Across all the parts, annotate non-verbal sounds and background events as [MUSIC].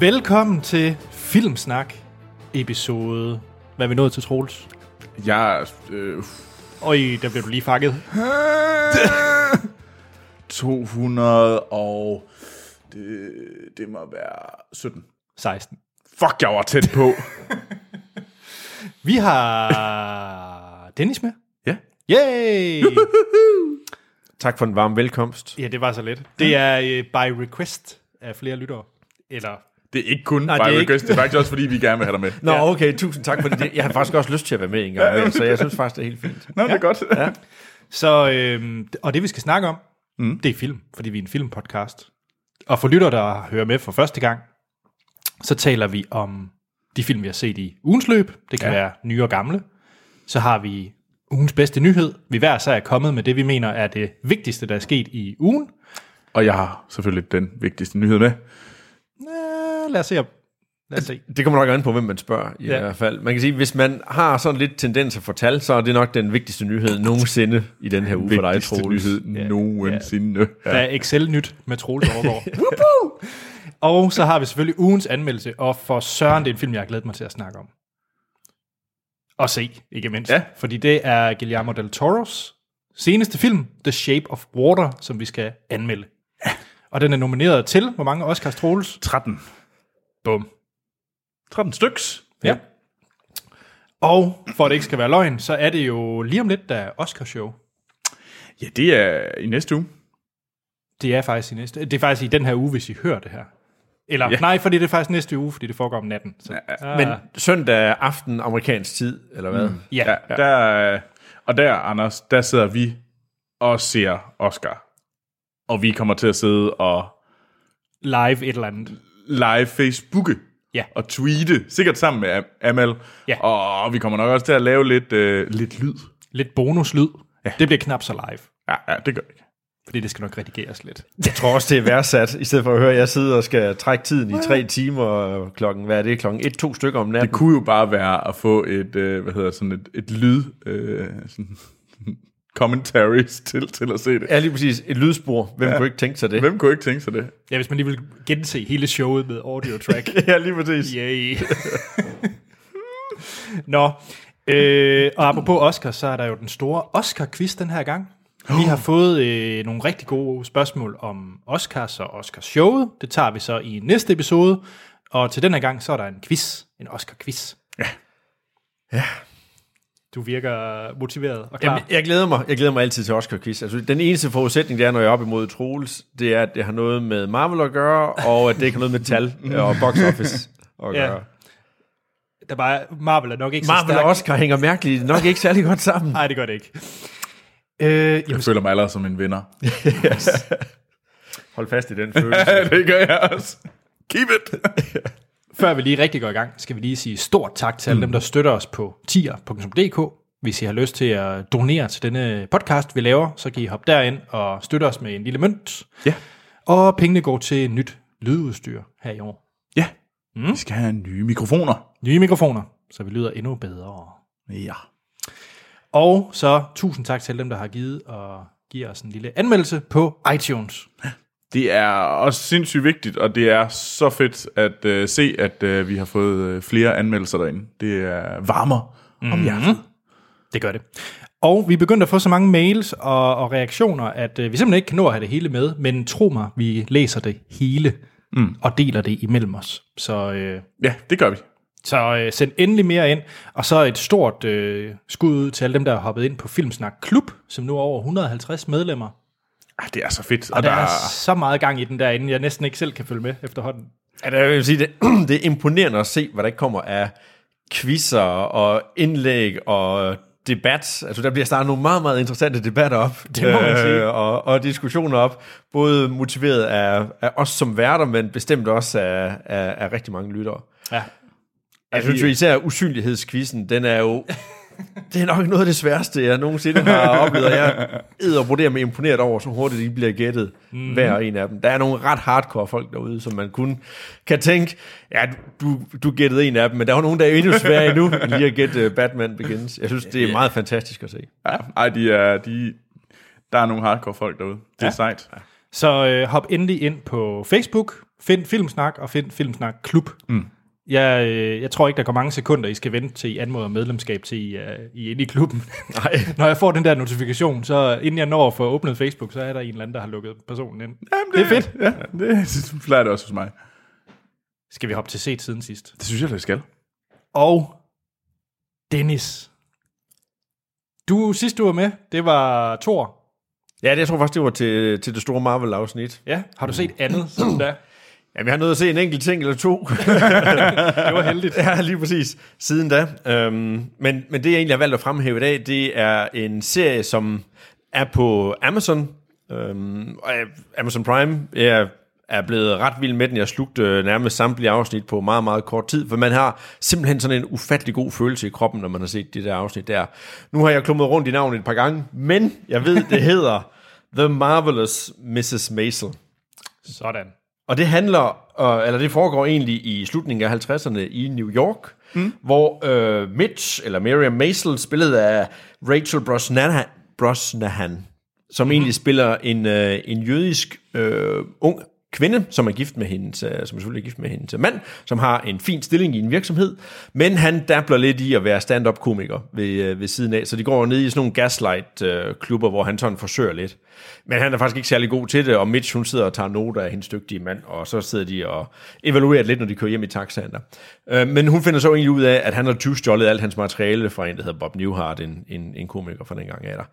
Velkommen til Filmsnak episode. Hvad er vi nået til, Troels? Jeg øh, Øj, der blev du lige fanget. 200 [LAUGHS] og... Det, det må være 17. 16. Fuck, jeg var tæt på. [LAUGHS] Vi har Dennis med. ja. Yay! [LAUGHS] Tak for en varm velkomst. ja, det var så let. Det er uh, by request af flere lyttere. Eller, Det er ikke kun Nej, det er request, det er faktisk også fordi, vi gerne vil have dig med. [LAUGHS] Nå, Ja. okay, tusind tak for det. Jeg har faktisk også lyst til at være med en gang med, så jeg synes faktisk, det er helt fint. Nå, det er godt. Ja. så, øhm, og det vi skal snakke om, mm. det er film, fordi vi er en filmpodcast. Og for lyttere, der hører med for første gang, så taler vi om de film, vi har set i ugens løb. Det kan ja. Ja. være nye og gamle. Så har vi ugens bedste nyhed. Vi hver så er kommet med det, vi mener er det vigtigste, der er sket i ugen. Og jeg har selvfølgelig den vigtigste nyhed med. Øh, lad os se. Lad os se. Det kommer nok an på, hvem man spørger i Ja. ja. hvert fald. Man kan sige, hvis man har sådan lidt tendens for tal, så er det nok den vigtigste nyhed nogensinde i den her uge for dig, Vigtigste Troels. nyhed Ja. nogensinde. Der er Excel-nyt med Troels. [LAUGHS] Woohoo! og så har vi selvfølgelig ugens anmeldelse, og for Søren, det er en film, jeg har glædet mig til at snakke om. Og se, ikke mindst. Ja. Fordi det er Guillermo del Toros seneste film, The Shape of Water, som vi skal anmelde. Og den er nomineret til, hvor mange Oscars Troels? 13. Bum. 13 styks. Ja. Og for at det ikke skal være løgn, så er det jo lige om lidt, der er Oscarshow. Ja, det er i næste uge. Det er faktisk i næste. Det er faktisk i den her uge, hvis I hører det her. Eller ja. Ja. nej, fordi det er faktisk næste uge, fordi det foregår om natten. Så, ja, Men søndag aften amerikansk tid, eller hvad? Mm. ja, Ja, der, og der, Anders, der sidder vi og ser Oscar. Og vi kommer til at sidde og live et eller andet. Live Facebooke Ja. og tweete, sikkert sammen med Am- Amal. Ja. Og vi kommer nok også til at lave lidt, øh, lidt lyd. Lidt bonuslyd. Ja. Det bliver knap så live, Ja, ja, det gør vi. fordi det skal nok redigeres lidt. Jeg tror også, det er værdsat, i stedet for at høre, at jeg sidder og skal trække tiden i tre timer, og klokken, hvad er det, klokken et, to stykker om natten. Det kunne jo bare være at få et, øh, hvad hedder sådan et, et lyd, øh, sådan, commentaries til, til at se det. Ja, lige præcis. Et lydspor. Hvem ja. kunne ikke tænke sig det? Hvem kunne ikke tænke sig det? Ja, hvis man lige vil gense hele showet med audio track. [LAUGHS] Ja, lige præcis. Yay. [LAUGHS] Nå, øh, og apropos Oscar, så er der jo den store Oscar-quiz den her gang. Vi har fået øh, nogle rigtig gode spørgsmål om Oscars og Oscars-showet. Det tager vi så i næste episode. Og til den her gang, så er der en quiz. En Oscar-quiz. Ja. Ja. Du virker motiveret og klar. Jamen, jeg glæder mig. Jeg glæder mig altid til Oscar Quiz. Altså, den eneste forudsætning, det er, når jeg er op imod Troels, det er, at det har noget med Marvel at gøre, og at det ikke har noget med tal [LAUGHS] og box office at Ja. gøre. Der bare, Marvel er nok ikke så Marvel stærk. og Oscar hænger mærkeligt nok ikke særlig godt sammen. Nej, det gør det ikke. Øh, jamen, Jeg føler mig allerede som en vinder. [LAUGHS] Hold fast i den følelse. [LAUGHS] Ja, det gør jeg også. Keep it! Før vi lige rigtig går i gang, skal vi lige sige stort tak til alle dem, der støtter os på tier.dk. Hvis I har lyst til at donere til denne podcast, vi laver, så kan I hoppe derind og støtte os med en lille mønt. Ja. Og pengene går til nyt lydudstyr her i år. Ja, mm. vi skal have nye mikrofoner. Nye mikrofoner, så vi lyder endnu bedre. Ja. Og så tusind tak til alle dem, der har givet og giver os en lille anmeldelse på iTunes. Det er også sindssygt vigtigt, og det er så fedt at uh, se, at uh, vi har fået uh, flere anmeldelser derinde. Det er varmer mm. om hjertet. Det gør det. Og vi er begyndt at få så mange mails og, og reaktioner, at øh, vi simpelthen ikke kan nå at have det hele med, men tro mig, vi læser det hele mm. og deler det imellem os. Så, øh, Ja, det gør vi. så øh, send endelig mere ind, og så et stort øh, skud ud til alle dem, der har hoppet ind på Filmsnak Klub, som nu er over 150 medlemmer. Ah, det er så fedt. Og der er så meget gang i den derinde, jeg næsten ikke selv kan følge med efterhånden. Ja, det, jeg vil sige, det, [CLEARS THROAT] det er imponerende at se, hvad der kommer af quizzer og indlæg og debat. Altså, der bliver startet nogle meget, meget interessante debatter op. Det må man sige. og, og diskussioner op. Både motiveret af, af os som værter, men bestemt også af, af, af rigtig mange lyttere. Ja. Jeg synes jo især usynlighedskvisten, den er jo... [LAUGHS] Det er nok noget af det sværeste, jeg nogensinde har oplevet, og jeg er vurdere mig imponeret over, så hurtigt de bliver gættet, mm. hver en af dem. Der er nogle ret hardcore folk derude, som man kun kan tænke, ja, du, du gættede en af dem, men der er jo nogen, der er endnu sværere endnu, end lige at gætte Batman Begins. Jeg synes, det er meget fantastisk at se. Ja, ej, de er, de, der er nogle hardcore folk derude. Det er ja. sejt. Så øh, hop endelig ind på Facebook, Find Filmsnak og find Filmsnak Klub. Mm. Jeg, øh, jeg tror ikke, der går mange sekunder, I skal vente til I anmoder medlemskab til I, uh, I er inde i klubben. [LAUGHS] Nej. Når jeg får den der notifikation, så inden jeg når at få åbnet Facebook, så er der en eller anden, der har lukket personen ind. Jamen, Det er fedt. Ja, det [LAUGHS] plejer det også hos mig. Skal vi hoppe til set siden sidst? Det synes jeg, det skal. Og Dennis. Du, sidst du var med, det var Thor. Ja, det, jeg tror faktisk, det var til, til det store Marvel-afsnit. Ja, har du set andet siden da? Jamen, jeg har nået at se en enkelt ting eller to. [LAUGHS] Det var heldigt. ja, lige præcis. Siden da. Øhm, men, men det, jeg egentlig har valgt at fremhæve i dag, det er en serie, som er på Amazon. Øhm, og er- Amazon Prime. Jeg er blevet ret vild med den. Jeg slugte øh, nærmest samtlige afsnit på meget, meget kort tid, for man har simpelthen sådan en ufattelig god følelse i kroppen, når man har set de der afsnit der. Nu har jeg klummet rundt i navnet et par gange, men jeg ved, det hedder The Marvelous Mrs. Maisel. Sådan. Og det handler, øh, eller det foregår egentlig i slutningen af 50'erne i New York, mm. hvor øh, Mitch, eller Miriam Maisel, spillet af Rachel Brosnahan, Brosnahan som mm. egentlig spiller en, øh, en jødisk øh, ung kvinde, som er gift med hendes, som er selvfølgelig er gift med hendes mand, som har en fin stilling i en virksomhed, men han dabler lidt i at være stand-up-komiker ved, øh, ved siden af, så de går ned i sådan nogle gaslight-klubber, hvor han sådan forsøger lidt. Men han er faktisk ikke særlig god til det, og Mitch, hun sidder og tager noter af hendes dygtige mand, og så sidder de og evaluerer lidt, når de kører hjem i taxaen der. Øh, men hun finder så egentlig ud af, at han har tyvstjålet alt hans materiale fra en, der hedder Bob Newhart, en, en, en komiker fra dengang af der.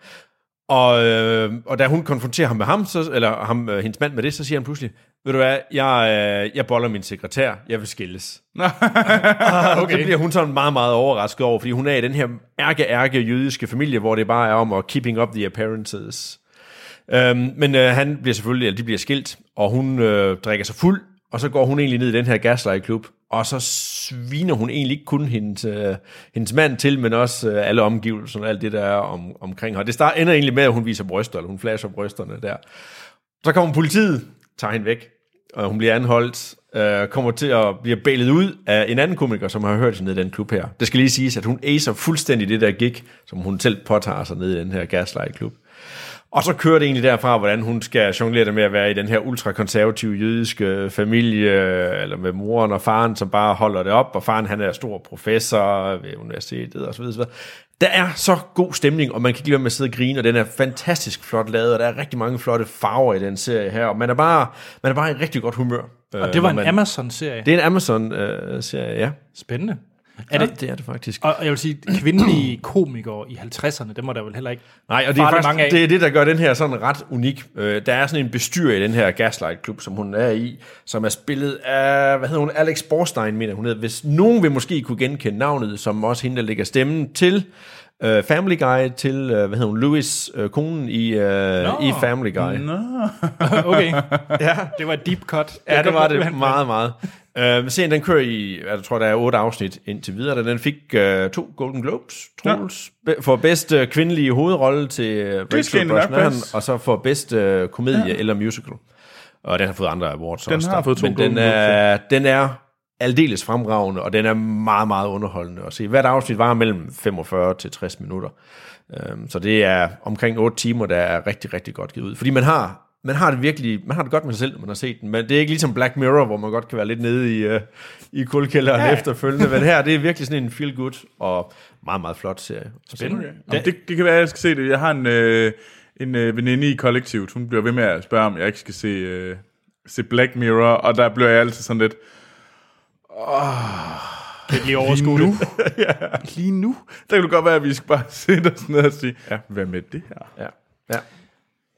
Og, øh, og da hun konfronterer ham med ham, så, eller ham, øh, hendes mand med det, så siger han pludselig, ved du hvad, jeg, øh, jeg boller min sekretær, jeg vil skilles. [LAUGHS] okay. Så bliver hun sådan meget, meget overrasket over, fordi hun er i den her ærke, ærke jødiske familie, hvor det bare er om at keeping up the appearances. Øhm, men øh, han bliver selvfølgelig, eller de bliver skilt, og hun øh, drikker sig fuld, og så går hun egentlig ned i den her gaslight-klub, og så sviner hun egentlig ikke kun hendes, øh, hendes mand til, men også øh, alle omgivelser og alt det, der er om, omkring her. Det start, ender egentlig med, at hun viser bryster, eller hun flasher brysterne der. Så kommer politiet, tager hende væk, og hun bliver anholdt, øh, kommer til at blive bailet ud af en anden komiker, som har hørt sig ned i den klub her. Det skal lige siges, at hun acer fuldstændig det der gig, som hun selv påtager sig ned i den her gaslight-klub. Og så kører det egentlig derfra, hvordan hun skal jonglere det med at være i den her ultrakonservative jødiske familie, eller med moren og faren, som bare holder det op, og faren han er stor professor ved universitetet osv. osv. Der er så god stemning, og man kan ikke være med at sidde og grine, og den er fantastisk flot lavet, og der er rigtig mange flotte farver i den serie her, og man er bare, man er bare i rigtig godt humør. Og det var en man, Amazon-serie. Det er en Amazon-serie, ja. Spændende. Er det? det er det faktisk. Og jeg vil sige, kvindelige [CLEARS THROAT] komikere i 50'erne, dem var der vel heller ikke Nej, og det er, faktisk, mange af. det er det, der gør den her sådan ret unik. Øh, der er sådan en bestyrer i den her Gaslight-klub, som hun er i, som er spillet af, hvad hedder hun, Alex Borstein, mener hun hedder. Hvis nogen vil måske kunne genkende navnet, som også hende, der lægger stemmen til uh, Family Guy, til, uh, hvad hedder hun, Louis, uh, konen i, uh, i Family Guy. Nå. [LAUGHS] Okay, Ja, det var et deep cut. Ja, det var det Han- meget, meget. Uh, serien den kører i, jeg tror der er otte afsnit indtil videre, da den fik uh, to Golden Globes, Troels, ja. for bedst uh, kvindelige hovedrolle til skal Rachel den Brosnahan, og så for bedst uh, komedie ja. eller musical. Og den har fået andre awards Den også. har der. fået to Men den Golden er, den er aldeles fremragende, og den er meget, meget underholdende at se. Hvert afsnit var mellem 45 til 60 minutter. Um, så det er omkring 8 timer, der er rigtig, rigtig godt givet ud. Fordi man har man har det virkelig, man har det godt med sig selv, når man har set den, men det er ikke ligesom Black Mirror, hvor man godt kan være lidt nede i, uh, i kuldkælderen ja. efterfølgende, men her, det er virkelig sådan en feel good og meget, meget flot serie. Spændende. Jamen, det, det kan være, at jeg skal se det. Jeg har en, øh, en øh, veninde i kollektivet. Hun bliver ved med at spørge, om jeg ikke skal se, øh, se Black Mirror, og der bliver jeg altid sådan lidt, Det bliver overskueligt. [LAUGHS] ja, lige nu, der kan det godt være, at vi skal bare [LAUGHS] sætte os ned og sige, ja. hvad med det her? Ja. ja.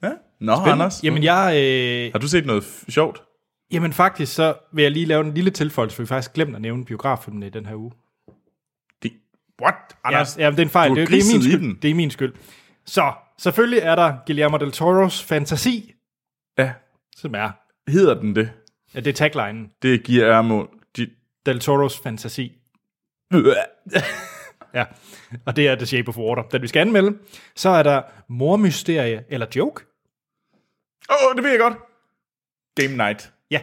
Ja. Nå, Spændende. Anders, Jamen, jeg, øh, har du set noget sjovt? jamen faktisk, så vil jeg lige lave en lille tilføjelse, for vi faktisk glemt at nævne biograffilmen i den her uge. Det, what? Anders, ja, det er en fejl. Det, det, er min skyld. det er min skyld. Så, selvfølgelig er der Guillermo del Toros fantasi, ja, som er, hedder den det? ja, det er taglinen. Det giver Ermo... De, Del Toros fantasi. Ja, og det er The Shape of Water, den vi skal anmelde. Så er der mormysterie eller joke. Åh, oh, det ved jeg godt. Game Night. Ja,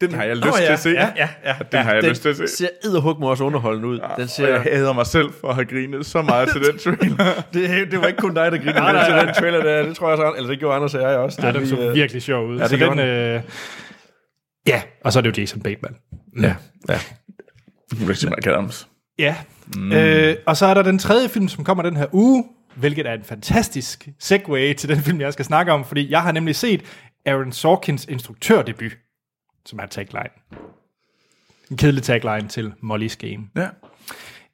Den har jeg lyst til ja, at se. ja, ja, ja. Den har jeg den lyst til at se. ser edderhug mig også underholdende ud. Den Og jeg ser, hader mig selv for at have grinet så meget til den trailer. [LAUGHS] det, det var ikke kun dig, der grinede med til den trailer der. Det tror jeg så, eller det gjorde Anders og jeg også. ja den vi, så øh, virkelig sjov ud. det så gjorde den, øh, Ja, og så er det jo Jason Bateman. Ja, ja. Rachel McAdams. Ja, mm. øh, og så er der den tredje film, som kommer den her uge, hvilket er en fantastisk segue til den film, jeg skal snakke om, fordi jeg har nemlig set Aaron Sorkins instruktørdebut, som er tagline. En kedelig tagline til Molly's Game. Ja.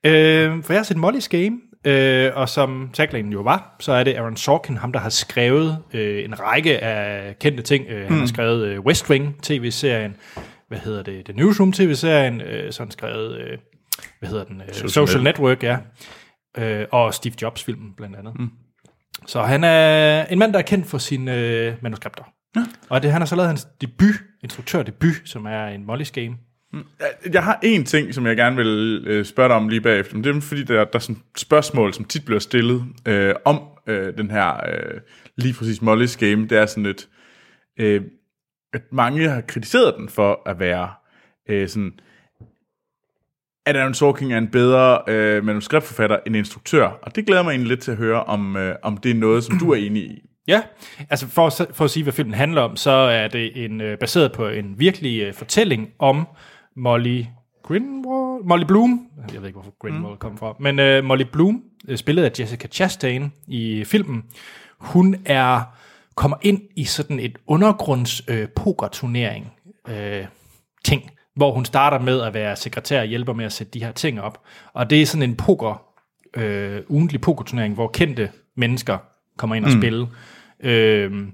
Øh, for jeg har set Molly's Game, øh, og som tagline jo var, så er det Aaron Sorkin, ham der har skrevet øh, en række af kendte ting. Øh, han mm. har skrevet øh, West Wing tv-serien, hvad hedder det, The Newsroom tv-serien, øh, så han skrevet, øh, hvad hedder den, øh, Social, Social Network, ja, øh, og Steve Jobs-filmen blandt andet. Mm. Så han er en mand, der er kendt for sine øh, manuskripter. Ja. Og det, han har så lavet hans debut, instruktørdebut, som er en Molly's Game. Mm. Jeg har en ting, som jeg gerne vil øh, spørge dig om lige bagefter, men det er fordi, der, der er sådan et spørgsmål, som tit bliver stillet øh, om øh, den her øh, lige præcis Molly's Game. Det er sådan et, øh, at mange har kritiseret den for at være øh, sådan, at Aaron Sorkin er en bedre øh, manuskriptforfatter end instruktør. Og det glæder mig egentlig lidt til at høre, om, øh, om det er noget, som du er enig i. Ja, altså for, at- for at sige, hvad filmen handler om, så er det en øh, baseret på en virkelig øh, fortælling om Molly Greenwald, Molly Bloom, jeg ved ikke, hvorfor Greenwald mm. kom fra, men øh, Molly Bloom, øh, spillet af Jessica Chastain i filmen, hun er kommer ind i sådan et undergrunds øh, pokerturnering øh, ting, hvor hun starter med at være sekretær og hjælper med at sætte de her ting op. Og det er sådan en poker, øh, ugentlig pokerturnering, hvor kendte mennesker kommer ind og mm. spille. Øh,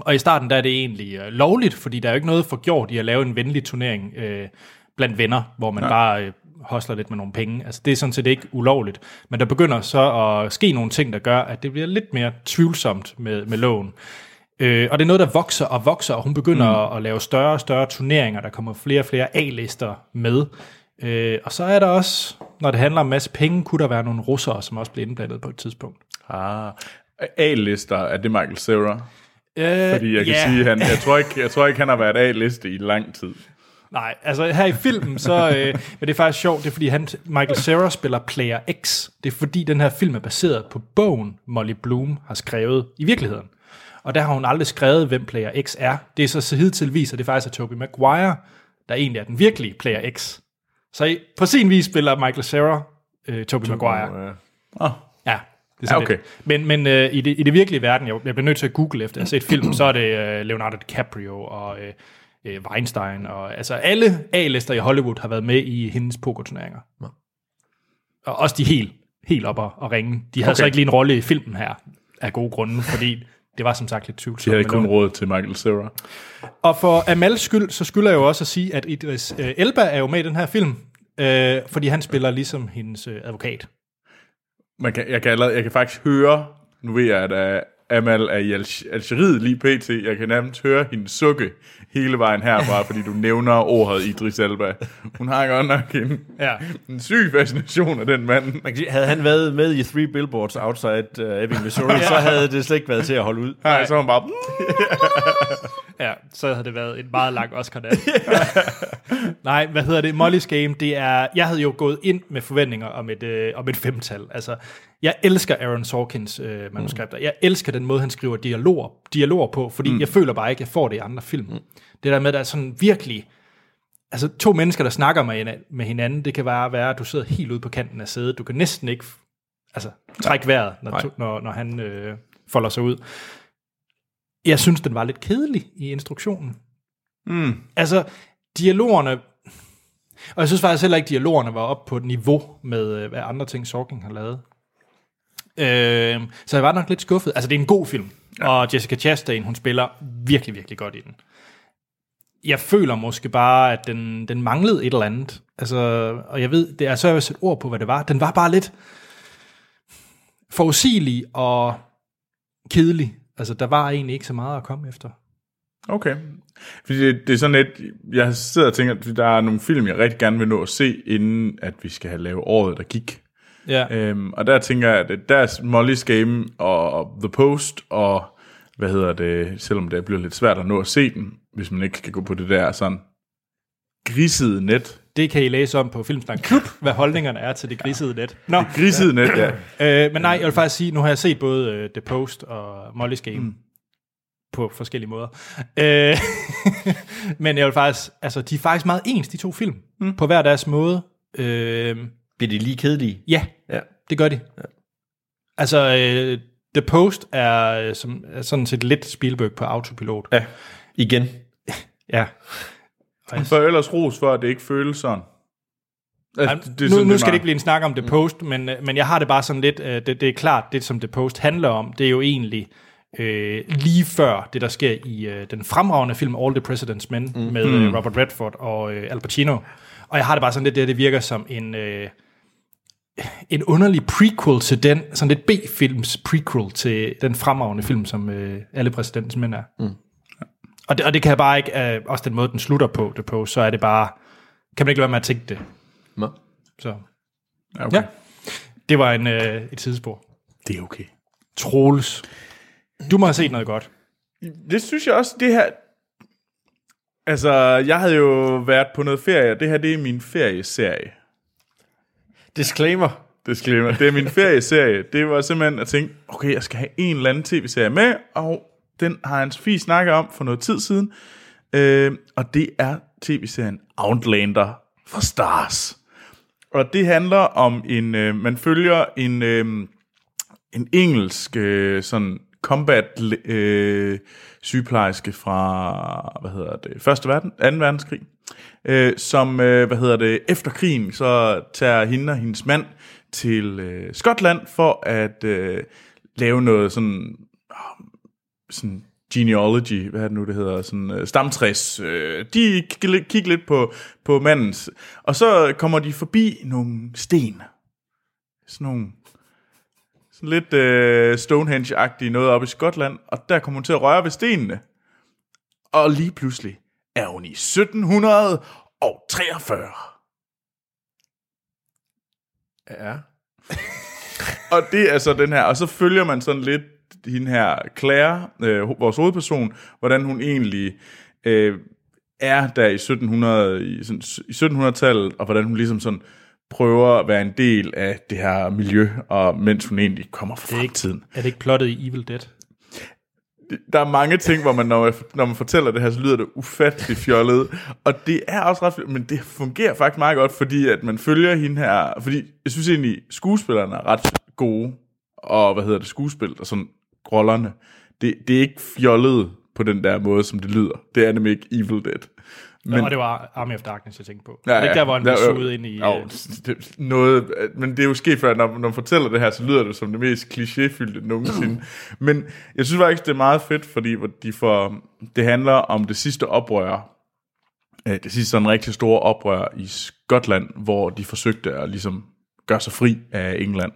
og i starten der er det egentlig øh, lovligt, fordi der er jo ikke noget for gjort i at lave en venlig turnering øh, blandt venner, hvor man ja. bare øh, hostler lidt med nogle penge. Altså det er sådan set ikke ulovligt. Men der begynder så at ske nogle ting, der gør, at det bliver lidt mere tvivlsomt med, med loven. Øh, og det er noget, der vokser og vokser, og hun begynder mm. at lave større og større turneringer. Der kommer flere og flere A-lister med. Øh, og så er der også, når det handler om en masse penge, kunne der være nogle russere, som også bliver indblandet på et tidspunkt. Ah. A-lister, er det Michael Cera? Øh, Fordi jeg kan ja. sige, han, jeg, tror ikke, jeg tror ikke, han har været A-liste i lang tid. Nej, altså her i filmen, så øh, men det er faktisk sjovt, det er fordi han, Michael Cera spiller Player X. Det er fordi den her film er baseret på bogen, Molly Bloom har skrevet i virkeligheden. Og der har hun aldrig skrevet, hvem Player X er. Det er så, så hidtil viser, det faktisk er Tobey Maguire, der egentlig er den virkelige Player X. Så på sin vis spiller Michael Cera øh, Tobey Maguire. Ja. Oh. Ja, det er sådan Ja, okay. lidt. Men, men øh, i, det, i det virkelige verden, jeg, jeg bliver nødt til at google efter, at jeg har set film, så er det øh, Leonardo DiCaprio og øh, øh, Weinstein, og altså alle A-lister i Hollywood har været med i hendes pokerturneringer. Og også de helt, helt op og, og ringe. De havde okay. så ikke lige en rolle i filmen her, af gode grunde, fordi det var som sagt lidt De tvivlsomt. havde med kun råd til Michael Cera. Og for Amals skyld, så skylder jeg jo også at sige, at Idris øh, Elba er jo med i den her film, øh, fordi han spiller ligesom hendes øh, advokat. Man kan, jeg, kan allerede, jeg kan faktisk høre, nu ved jeg, at øh, Amal er i Al- Algeriet lige pt. Jeg kan nærmest høre hende sukke hele vejen herfra, fordi du nævner ordet Idris Elba. Hun har godt nok en, Ja. en syg fascination af den mand. Man kan sige, havde han været med i Three Billboards Outside uh, Ebbing, Missouri, så havde det slet ikke været til at holde ud. Nej, så er hun bare... Ja, så havde det været en meget lang oscar -nat. [LAUGHS] Nej, hvad hedder det? Molly's Game, det er... Jeg havde jo gået ind med forventninger om et, øh, om et femtal. Altså, jeg elsker Aaron Sorkins øh, manuskripter. Jeg elsker den måde, han skriver dialoger, dialoger på, fordi mm. jeg føler bare ikke, at jeg får det i andre film. Mm. Det der med, at der er sådan virkelig... Altså, to mennesker, der snakker med, hina- med hinanden, det kan bare være, at du sidder helt ude på kanten af sædet. Du kan næsten ikke altså, trække vejret, når, Nej. når, når han øh, folder sig ud. Jeg synes, den var lidt kedelig i instruktionen. Mm. Altså, dialogerne... Og jeg synes faktisk heller ikke, at dialogerne var op på et niveau med, øh, hvad andre ting Sorkin har lavet. Øh, så jeg var nok lidt skuffet. Altså, det er en god film. Ja. Og Jessica Chastain, hun spiller virkelig, virkelig godt i den. Jeg føler måske bare, at den, den manglede et eller andet. Altså, og jeg ved, det er så jeg vil sætte ord på, hvad det var. Den var bare lidt forudsigelig og kedelig. Altså, der var egentlig ikke så meget at komme efter. Okay. Fordi det, det er sådan lidt, jeg sidder og tænker, at der er nogle film, jeg rigtig gerne vil nå at se, inden at vi skal have lavet året, der gik. Ja. Øhm, og der tænker jeg, at der er Molly's Game og The Post, og hvad hedder det, selvom det bliver lidt svært at nå at se den, hvis man ikke skal gå på det der sådan grisede net. Det kan I læse om på Filmsnak Klub, hvad holdningerne er til det grisede net. Nå, Grisede net, ja. [LAUGHS] øh, men nej, jeg vil faktisk sige, nu har jeg set både uh, The Post og Molly's Game. Mm. på forskellige måder. Øh, [LAUGHS] men jeg vil faktisk, altså, de er faktisk meget ens, de to film, mm. på hver deres måde. Øh, Bliver de lige kedelige? ja, Ja. det gør de. Ja. Altså, øh, The Post er, øh, som, er sådan set lidt Spielberg på autopilot. Ja. Igen. [LAUGHS] Ja. For ellers ros for, at det ikke føles sådan. Ej, Altså, nu, sådan, nu det skal det ikke blive en snak om The Post, men, øh, men jeg har det bare sådan lidt, øh, det, det er klart, det som The Post handler om, det er jo egentlig øh, lige før det, der sker i øh, den fremragende film All the President's Men mm. med øh, Robert Redford og øh, Al Pacino. Og jeg har det bare sådan lidt, det, det virker som en, øh, en underlig prequel til den, sådan lidt B-films prequel til den fremragende film, som øh, Alle Præsidentens Mænd er. Mm. Og, det, og det kan jeg bare ikke, øh, også den måde, den slutter på, The Post, så er det bare, kan man ikke lade være med at tænke det. Nå. Så. Ja, okay. Ja. Det var en, øh, et tidsspor. Det er okay. Troels. Du må have set noget godt. Det synes jeg også, det her... Altså, jeg havde jo været på noget ferie, og det her, det er min ferieserie. Disclaimer. Disclaimer. Det er min ferieserie. Det var simpelthen at tænke, okay, jeg skal have en eller anden tv-serie med, og den har en Sofie snakket om for noget tid siden. Øh, og det er tv-serien Outlander fra Stars. Og det handler om en, øh, man følger en, øh, en engelsk øh, sådan combat øh, sygeplejerske fra, hvad hedder det, første verden, 2. verdenskrig, øh, som, øh, hvad hedder det, efter krigen, så tager hende og hendes mand til øh, Skotland for at øh, lave noget sådan, ah, sådan genealogy, hvad er det nu, det hedder, sådan øh, stamtræs. Øh, de kigger kig lidt på, på mandens, og så kommer de forbi nogle sten. Sådan nogle sådan lidt øh, Stonehenge-agtige noget op i Skotland, og der kommer hun til at røre ved stenene. Og lige pludselig er hun i 1743. Ja. [LAUGHS] Og det er så den her, og så følger man sådan lidt hende her, Claire, øh, vores hovedperson, hvordan hun egentlig øh, er der i 1700 i, sådan, i 1700-tallet, og hvordan hun ligesom sådan prøver at være en del af det her miljø, og mens hun egentlig kommer fra er fremtiden. Er det ikke plottet i Evil Dead? Der er mange ting, hvor man, når, man, når man fortæller det her, så lyder det ufattelig fjollet. Og det er også ret, men det fungerer faktisk meget godt, fordi at man følger hende her, fordi jeg synes egentlig, skuespillerne er ret gode, og hvad hedder det, skuespil og sådan rollerne. Det, det er ikke fjollet på den der måde, som det lyder. Det er nemlig ikke Evil Dead. Men, og det var Army of Darkness, jeg tænkte på. Ja, det er ikke der, hvor han blev Der- suget ind i... Jo, øh, [LAUGHS] det, noget, men det er jo sket før, når, når man fortæller det her, så lyder det som det mest klichéfyldte nogensinde. [LAUGHS] men jeg synes faktisk, det er meget fedt, fordi de får, det handler om det sidste oprør, øh, det sidste sådan rigtig store oprør i Skotland, hvor de forsøgte at ligesom gøre sig fri af England.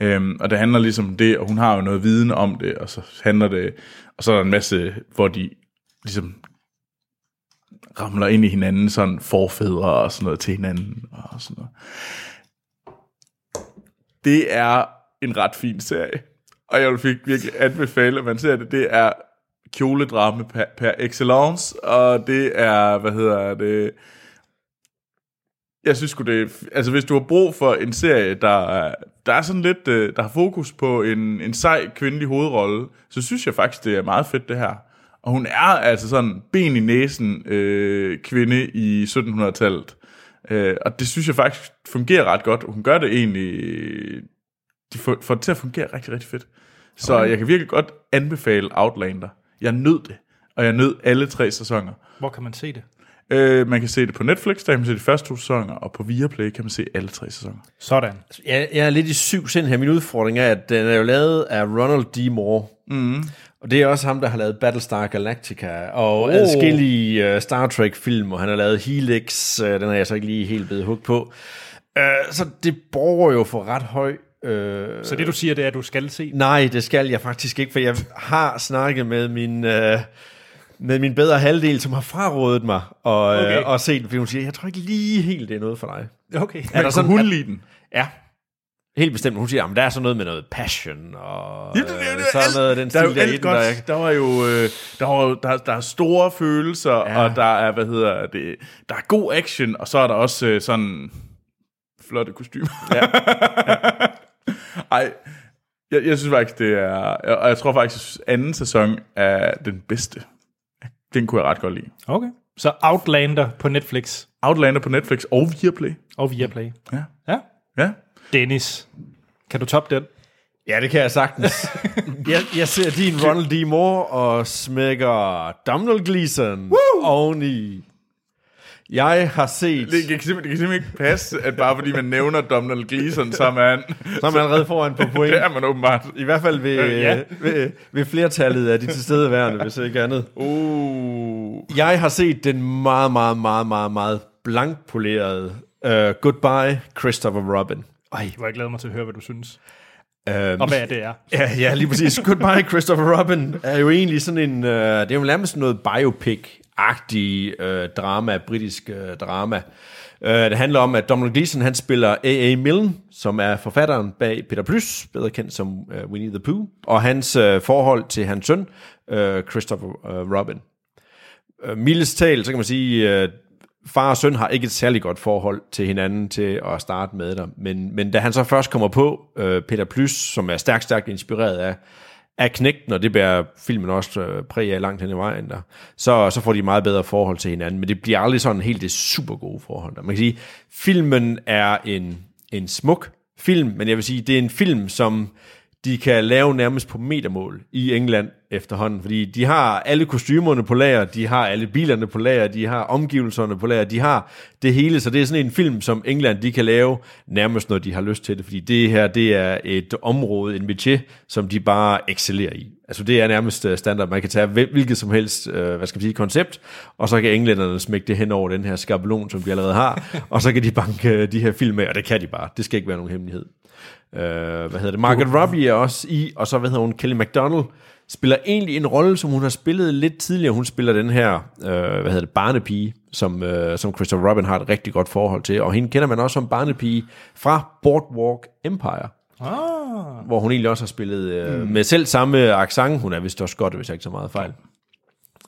Øhm, og det handler ligesom om det, og hun har jo noget viden om det, og så handler det, og så er der en masse, hvor de ligesom ramler ind i hinanden, sådan forfædre og sådan noget til hinanden, og sådan noget. Det er en ret fin serie, og jeg vil virkelig anbefale, at man ser det. Det er kjoledrama per, per excellence, og det er, hvad hedder det, jeg synes sgu det, altså hvis du har brug for en serie, der, der er sådan lidt, øh, der har fokus på en, en sej kvindelig hovedrolle, så synes jeg faktisk, det er meget fedt det her. Og hun er altså sådan ben i næsen øh, kvinde i 1700-tallet. Øh, og det synes jeg faktisk fungerer ret godt. Hun gør det egentlig, de får, får det til at fungere rigtig, rigtig fedt. Så okay. jeg kan virkelig godt anbefale Outlander. Jeg nød det, og jeg nød alle tre sæsoner. Hvor kan man se det? Øh, man kan se det på Netflix, der kan man se de første to sæsoner, og på Viaplay kan man se alle tre sæsoner. Sådan. Jeg, jeg er lidt i syv sind her. Min udfordring er, at den er jo lavet af Ronald D. Moore. Mm. Og det er også ham, der har lavet Battlestar Galactica og oh. adskillige uh, Star Trek-film, og han har lavet Helix, uh, den har jeg så ikke lige helt blevet hugt på. Uh, så det borger jo for ret høj... Uh, Så det, du siger, det er, at du skal se. Nej, det skal jeg faktisk ikke, for jeg har snakket med min, øh, med min bedre halvdel, som har frarådet mig og, okay. Øh, og set den, fordi hun siger, jeg tror ikke lige helt, det er noget for dig. Okay. Er der sådan, hun at, lide den? ja, helt bestemt. Hun siger, at der er sådan noget med noget passion, og Ja, det, det, øh, det, sådan noget af den der er stil, der er alt den, der, godt. Der var jo øh, der, var, jo- der, der er store følelser, Ja. ja. og der er, hvad hedder det, der er god action, og så er der også øh, sådan flotte kostymer. Ja. [LAUGHS] Ej, Jeg, jeg synes faktisk, det er... Og jeg tror faktisk, at anden sæson er den bedste. Den kunne jeg ret godt lide. Okay. Så Outlander på Netflix Outlander på Netflix og Viaplay. og Viaplay. Ja. Ja. Ja. Dennis, kan du toppe den? Ja, det kan jeg sagtens. [LAUGHS] jeg, jeg ser din Ronald D. Moore og smækker Donald Gleeson oveni. Jeg har set... Det kan, simpelthen, det kan simpelthen ikke passe, at bare fordi man nævner Donald Gleeson, så er man... Så er man allerede foran på point. Det er man åbenbart. I hvert fald ved, Ja. ja. ved, ved flertallet af de tilstedeværende, hvis ikke andet. Uh. Jeg har set den meget, meget, meget, meget, meget blankpolerede uh, Goodbye, Christopher Robin. Ej, hvor jeg glæder mig til at høre, hvad du synes. Um, Og hvad det er. Ja, ja, lige præcis. Goodbye, Christopher Robin er jo egentlig sådan en... Øh, det er jo nærmest noget biopic-agtig øh, drama, britisk øh, drama. Øh, det handler om, at Donald Gleeson, han spiller A.A. Milne, som er forfatteren bag Peter Plys, bedre kendt som øh, Winnie the Pooh, og hans øh, forhold til hans søn, øh, Christopher øh, Robin. Øh, mildest talt, så kan man sige, øh, far og søn har ikke et særligt godt forhold til hinanden til at starte med der. Men, men da han så først kommer på, øh, Peter Plys, som er stærkt, stærkt inspireret af, af knægten, og det bærer filmen også øh, præg af langt hen i vejen der, så, så får de meget bedre forhold til hinanden. Men det bliver aldrig sådan helt det super gode forhold der. Man kan sige, filmen er en, en smuk film, men jeg vil sige, det er en film, som de kan lave nærmest på metermål i England efterhånden, fordi de har alle kostymerne på lager, de har alle bilerne på lager, de har omgivelserne på lager, de har det hele, så det er sådan en film, som England de kan lave nærmest, når de har lyst til det, fordi det her, det er et område, en métier, som de bare excellerer i. Altså det er nærmest øh, standard, man kan tage hvil- hvilket som helst, øh, hvad skal man sige, koncept, og så kan englænderne smække det hen over den her skabelon, som de allerede har, [LAUGHS] og så kan de banke øh, de her film med, og det kan de bare, det skal ikke være nogen hemmelighed. Øh, hvad hedder det? Margaret Robbie er også i, og så hvad hedder hun? Kelly MacDonald spiller egentlig en rolle, som hun har spillet lidt tidligere. Hun spiller den her, øh, hvad hedder det, barnepige, som, øh, som Christopher Robin har et rigtig godt forhold til. Og hende kender man også som barnepige fra Boardwalk Empire, Ah. hvor hun egentlig også har spillet øh, med selv samme accent. Hun er vist også godt, hvis jeg ikke så meget fejl.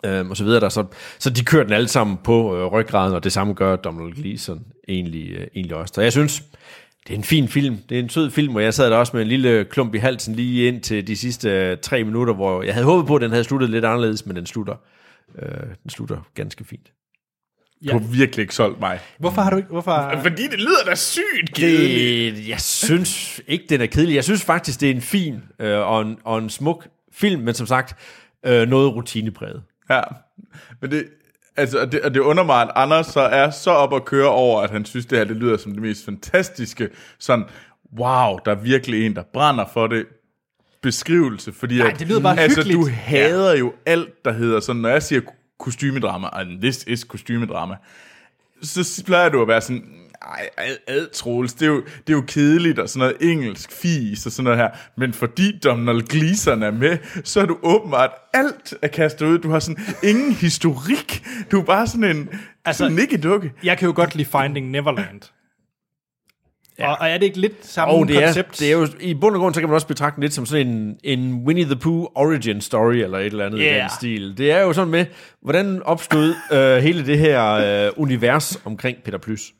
Øhm, og så videre der. Så, så de kører den alle sammen på øh, ryggraden, og det samme gør Donald Gleeson egentlig, øh, egentlig også. Så jeg synes, det er en fin film. Det er en sød film, og jeg sad der også med en lille klump i halsen lige ind til de sidste øh, tre minutter, hvor jeg havde håbet på, at den havde sluttet lidt anderledes, men den slutter, øh, den slutter ganske fint. Du har virkelig ikke solgt mig. Hvorfor har du ikke... Hvorfor... Fordi det lyder da sygt kedeligt. Det, jeg synes ikke, den er kedelig. Jeg synes faktisk, det er en fin øh, og, en, og en smuk film, men som sagt, øh, noget rutinepræget. Ja. Men det, altså, og det, og det under mig, at Anders så er så op at køre over, at han synes, det her det lyder som det mest fantastiske. Sådan, wow, der er virkelig en, der brænder for det beskrivelse, fordi Nej, at, det lyder bare altså, hyggeligt. du hader jo alt, der hedder sådan, når jeg siger kostymedrama, and this is kostymedrama, så plejer du at være sådan, ej, ad, ad Troels, det er, jo, det er jo kedeligt og sådan noget engelsk fis og sådan noget her, men fordi Donald Gleeson er med, så er du åbenbart alt er kastet ud. Du har sådan ingen historik. Du er bare sådan en altså, sådan ikke dukke. Jeg kan jo godt lide Finding Neverland. Ja. Og, og er det ikke lidt samme Og det er, koncept? det er jo, i bund og grund, så kan man også betragte den lidt som sådan en, en Winnie the Pooh origin story, eller et eller andet yeah. i den stil. Det er jo sådan med, hvordan opstod øh, hele det her øh, univers omkring Peter Plys.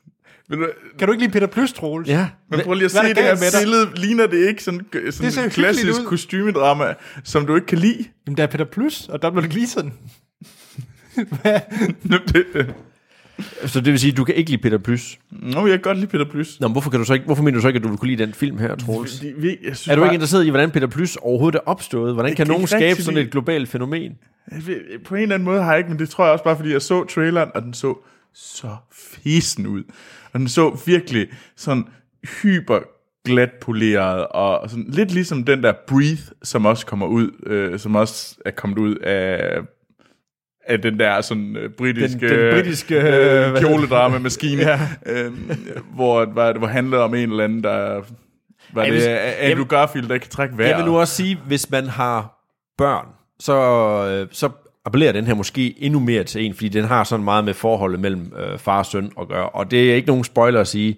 Du, Kan du ikke lide Peter Plys, Troels? Ja, men prøv lige at se Hvad det der her billede. Ligner det ikke sådan, sådan ser et hyggeligt klassisk kostymedrama, som du ikke kan lide? Jamen, der er Peter Plys og Donald [LAUGHS] Gleeson. det, så det vil sige, at du kan ikke lide Peter Plys. Nå, jeg kan godt lide Peter Plys. Nå, men hvorfor, kan du så ikke, hvorfor mener du så ikke, at du vil kunne lide den film her, Troels? Fordi vi- Jeg synes Er du bare- ikke interesseret i, hvordan Peter Plys overhovedet er opstået? Hvordan kan kan nogen skabe sådan et globalt fænomen? På en eller anden måde har jeg ikke, men det tror jeg også bare, fordi jeg så traileren, og den så så fisen ud. Og den så virkelig sådan hyper glat poleret, og sådan lidt ligesom den der Breathe, som også kommer ud, øh, som også er kommet ud af, af den der sådan øh, britiske, Den- den britiske, øh, øh, [LAUGHS] det? kjoledrama-maskine, ja. øh, hvor, hvor, hvor handlede om en eller anden, der var Jeg det vil- Andrew Garfield, der kan trække vejret. Jeg vil nu også sige, hvis man har børn, så, øh, så appellerer den her måske endnu mere til en, fordi den har sådan meget med forholdet mellem øh, far og søn at gøre. Og det er ikke nogen spoiler at sige,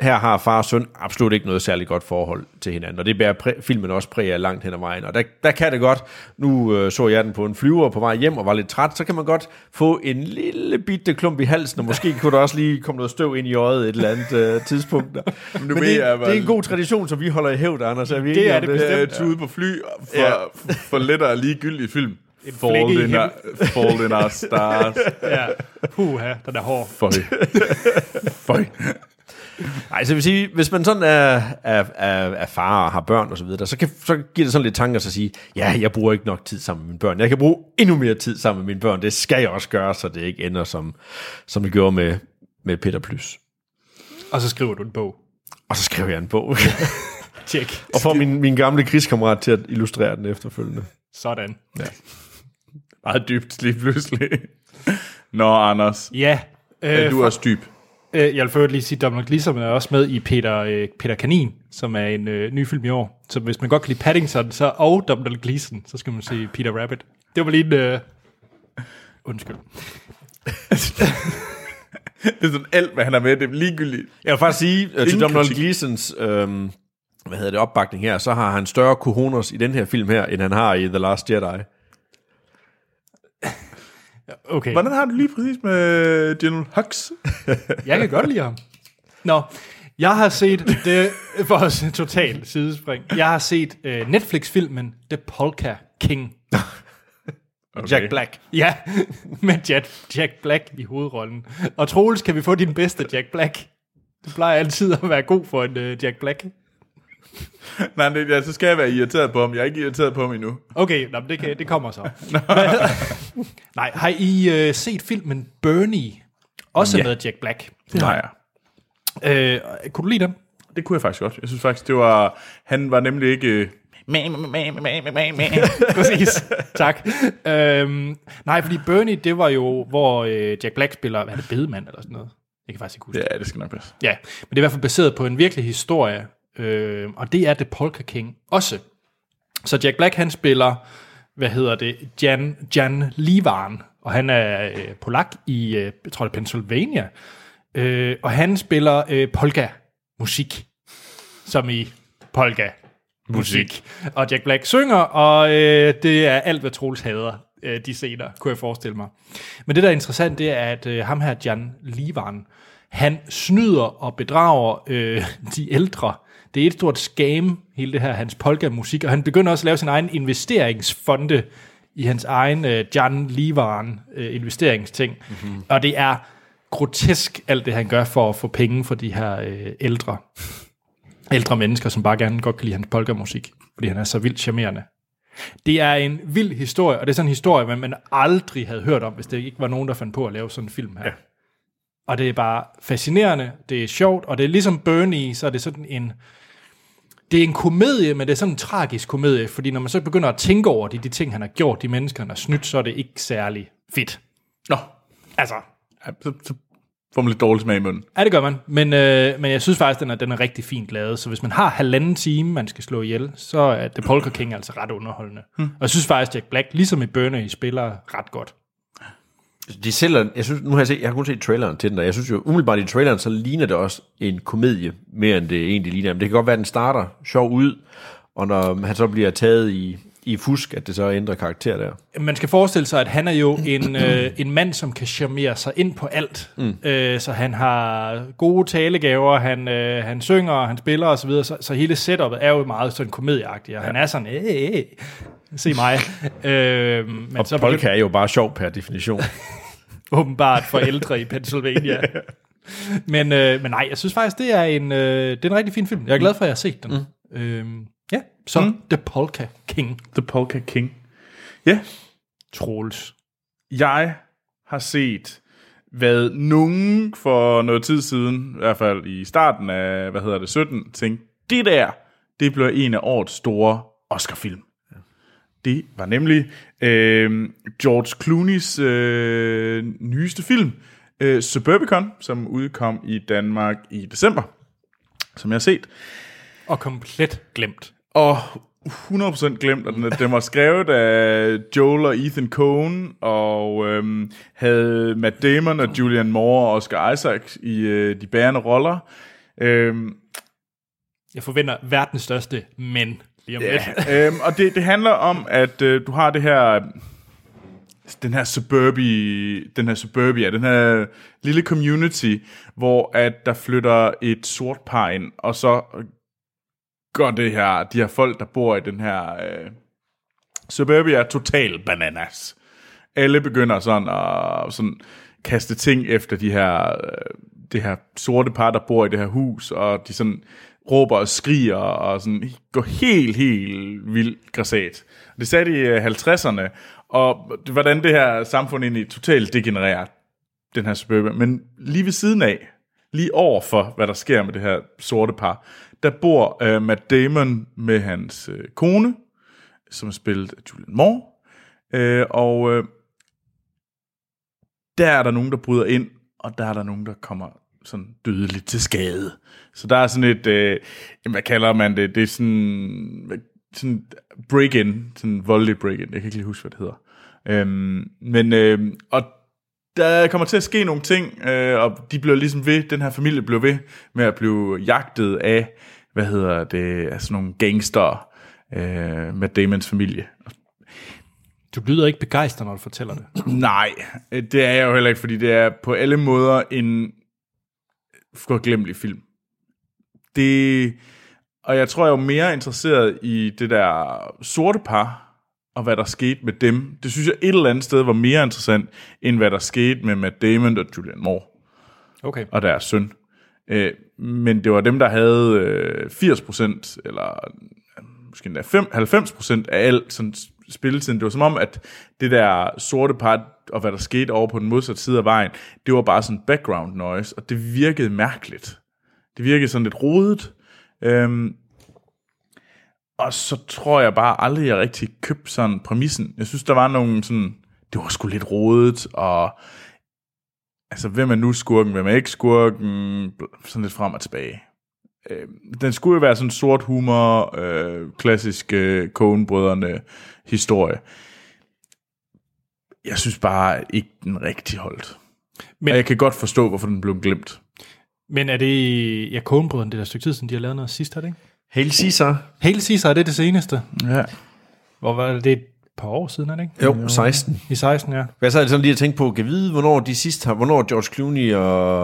her har far og søn absolut ikke noget særligt godt forhold til hinanden, og det bærer præ- filmen også præg af langt hen ad vejen. Og der, der kan det godt, nu øh, så jeg den på en flyver på vej hjem og var lidt træt, så kan man godt få en lille bitte klump i halsen, og måske kunne der også lige komme noget støv ind i øjet et eller andet øh, tidspunkt. [LAUGHS] Der. Men ved det, jeg, det er en god tradition, som vi holder i hævd, Anders. Er vi Det er det Det er bestemt. tude på fly for, Ja. ja. for let og ligegyldig film. Flække Fault i in, our, [LAUGHS] fault in our stars. Ja, puha, den er hård. Føj. Føj. Nej, så vil sige, hvis man sådan er, er, er, er far og har børn og så videre, så, kan, så giver det sådan lidt tanker at sige, ja, jeg bruger ikke nok tid sammen med mine børn. Jeg kan bruge endnu mere tid sammen med mine børn. Det skal jeg også gøre, så det ikke ender som, som det gjorde med, med Peter Plys. Og så skriver du en bog. Og så skrev jeg en bog. Tjek. og får min, min gamle krigskammerat til at illustrere den efterfølgende. Sådan. Meget dybt lige pludselig. [LAUGHS] Nå, Anders. Ja. Er Øh, du også dyb? Øh, jeg vil for øvrigt lige sige, at Dominic Gleeson er også med i Peter, øh, Peter Kanin, som er en øh, ny film i år. Så hvis man godt kan lide Paddington så, og Dominic Gleeson, så skal man se Peter Rabbit. Det var lige en... Øh... Undskyld. [LAUGHS] Det er sådan alt, hvad han er med, det er ligegyldigt. Jeg vil faktisk sige, uh, til Ingen Donald. Gleesons øhm, hvad hedder det, opbakning her, så har han større cojones i den her film her, end han har i The Last Jedi. Okay, Hvordan har du lige præcis med General Hux? [LAUGHS] jeg kan godt lide ham. Nå, jeg har set, det [LAUGHS] for os en total sidespring, jeg har set øh, Netflix-filmen The Polka King. [LAUGHS] Okay. Jack Black. Ja, med Jack, Jack Black i hovedrollen. Og Troels, kan vi få din bedste Jack Black? Det plejer altid at være god for en uh, Jack Black. [LAUGHS] Nej, det, ja, så skal jeg være irriteret på ham. Jeg er ikke irriteret på ham endnu. Okay, nå, men det, kan, det kommer så. [LAUGHS] [LAUGHS] Nej, har I uh, set filmen Bernie? Også Ja. med Jack Black. Nej, ja. Uh, kunne du lide den? Det kunne jeg faktisk godt. Jeg synes faktisk, det var... Han var nemlig ikke... øh, Præcis. tak. Øhm, nej, fordi Bernie, det var jo, hvor øh, Jack Black spiller, hvad er det, bedemand eller sådan noget? Jeg kan faktisk ikke huske. Ja, det skal nok passe. Ja, men det er i hvert fald baseret på en virkelig historie, øh, og det er The Polka King også. Så Jack Black, han spiller, hvad hedder det, Jan, Jan Livan, og han er øh, polak i, øh, jeg tror det er Pennsylvania, øh, og han spiller øh, polka-musik, som i polka musik. Og Jack Black synger, og øh, det er alt, hvad Troels hader, øh, de scener, kunne jeg forestille mig. Men det, der er interessant, det er, at øh, ham her, Jan Livan, han snyder og bedrager øh, de ældre. Det er et stort scam, hele det her, hans polka-musik, og han begynder også at lave sin egen investeringsfonde i hans egen øh, Jan Livan øh, investeringsting. Mm-hmm. Og det er grotesk, alt det han gør for at få penge for de her øh, ældre ældre mennesker, som bare gerne godt kan lide hans polkamusik, fordi han er så vildt charmerende. Det er en vild historie, og det er sådan en historie, man, man aldrig havde hørt om, hvis det ikke var nogen, der fandt på at lave sådan en film her. Ja. Og det er bare fascinerende, det er sjovt, og det er ligesom Bernie, så er det sådan en... Det er en komedie, men det er sådan en tragisk komedie, fordi når man så begynder at tænke over de, de ting, han har gjort, de mennesker, han har snydt, så er det ikke særlig fedt. Nå, Altså, ja, så, så får man lidt dårlig smag i munden. Ja, det gør man. Men, øh, men jeg synes faktisk, den er, den er rigtig fint lavet. Så hvis man har halvanden time, man skal slå ihjel, så er The Polka King altså ret underholdende. Hmm. Og jeg synes faktisk, Jack Black, ligesom i Burner, spiller ret godt. De sælger, jeg synes, nu har jeg, set, jeg har kun set traileren til den, og jeg synes jo umiddelbart i traileren, så ligner det også en komedie, mere end det egentlig ligner. Men det kan godt være, at den starter sjov ud, og når han så bliver taget i, i fusk, at det så ændrer karakter der. Man skal forestille sig, at han er jo en, [CLEARS THROAT] øh, en mand, som kan charmere sig ind på alt. Mm. Øh, så han har gode talegaver, han, øh, han synger, han spiller osv., så, videre, så, så hele setupet er jo meget sådan komedieagtigt, og ja. han er sådan, øh, øh, se mig. øh, men Og så polka er jo bare sjov per definition. [LAUGHS] åbenbart for ældre i Pennsylvania. [LAUGHS] men, øh, men nej, jeg synes faktisk, det er en, øh, det er en rigtig fin film. Jeg er glad for, at jeg har set den. Mm. Øhm, ja, så mm. The Polka King. The Polka King. Ja, Troels. jeg har set, hvad nogen for noget tid siden, i hvert fald i starten af, hvad hedder det, 17, tænkte, det der, det blev en af årets store Oscar-film. Det var nemlig øh, George Clooney's øh, nyeste film, øh, Suburbicon, som udkom i Danmark i december, som jeg har set. Og komplet glemt. Og 100% glemt, at den, den var skrevet af Joel og Ethan Coen, og øhm, havde Matt Damon og Julian Moore og Oscar Isaac i øh, de bærende roller. Øhm, Jeg forventer verdens største men lige om lidt. [LAUGHS] øhm, og det, det handler om, at øh, du har det her, den her suburbia, den her suburbia, den her lille community, hvor at der flytter et sort par ind, og så går det her, de her folk, der bor i den her øh, suburbia, er total bananas. Alle begynder sådan at sådan kaste ting efter de her, øh, det her sorte par, der bor i det her hus, og de sådan råber og skriger, og sådan går helt, helt vildt græsat. Det sagde de i øh, 50'erne, og hvordan det her samfund egentlig totalt degenererer, den her suburban. Men lige ved siden af, lige over for, hvad der sker med det her sorte par, der bor øh, Matt Damon med hans øh, kone, som er spillet af Julian Moore, øh, og øh, der er der nogen, der bryder ind, og der er der nogen, der kommer sådan dødeligt til skade. Så der er sådan et, øh, hvad kalder man det, det er sådan, sådan break-in, sådan voldelig break-in, jeg kan ikke lige huske, hvad det hedder. Øhm, men, øh, og der kommer til at ske nogle ting, øh, og de bliver ligesom ved, den her familie bliver ved med at blive jagtet af, hvad hedder det, altså nogle gangster øh, med Damons familie. Du lyder ikke begejstret, når du fortæller det. [CLEARS THROAT] Nej, det er jeg jo heller ikke, fordi det er på alle måder en forglemmelig film. Det, og jeg tror, jeg er mere interesseret i det der sorte par, og hvad der skete med dem. Det synes jeg et eller andet sted var mere interessant, end hvad der skete med Matt Damon og Julian Moore Okay. og deres søn. Øh, men det var dem, der havde øh, 80%, eller øh, måske endda fem- 90% af alt sådan spilletiden. Det var som om, at det der sorte part, og hvad der skete over på den modsatte side af vejen, det var bare sådan background noise, og det virkede mærkeligt. Det virkede sådan lidt rodet. Øhm, og så tror jeg bare aldrig, jeg rigtig købte sådan præmissen. Jeg synes, der var nogle sådan, det var sgu lidt rodet, og altså, hvem er nu skurken, hvem er ikke skurken, sådan lidt frem og tilbage. Øh, den skulle jo være sådan sort humor, øh, klassisk øh, Coen-brødrene historie. Jeg synes bare ikke, den rigtig holdt. Men- og jeg kan godt forstå, hvorfor den blev glemt. Men er det... Ja, Coen-brødrene, det der stykke tid siden, de har lavet noget sidst, er det ikke? Hail Caesar. Hail Caesar, er det det seneste? Ja. Hvor var det? Det et par år siden, er det ikke? Jo, 16. I 16, ja. Jeg sad sådan lige at tænke på, kan vide, hvornår de sidst har, hvornår George Clooney og,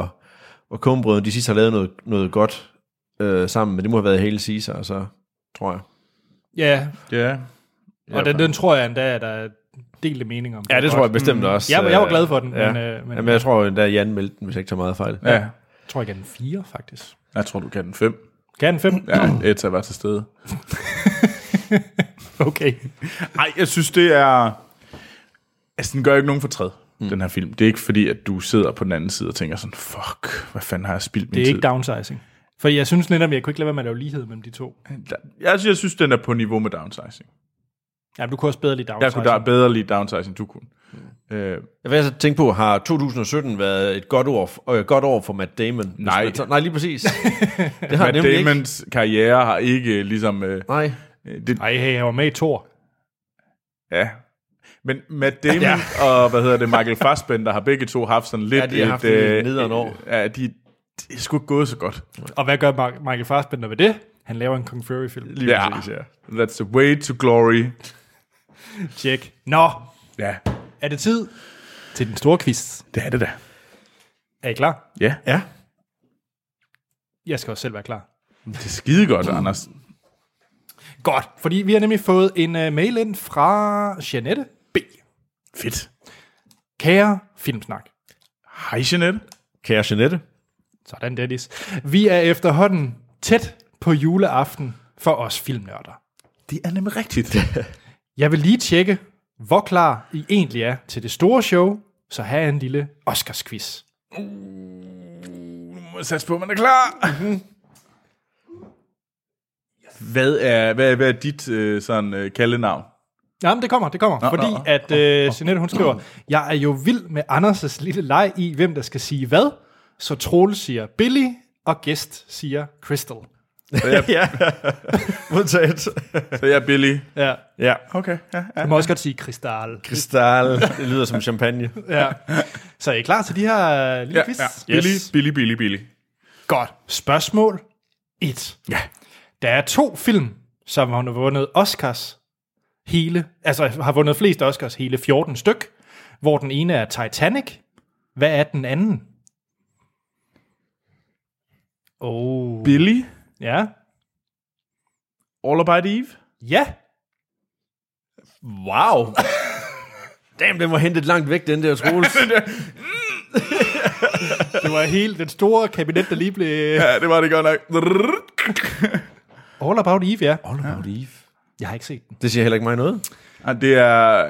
og Coen de sidst har lavet noget, noget godt øh, sammen, men det må have været Hail Caesar, så tror jeg. Ja, Ja. og den, den tror jeg endda, at der er delte meninger om. Ja, det tror jeg bestemt også. Jeg, jeg var glad for den, ja. men, øh, men Jamen, jeg tror endda, Jan meldte den, hvis jeg ikke tager meget fejl. ja. jeg tror, jeg gav den 4, faktisk. Jeg tror, du kan den fem. Gav den 5? Ja, Etta var til stede. [LAUGHS] Okay. Nej, jeg synes, det er... Altså, den gør ikke nogen fortræd, mm. den her film. Det er ikke fordi, at du sidder på den anden side og tænker sådan, fuck, hvad fanden har jeg spildt min Det er tid? ikke downsizing. For jeg synes netop, jeg kunne ikke lade være med at lave lighed mellem de to. Jeg, jeg synes, den er på niveau med downsizing. Ja, du kunne også bedre lide Jeg downsizing. kunne da bedre lide downsizing, du kunne. Øh, Jeg vil altså tænke på, har 2017 været et godt år, øh, godt år for Matt Damon? Nej. tager- nej, lige præcis. [LAUGHS] Det har Matt nemlig ikke. Damons karriere har ikke ligesom... Øh, Nej. det, Ej, hey, jeg var med i Thor. ja. Men Matt Damon [LAUGHS] ja. og, hvad hedder det, Michael Fassbender har begge to haft sådan lidt... Ja, de har haft et nederen år. Ja, de, de er sgu ikke gået så godt. Og hvad gør Mark- Michael Fassbender ved det? Han laver en Kung Fury-film. Lige Ja, præcis, ja. that's the way to glory. Check. Nå, Ja, er det tid til den store quiz. det er det da. Er I klar? Ja, Ja. Jeg skal også selv være klar. det er skide godt, Anders. Godt, fordi vi har nemlig fået en uh, mail ind fra Janette B. Fedt. Kære Filmsnak. Hej, Jeanette. Kære Jeanette. Sådan, Dennis. Vi er efterhånden tæt på juleaften for os filmnørder. Det er nemlig rigtigt. [LAUGHS] Jeg vil lige tjekke, hvor klar I egentlig er til det store show, så er en lille Oscars-quiz. Nu må jeg satse på, at man er klar. hvad, er, hvad, er, hvad er dit øh, sådan, øh, kaldenavn? Jamen, det kommer, det kommer. Nå, fordi nå, at øh, Jeanette, hun skriver, jeg er jo vild med Anders' lille leg i, hvem der skal sige hvad. Så Troels siger Billy, og gæst siger Crystal. [LAUGHS] ja. Modtaget. Så jeg er Billy. Ja. ja. Okay, ja, ja. Du må også godt sige Krystal. Kristal. [LAUGHS] Det lyder som champagne. Ja. Så er I klar til de her øh, lille ja, quiz? ja. Billy, Yes. Billy, Billy, Billy. Godt. Spørgsmål 1. Ja. Der er to film, som har vundet Oscars hele, altså har vundet flest Oscars hele 14 styk, hvor den ene er Titanic. Hvad er den anden? Oh. Billy, Ja. All About Eve. Ja. Wow. [LAUGHS] Damn, den var hentet langt væk, den der Troels. [LAUGHS] Det var hele den store kabinet, der lige blev... Ja, det var det godt nok. All About Eve, ja. All about Eve. Jeg har ikke set den. Det siger heller ikke mig noget. Ja, det er...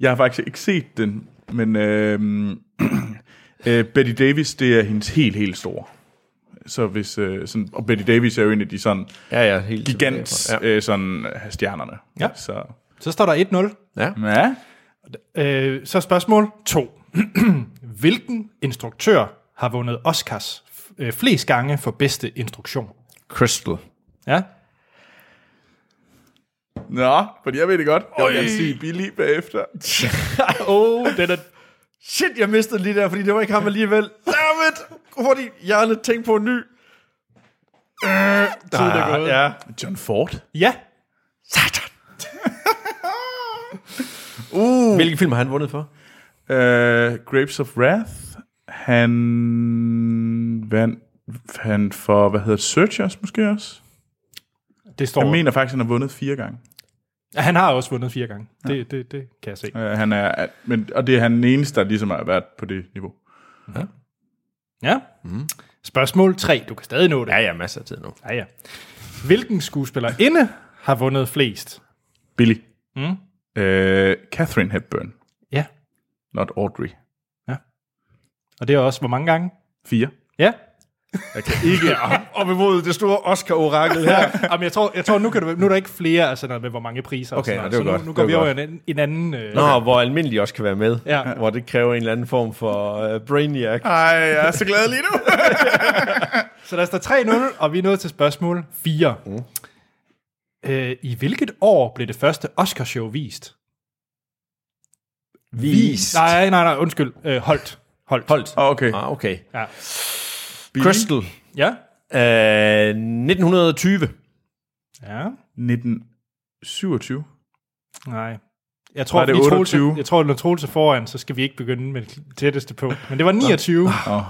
Jeg har faktisk ikke set den, men øh, [CLEARS THROAT] øh, Betty Davis, det er hendes helt, helt store. Så hvis, øh, sådan, og Betty Davis er jo en af de sådan Ja, ja, helt gigant Ja. øh, sådan øh, stjernerne. Ja. Så, Så står der 1-0. ja. ja. Øh, så spørgsmål 2. [CLEARS THROAT] Hvilken instruktør har vundet Oscars øh, flest gange for bedste instruktion? Crystal. Ja. Nå, fordi jeg ved det godt. Jeg vil gerne sige Billy bagefter. [LAUGHS] oh, den er... Shit, jeg mistede lige der, fordi det var ikke ham alligevel. Dammit! Hurtigt, hjernet, tænk på en ny. Tiden er gået. Ja. John Ford. Ja. Satan. [LAUGHS] uh. Hvilken film har han vundet for? Uh, Grapes of Wrath. Han vandt han for, hvad hedder det, Searchers måske også? Det står... Jeg mener faktisk, han har vundet fire gange. Han har også vundet fire gange. Det, det, det kan jeg se. Uh, han er, men, og det er han den eneste, der ligesom har været på det niveau. Ja. Mm. Spørgsmål 3. Du kan stadig nå det. Ja, ja, masser af tid nu. Ja, ja. Hvilken skuespillerinde har vundet flest? Billy. Mm. Uh, Catherine Hepburn. Ja. Not Audrey. Og det er også hvor mange gange? Fire. Ja. Jeg kan ikke... Op imod det store Oscar-orakel her. Jamen, jeg tror, jeg tror nu, kan du, nu er der ikke flere altså, med, hvor mange priser. og Okay, sådan ja, det så godt. nu, nu går Det vi over i en, en anden... Øh, Nå, hvor almindelig også kan være med. Ja. Hvor det kræver en eller anden form for uh, brainiac. Ej, jeg er så glad lige nu. [LAUGHS] Så der står 3-0, og vi er nået til spørgsmål 4. Mm. Øh, I hvilket år blev det første Oscarshow vist? Vist. Nej, nej, nej, undskyld. Øh, holdt. Holdt. Holdt. Oh, okay. Ah, okay. Ja. Billy. Crystal. Ja. Uh, 1920. Ja. 1927. Nej. Jeg tror, Var det Troels- 28? jeg tror, når foran, så skal vi ikke begynde med det tætteste på. Men det var 29. Oh,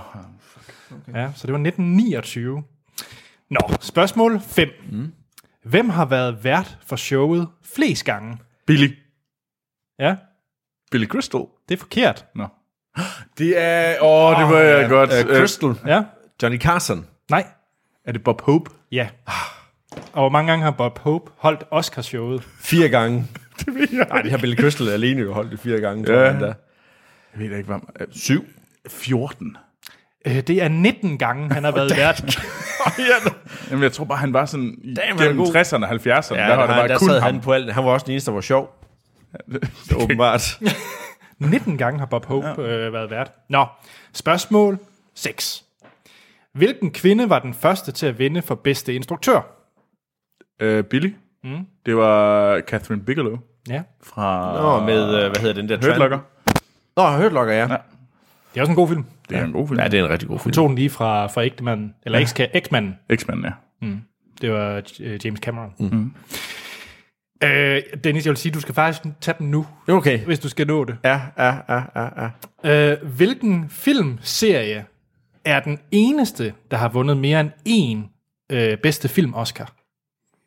Ja, så det var 1929. Nå, spørgsmål 5. Mm. Hvem har været vært for showet flest gange? Billy. Ja, Billy Crystal. det er forkert. Nå. [GASPS] Det er... Åh, oh, det var jeg godt. Uh, Øh, Crystal. Ja, Johnny Carson. nej, er det Bob Hope? ja. Og hvor mange gange har Bob Hope holdt Oscarshowet? Fire gange. [LAUGHS] det ved jeg. Nej, det har Billy Crystal alene jo holdt det fire gange, tror Ja. jeg endda. Jeg ved ikke, hvad... øh, Syv. 14. Øh, det er 19 gange, han har [LAUGHS] været vært. [LAUGHS] Jamen, jeg tror bare, han var sådan i Damn, han er gennem god. 60'erne og 70'erne. Ja, der var det der, der kun sad ham. han på alt. Han var også den eneste, der var sjov. Så åbenbart. 19 gange har Bob Hope ja. øh, været vært. Nå, spørgsmål 6. Hvilken kvinde var den første til at vinde for bedste instruktør? Øh, Billy. Mm. Det var Catherine Bigelow Ja, fra Nå, med, øh, hvad hedder den der? Hurt Locker. Nå, Hurt Locker, ja. Ja. det er også en god film. Det er en god film. Ja, det er en rigtig god Vi film. tog den lige fra, fra Ægtemanden, eller ja. X-manden. X-Men, ja. Det var øh, James Cameron. Mm. Øh, Dennis, jeg vil sige, du skal faktisk tage den nu, Okay. hvis du skal nå det. Ja, ja, ja, ja, ja. Øh, hvilken filmserie er den eneste, der har vundet mere end én øh, bedste film Oscar?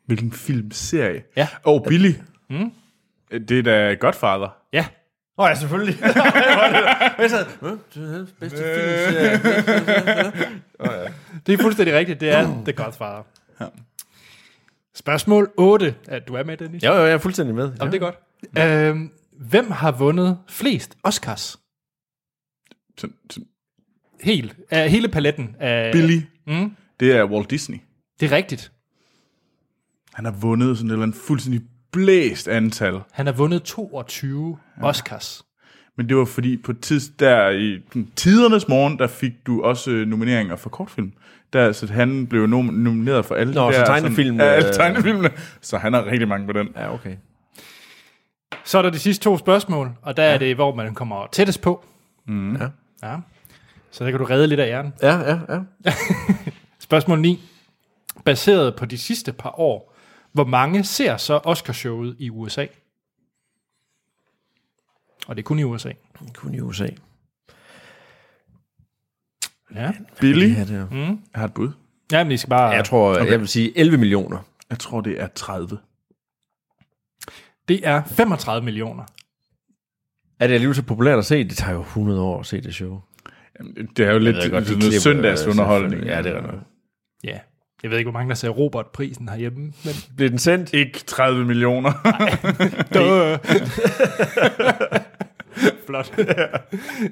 Hvilken filmserie? Ja. Åh, oh, Billy. Mm. Det er da Godfather. Ja, Åh, oh, ja, selvfølgelig. [LAUGHS] Jeg sad, "Hvad? Det er bedste film. [LAUGHS] det er fuldstændig rigtigt. Det er [CLEARS THROAT] The Godfather. Ja. Spørgsmål 8. Er du er med, Dennis? Jo, jo, jeg er fuldstændig med. Jamen, det er godt. Øh, hvem har vundet flest Oscars? Så, så, Helt. Af hele paletten. Af, Billy. Mm, Det er Walt Disney. det er rigtigt. Han har vundet sådan et eller andet fuldstændig blæst antal. Han har vundet 22 ja. Oscars. Men det var fordi på tids, der i tidernes morgen, der fik du også øh, nomineringer for kortfilm. Der, så han blev nom- nomineret for alle Nå, de så der, tegnefilm, Sådan, ja, alle øh, tegnefilmene. Så han har rigtig mange på den. Ja, okay. Så er der de sidste to spørgsmål, og der ja. er det, hvor man kommer tættest på. Ja. Ja. Så der kan du redde lidt af æren. Ja, ja, ja. [LAUGHS] Spørgsmål 9. Baseret på de sidste par år, hvor mange ser så Oscarshowet i USA? Og det er kun i USA. Kun i USA. Ja, Billy, Ja, det er. jeg har et bud. ja men I skal bare... Jeg tror, okay. jeg vil sige 11 millioner. Jeg tror, det er 30. Det er 35 millioner. Er det alligevel så populært at se? Det tager jo 100 år at se det show. Det er jo lidt godt, sådan noget søndagsunderholdning. Ja, det er rigtigt. Ja. Jeg ved ikke, hvor mange der ser Robert-prisen herhjemme, men... Bliver den sendt? Ikke 30 millioner. [LAUGHS] [LAUGHS] Flot.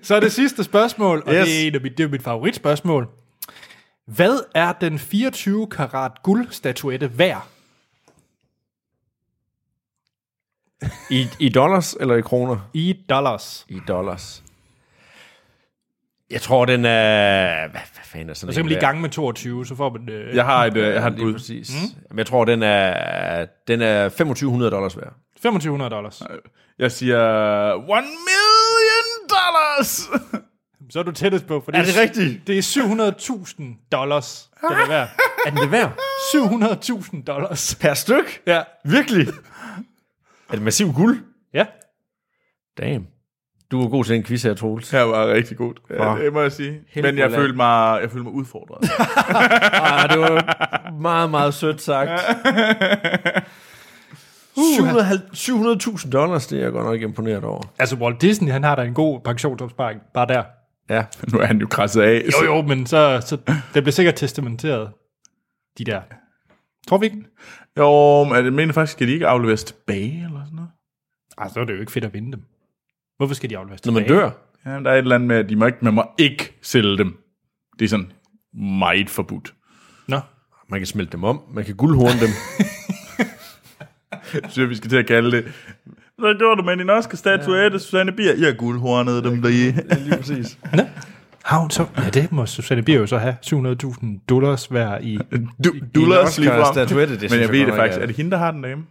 Så er det sidste spørgsmål, og Yes. det, er en af mit, det er mit favoritspørgsmål. Hvad er den 24 karat guldstatuette værd? I, I dollars eller i kroner? I dollars. I dollars. Jeg tror, den er... Hvad, hvad fanden er sådan Og så kan man lige gange med 22, så får man... Øh, Jeg har et, øh, jeg har et Lige bud. præcis. Mm. Men jeg tror, den er, den er 2500 dollars værd. 2500 dollars. Jeg siger 1 million dollars. [LAUGHS] Så er du tættest på, for det Er det rigtigt? Det er 700.000 dollars, den er værd. [LAUGHS] Er den det værd? 700.000 dollars. Per styk? Ja. Virkelig? [LAUGHS] er det massiv guld? Ja. Damn. Du var god til den quiz her, Troels. Det var rigtig godt. Ja, det må jeg sige. Men jeg følte mig, jeg følte mig udfordret. [LAUGHS] Ah, det var meget, meget sødt sagt. 700.000 dollars, det er jeg godt nok imponeret over. Altså, Walt Disney, han har da en god pensionsopsparing, bare der. Ja. nu er han jo krasset af. Jo, jo, men så, så det bliver sikkert testamenteret, de der. Tror vi ikke? Jo, men jeg mener faktisk, skal de ikke afleveres tilbage eller sådan noget? Ej, så er det jo ikke fedt at vinde dem. Hvorfor skal de afleveres Når man tilbage? dør. Ja, der er et eller andet med, at de må ikke, man må ikke sælge dem. Det er sådan meget forbudt. Nå. Man kan smelte dem om. Man kan guldhorne dem. Jeg synes, vi skal til at kalde det. Hvad gjorde du med din Oscar-statuette, Susanne Bier? Jeg guldhornede dem lige. Lige præcis. Har hun så? Ja, det må Susanne Bier jo så have. 700.000 dollars værd i... Du, du lader lige det Men synes jeg ved godt det nok faktisk. er- Er det hende, der har den dame?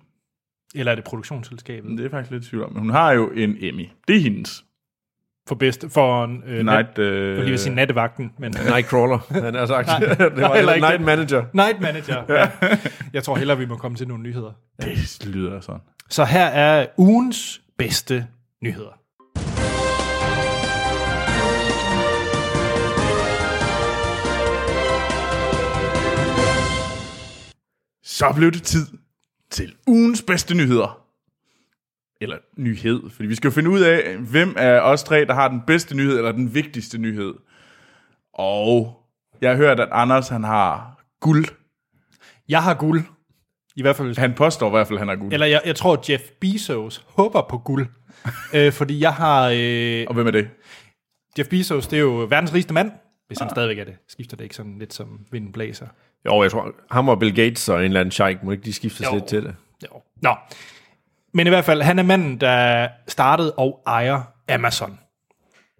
Eller er det produktionsselskabet? Det er jeg faktisk lidt tvivl om. Men hun har jo en Emmy. Det er hendes. For bedste... For en... Øh, Night, Jeg øh, vil lige vil sige nattevagten, men... Nightcrawler, [LAUGHS] han har sagt. [LAUGHS] det var heller ikke Night det. Manager. Night Manager. Ja. Jeg tror hellere, vi må komme til nogle nyheder. det lyder sådan. Så her er ugens bedste nyheder. Så blev det tid til ugens bedste nyheder. Eller nyhed, fordi vi skal jo finde ud af, hvem af os tre, der har den bedste nyhed, eller den vigtigste nyhed. Og jeg har hørt, at Anders, han har guld. Jeg har guld. I hvert fald... Han påstår i hvert fald, at han har guld. Eller jeg, jeg tror, Jeff Bezos håber på guld. [LAUGHS] øh, fordi jeg har... Øh, Og hvem er det? Jeff Bezos, det er jo verdens rigeste mand. Hvis han stadigvæk er det. Skifter det ikke sådan lidt som vinden blæser. Jo, jeg tror, ham og Bill Gates og en eller anden sheik, må ikke de skiftes Jo. lidt til det. Jo. Nå. Men i hvert fald, han er manden, der startede og ejer Amazon.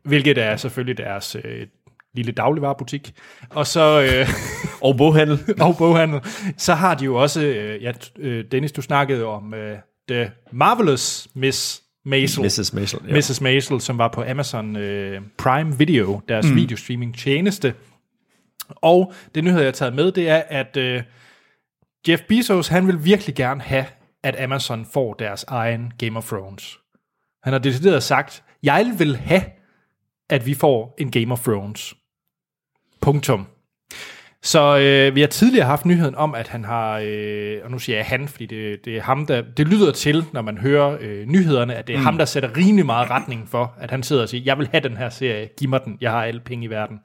Hvilket er selvfølgelig deres øh, lille dagligvarerbutik. Og så... Øh, [LAUGHS] Og boghandel. [LAUGHS] og boghandel. Så har de jo også, øh, ja, øh, Dennis, du snakkede om øh, The Marvelous Miss Maisel. Mrs. Maisel. Ja. Mrs. Maisel, som var på Amazon øh, Prime Video, deres mm. videostreaming tjeneste. Og det nyhed, jeg har taget med, det er, at øh, Jeff Bezos, han vil virkelig gerne have, at Amazon får deres egen Game of Thrones. Han har decideret sagt, jeg vil have, at vi får en Game of Thrones. Punktum. Så øh, vi har tidligere haft nyheden om, at han har, øh, og nu siger jeg han, fordi det, det er ham, der, det lyder til, når man hører øh, nyhederne, at det er mm. ham, der sætter rimelig meget retning for, at han sidder og siger, jeg vil have den her serie, giv mig den, jeg har alle penge i verden.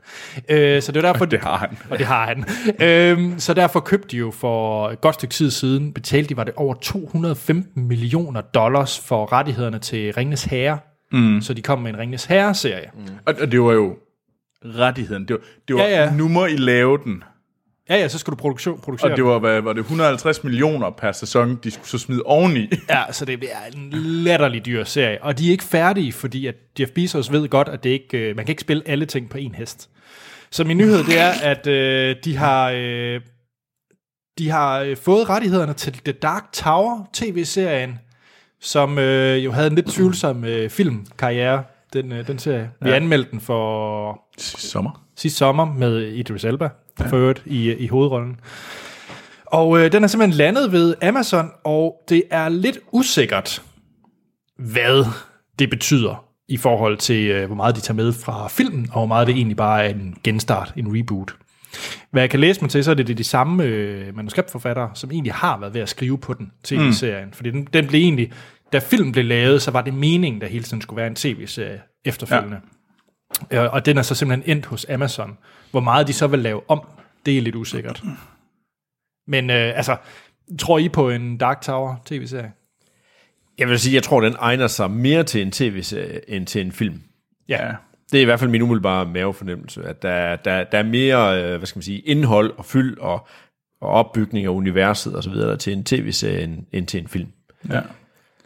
Øh, så det er derfor, [LAUGHS] Det har han. [LAUGHS] og det har han. øhm, så derfor købte de jo for et godt stykke tid siden, betalte de, var det over 215 millioner dollars for rettighederne til Ringnes Herre. Mm. Så de kom med en Ringnes Herre-serie. Mm. Og, og det var jo rettigheden. Det var, det var Ja, ja. nu må I lave den. Ja, ja, så skulle du produktion, producere Og det var, hvad, var det 150 millioner per sæson, de skulle så smide oveni. [LAUGHS] Ja, så det er en latterlig dyr serie. Og de er ikke færdige, fordi at Jeff Bezos ved godt, at det ikke, øh, man kan ikke spille alle ting på en hest. Så min nyhed, det er, at øh, de har... Øh, de har øh, fået rettighederne til The Dark Tower, tv-serien, som øh, jo havde en lidt tvivlsom øh, filmkarriere. Den, øh, den serie. Vi anmeldte den for Sommer. sidste sommer med Idris Elba, ja. for øvrigt, i, i hovedrollen. Og øh, den er simpelthen landet ved Amazon, og det er lidt usikkert, hvad det betyder i forhold til, øh, hvor meget de tager med fra filmen, og hvor meget det egentlig bare er en genstart, en reboot. Hvad jeg kan læse mig til, så er det de, de samme øh, manuskriptforfattere, som egentlig har været ved at skrive på den tv-serien. Mm. Fordi den, den blev egentlig, da filmen blev lavet, så var det meningen, der hele tiden skulle være en tv-serie efterfølgende. Ja. Øh, og den er så simpelthen endt hos Amazon. Hvor meget de så vil lave om, det er lidt usikkert. Men øh, altså, tror I på en Dark Tower tv-serie? Jeg vil sige, jeg tror, den egner sig mere til en tv-serie end til en film. Ja. Det er i hvert fald min umiddelbare mavefornemmelse, at der, der, der er mere, øh, hvad skal man sige, indhold og fyld og, og opbygning af universet og så videre til en tv-serie end, end til en film. Ja.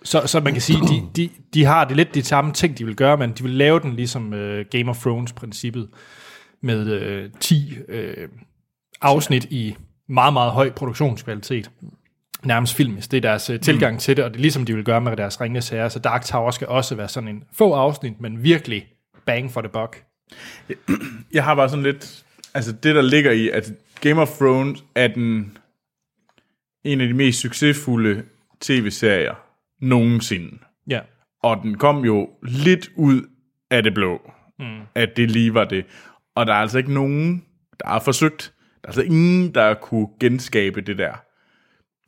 Så, så man kan sige, de, de, de har det lidt de samme ting, de vil gøre, men de vil lave den ligesom uh, Game of Thrones-princippet med uh, 10 uh, afsnit i meget, meget høj produktionskvalitet. Nærmest filmisk. Det er deres uh, tilgang mm. til det, og det er ligesom de vil gøre med deres Ringenes Herre. Så Dark Tower skal også være sådan en få afsnit, men virkelig bang for the buck. Jeg har bare sådan lidt... Altså det, der ligger i, at Game of Thrones er den en af de mest succesfulde tv-serier nogensinde. Ja. Og den kom jo lidt ud af det blå, mm. at det lige var det. Og der er altså ikke nogen, der har forsøgt. Der er altså ingen, der kunne genskabe det der.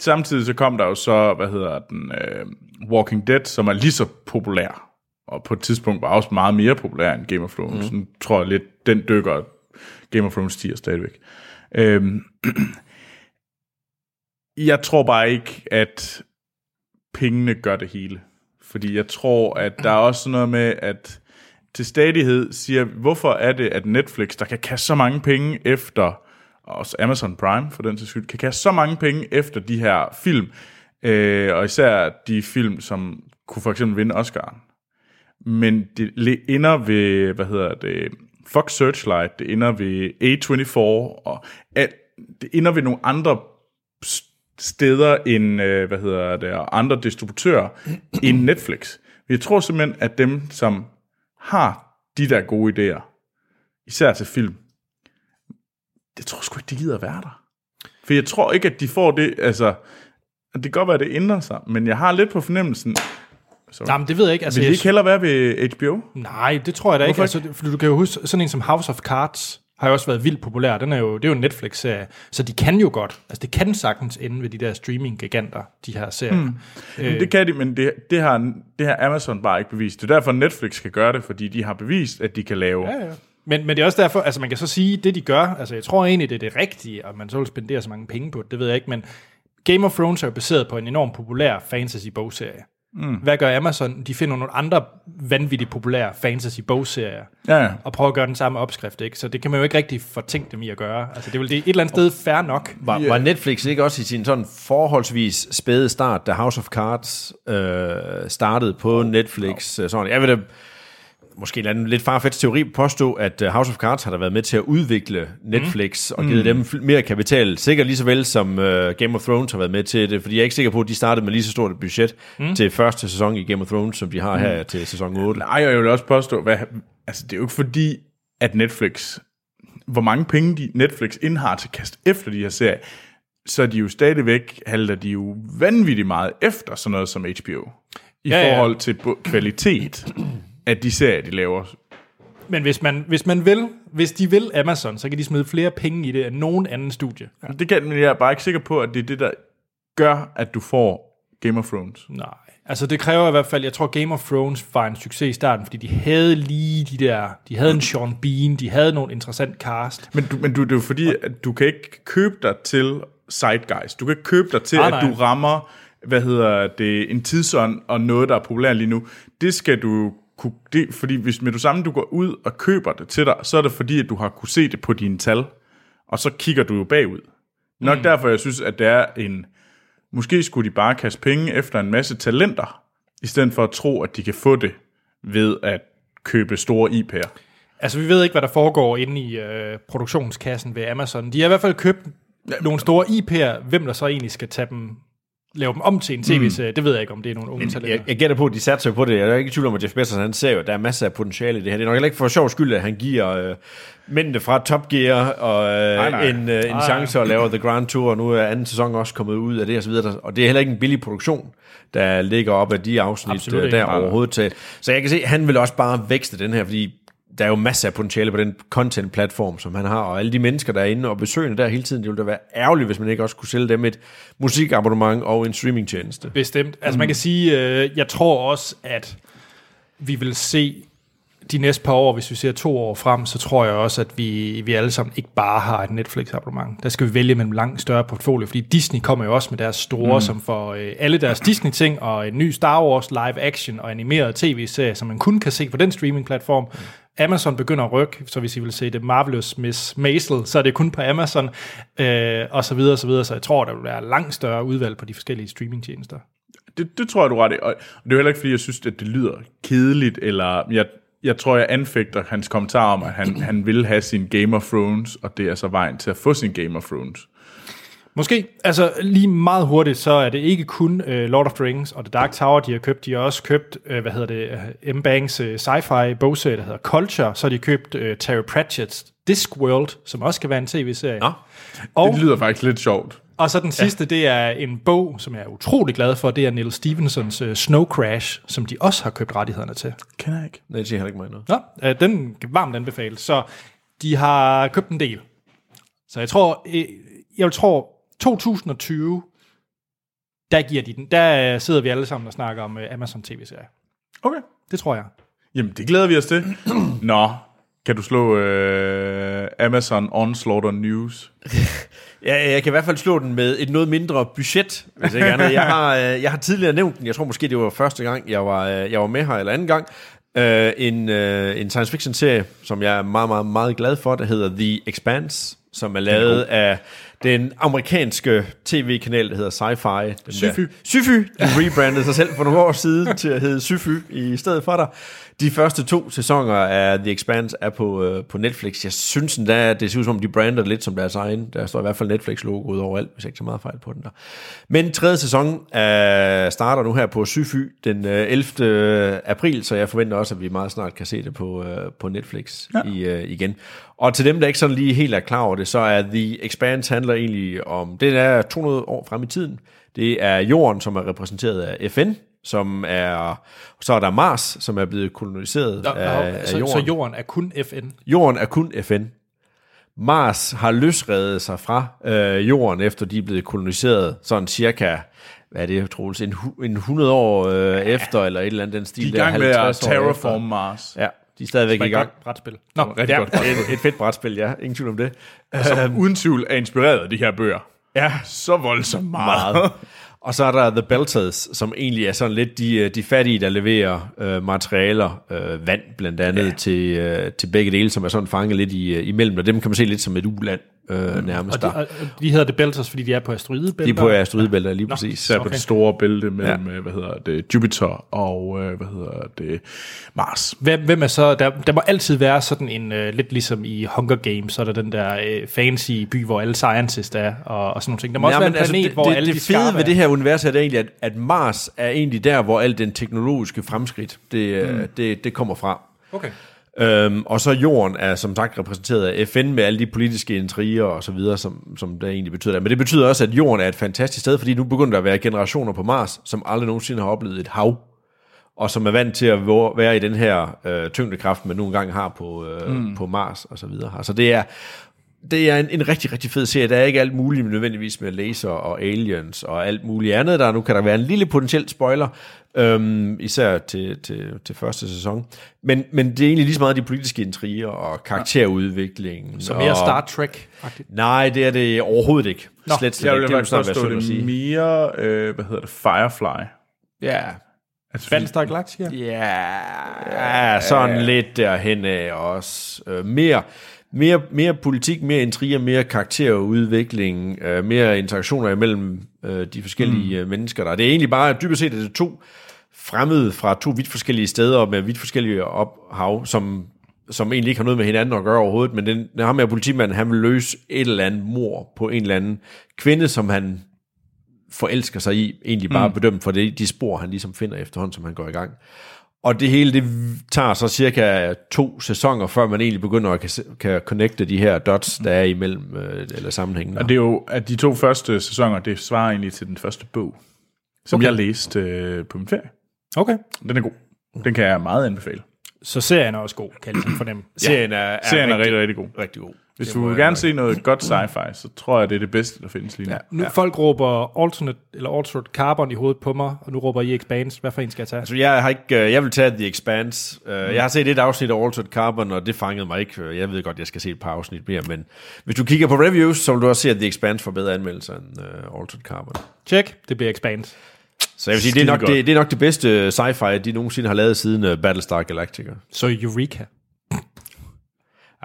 Samtidig så kom der jo så, hvad hedder den, øh, Walking Dead, som er lige så populær. Og på et tidspunkt var også meget mere populær end Game of Thrones. Mm. Så tror jeg lidt, den dykker Game of Thrones tiger stadigvæk. Øhm, [CLEARS THROAT] jeg tror bare ikke, at pengene gør det hele. Fordi jeg tror, at der er også sådan noget med, at til stadighed siger, hvorfor er det, at Netflix, der kan kaste så mange penge efter, og også Amazon Prime for den til skyld, kan kaste så mange penge efter de her film, øh, og især de film, som kunne for eksempel vinde Oscar'en. Men det ender ved, hvad hedder det, Fox Searchlight, det ender ved A24, og alt, det ender ved nogle andre steder end, øh, hvad hedder det, andre distributører end Netflix. Jeg tror simpelthen, at dem, som har de der gode idéer, især til film, det tror jeg sgu ikke, de gider at være der. For jeg tror ikke, at de får det, altså, det kan godt være, at det ændrer sig, men jeg har lidt på fornemmelsen, Sorry. Nej, men det ved jeg ikke. Altså, vil de ikke hellere være ved HBO? nej, det tror jeg da ikke. Hvorfor Altså, det- for du kan jo huske, sådan en som House of Cards har jo også været vildt populær. Den er jo, det er jo en Netflix-serie, så de kan jo godt. Altså, det kan sagtens ende ved de der streaming-giganter, de her serier. Mm. Øh. Det kan de, men det, det, har, det har Amazon bare ikke bevist. Det er derfor, Netflix kan gøre det, fordi de har bevist, at de kan lave... Ja, ja. Men, men det er også derfor, altså man kan så sige, det de gør, altså jeg tror egentlig, det er det rigtige, og man så vil spendere så mange penge på det, det ved jeg ikke, men Game of Thrones er jo baseret på en enormt populær fantasy-bogserie. Mm. Hvad gør Amazon? De finder nogle andre vanvittigt populære fantasy-bogserier, Ja, ja. og prøver at gøre den samme opskrift, ikke? Så det kan man jo ikke rigtig fortænke dem i at gøre. Altså det er vel det et eller andet sted fair nok. Var, yeah. var Netflix ikke også i sin sådan forholdsvis spæde start, da House of Cards øh, startede på Netflix? Oh. Sådan. Jeg vil da måske en anden lidt farfetch teori påstå, at øh, House of Cards har da været med til at udvikle Netflix mm. og givet dem fl- mere kapital, sikkert lige så vel som øh, Game of Thrones har været med til det, fordi jeg er ikke sikker på, at de startede med lige så stort et budget mm. til første sæson i Game of Thrones, som de har mm. her til sæson 8. Nej, jeg vil også påstå, hvad, altså det er jo ikke fordi, at Netflix, hvor mange penge de Netflix indhar til at kaste efter de her serier, så er de jo stadigvæk, halter de jo vanvittigt meget efter sådan noget som HBO. I Ja, ja, ja. forhold til kvalitet af de serier, de laver. Men hvis man, hvis man vil, hvis de vil Amazon, så kan de smide flere penge i det end nogen anden studie. Det kan, men jeg er bare ikke sikker på, at det er det, der gør, at du får Game of Thrones. Nej. Altså det kræver i hvert fald, jeg tror Game of Thrones var en succes i starten, fordi de havde lige de der, de havde en Sean Bean, de havde nogle interessant cast. Men, du, men du, det er jo fordi, at du kan ikke købe dig til Zeitgeist. Du kan ikke købe dig til, Nej, at du rammer hvad hedder det, en tidsånd og noget, der er populært lige nu. Det skal du kunne... Det, fordi hvis med du samme du går ud og køber det til dig, så er det fordi, at du har kunne se det på dine tal. Og så kigger du jo bagud. Nok mm. derfor, jeg synes, at det er en... Måske skulle de bare kaste penge efter en masse talenter, i stedet for at tro, at de kan få det ved at købe store IP'er. Altså vi ved ikke, hvad der foregår inde i øh, produktionskassen ved Amazon. De har i hvert fald købt nogle store IP'er, hvem der så egentlig skal tage dem lave dem om til en tv-serie. Det ved jeg ikke, om det er nogle unge Jeg, talenter. jeg gætter på, at de satser på det. Jeg er ikke i tvivl om, at Jeff Bezos, han ser jo, at der er masser af potentiale i det her. Det er nok heller ikke for sjov skyld, at han giver øh, mændene fra Top Gear og øh, Nej, nej. en, øh, en Nej. chance at lave The Grand Tour, og nu er anden sæson også kommet ud af det og så videre. Og det er heller ikke en billig produktion, der ligger op af de afsnit Absolut øh, der Nej, nej. overhovedet til. Så jeg kan se, at han vil også bare vækste den her, fordi der er jo masser af potentiale på den content-platform, som han har, og alle de mennesker, der er inde og besøgende der hele tiden, det ville da være ærgerligt, hvis man ikke også kunne sælge dem et musikabonnement og en streamingtjeneste. Bestemt. Altså man kan sige, øh, jeg tror også, at vi vil se de næste par år, hvis vi ser to år frem, så tror jeg også, at vi, vi alle sammen ikke bare har et Netflix-abonnement. Der skal vi vælge mellem langt større portfolio, fordi Disney kommer jo også med deres store, mm. som får øh, alle deres Disney-ting, og en ny Star Wars live-action og animeret tv-serie, som man kun kan se på den streaming-platform. Amazon begynder at rykke, så hvis I vil se det Marvelous Miss Maisel, så er det kun på Amazon, øh, og så videre, og så videre. Så jeg tror, der vil være langt større udvalg på de forskellige streamingtjenester. Det, det tror jeg, du ret i. Og det er jo heller ikke, fordi jeg synes, at det lyder kedeligt, eller jeg, jeg tror, jeg anfægter hans kommentar om, at han, han vil have sin Game of Thrones, og det er så vejen til at få sin Game of Thrones. Måske. Altså lige meget hurtigt, så er det ikke kun uh, Lord of the Rings og The Dark Tower, de har købt. De har også købt, uh, hvad hedder det, uh, M. Banks uh, sci-fi bogserie, der hedder Culture. Så har de købt uh, Terry Pratchett's Discworld, som også kan være en tv-serie. Nå. Og, Det lyder faktisk lidt sjovt. og så den sidste, det er en bog, som jeg er utrolig glad for. Det er Neil Stephensons uh, Snow Crash, som de også har købt rettighederne til. Kan jeg ikke. Nej, det siger heller ikke mig noget. Nå, uh, den kan varmt anbefales. Så de har købt en del. Så jeg tror, øh, jeg tror 2020, der giver de den. Der øh, sidder vi alle sammen og snakker om øh, Amazon TV-serier. Okay. Det tror jeg. Jamen, det glæder vi os til. [CLEARS THROAT] Nå, kan du slå øh, Amazon Onslaught News? [LAUGHS] Ja, jeg kan i hvert fald slå den med et noget mindre budget, hvis ikke andet. Jeg har, [LAUGHS] øh, jeg har tidligere nævnt den, jeg tror måske det var første gang, jeg var, øh, jeg var med her, eller anden gang, øh, en, øh, en science fiction serie, som jeg er meget, meget, meget glad for, der hedder The Expanse, som er lavet af den amerikanske tv-kanal, der hedder Sci-Fi. Den Syfy. Der, Syfy. De rebrandede sig selv for nogle år siden til at hedde Syfy i stedet for dig. De første to sæsoner af The Expanse er på, øh, på Netflix. Jeg synes endda, at det ser ud som om, de brander lidt som deres egen. Der står i hvert fald Netflix-logoet overalt, hvis jeg ikke så meget fejl på den der. Men tredje sæson øh, starter nu her på Syfy den øh, 11. april, så jeg forventer også, at vi meget snart kan se det på, øh, på Netflix ja. i, øh, igen. Og til dem, der ikke sådan lige helt er klar over det, så er The Expanse handler egentlig om, det er 200 år frem i tiden. Det er jorden, som er repræsenteret af FN, som er, så er der Mars, som er blevet koloniseret Nå, af, af så, jorden. så jorden er kun FN. Jorden er kun FN. Mars har løsredet sig fra øh, jorden, efter de er blevet koloniseret, sådan cirka, hvad er det, Troels, en, en 100 år øh, efter, eller et eller andet den stil. De er i der, gang med at 50 år terraform efter. Mars. Ja, de er stadigvæk i gang. Brætspil. Nå, Rigtig ja. godt brætspil. Et, et fedt brætspil, ja. Ingen tvivl om det. Som uden tvivl er inspireret af de her bøger. Ja, Så voldsomt meget. meget. Og så er der The Belters, som egentlig er sådan lidt de, øh, de fattige, der leverer øh, materialer, øh, vand blandt andet, ja. til, øh, til begge dele, som er sådan fanget lidt i, øh, imellem. Og dem kan man se lidt som et uland øh, nærmest Og de, der. og de hedder det Belters, fordi de er på asteroidebælter. De er på asteroidebælter, lige præcis. Især på Okay. det store bælte mellem, ja. hvad hedder det, Jupiter og, øh, hvad hedder det, Mars. Hvem, hvem er så, der, der må altid være sådan en, uh, lidt ligesom i Hunger Games, så er der den der uh, fancy by, hvor alle scientists er, og, og sådan nogle ting. Der må også være en planet, altså, det, hvor det, alle det de fede ved det her univers er det egentlig, at, at Mars er egentlig der, hvor alt den teknologiske fremskridt, det, mm. det, det kommer fra. Okay. Øhm, og så jorden er som sagt repræsenteret af FN med alle de politiske intriger og så videre, som, som det egentlig betyder. Men det betyder også, at jorden er et fantastisk sted, fordi nu begynder der at være generationer på Mars, som aldrig nogensinde har oplevet et hav, og som er vant til at være i den her øh, tyngdekraft, man nogle gange har på, øh, mm. på Mars og så videre. Altså det er, det er en, en rigtig, rigtig fed serie. Der er ikke alt muligt nødvendigvis med laser og aliens og alt muligt andet. Der nu kan der være en lille potentiel spoiler, øhm, især til, til, til første sæson. Men, men det er egentlig lige så meget de politiske intriger og karakterudviklingen. Så mere og, Star Trek. Nej, det er det overhovedet ikke. Nå, slet, slet Jeg ikke. vil Det faktisk snart også være stå synd at det sige. mere, øh, hvad hedder det, Firefly. Ja, Altså, Battlestar Galactica. Ja, ja sådan lidt derhen af også. Øh, mere, mere, mere politik, mere intriger, mere karakterudvikling, øh, mere interaktioner imellem øh, de forskellige mm. mennesker der. Det er egentlig bare, dybest set, at det er to fremmede fra to vidt forskellige steder med vidt forskellige ophav, som, som egentlig ikke har noget med hinanden at gøre overhovedet, men den, ham her politimanden, han vil løse et eller andet mor på en eller anden kvinde, som han forelsker sig i, egentlig bare mm. bedømt for det, de spor, han ligesom finder efterhånden, som han går i gang. Og det hele, det tager så cirka to sæsoner, før man egentlig begynder at kan, kan connecte de her dots, der er imellem, øh, eller sammenhængen. Og det er jo, at de to første sæsoner, det svarer egentlig til den første bog, som okay. jeg læste øh, på min ferie. Okay. Den er god. Den kan jeg meget anbefale. Så serien er også god, kan jeg ligesom fornemme. Serien er, er, Serien er rigtig, rigtig, rigtig god. rigtig god. Hvis Det du vil gerne nok- se noget godt sci-fi, så tror jeg, det er det bedste, der findes lige nu. Ja. Nu ja. folk råber alternate, eller alternate carbon i hovedet på mig, og nu råber I expanse. Hvad for en skal jeg tage? Altså, jeg har ikke, øh, jeg vil tage The Expanse. Uh, Jeg har set et afsnit af Altered Carbon, og det fangede mig ikke. Jeg ved godt, jeg skal se et par afsnit mere, men hvis du kigger på reviews, så vil du også se, at The Expanse får bedre anmeldelser end uh, Altered Carbon. Check, det bliver expanse. Så jeg vil sige, det er, nok det, det er nok det bedste sci-fi, de nogensinde har lavet siden Battlestar Galactica. Så Eureka.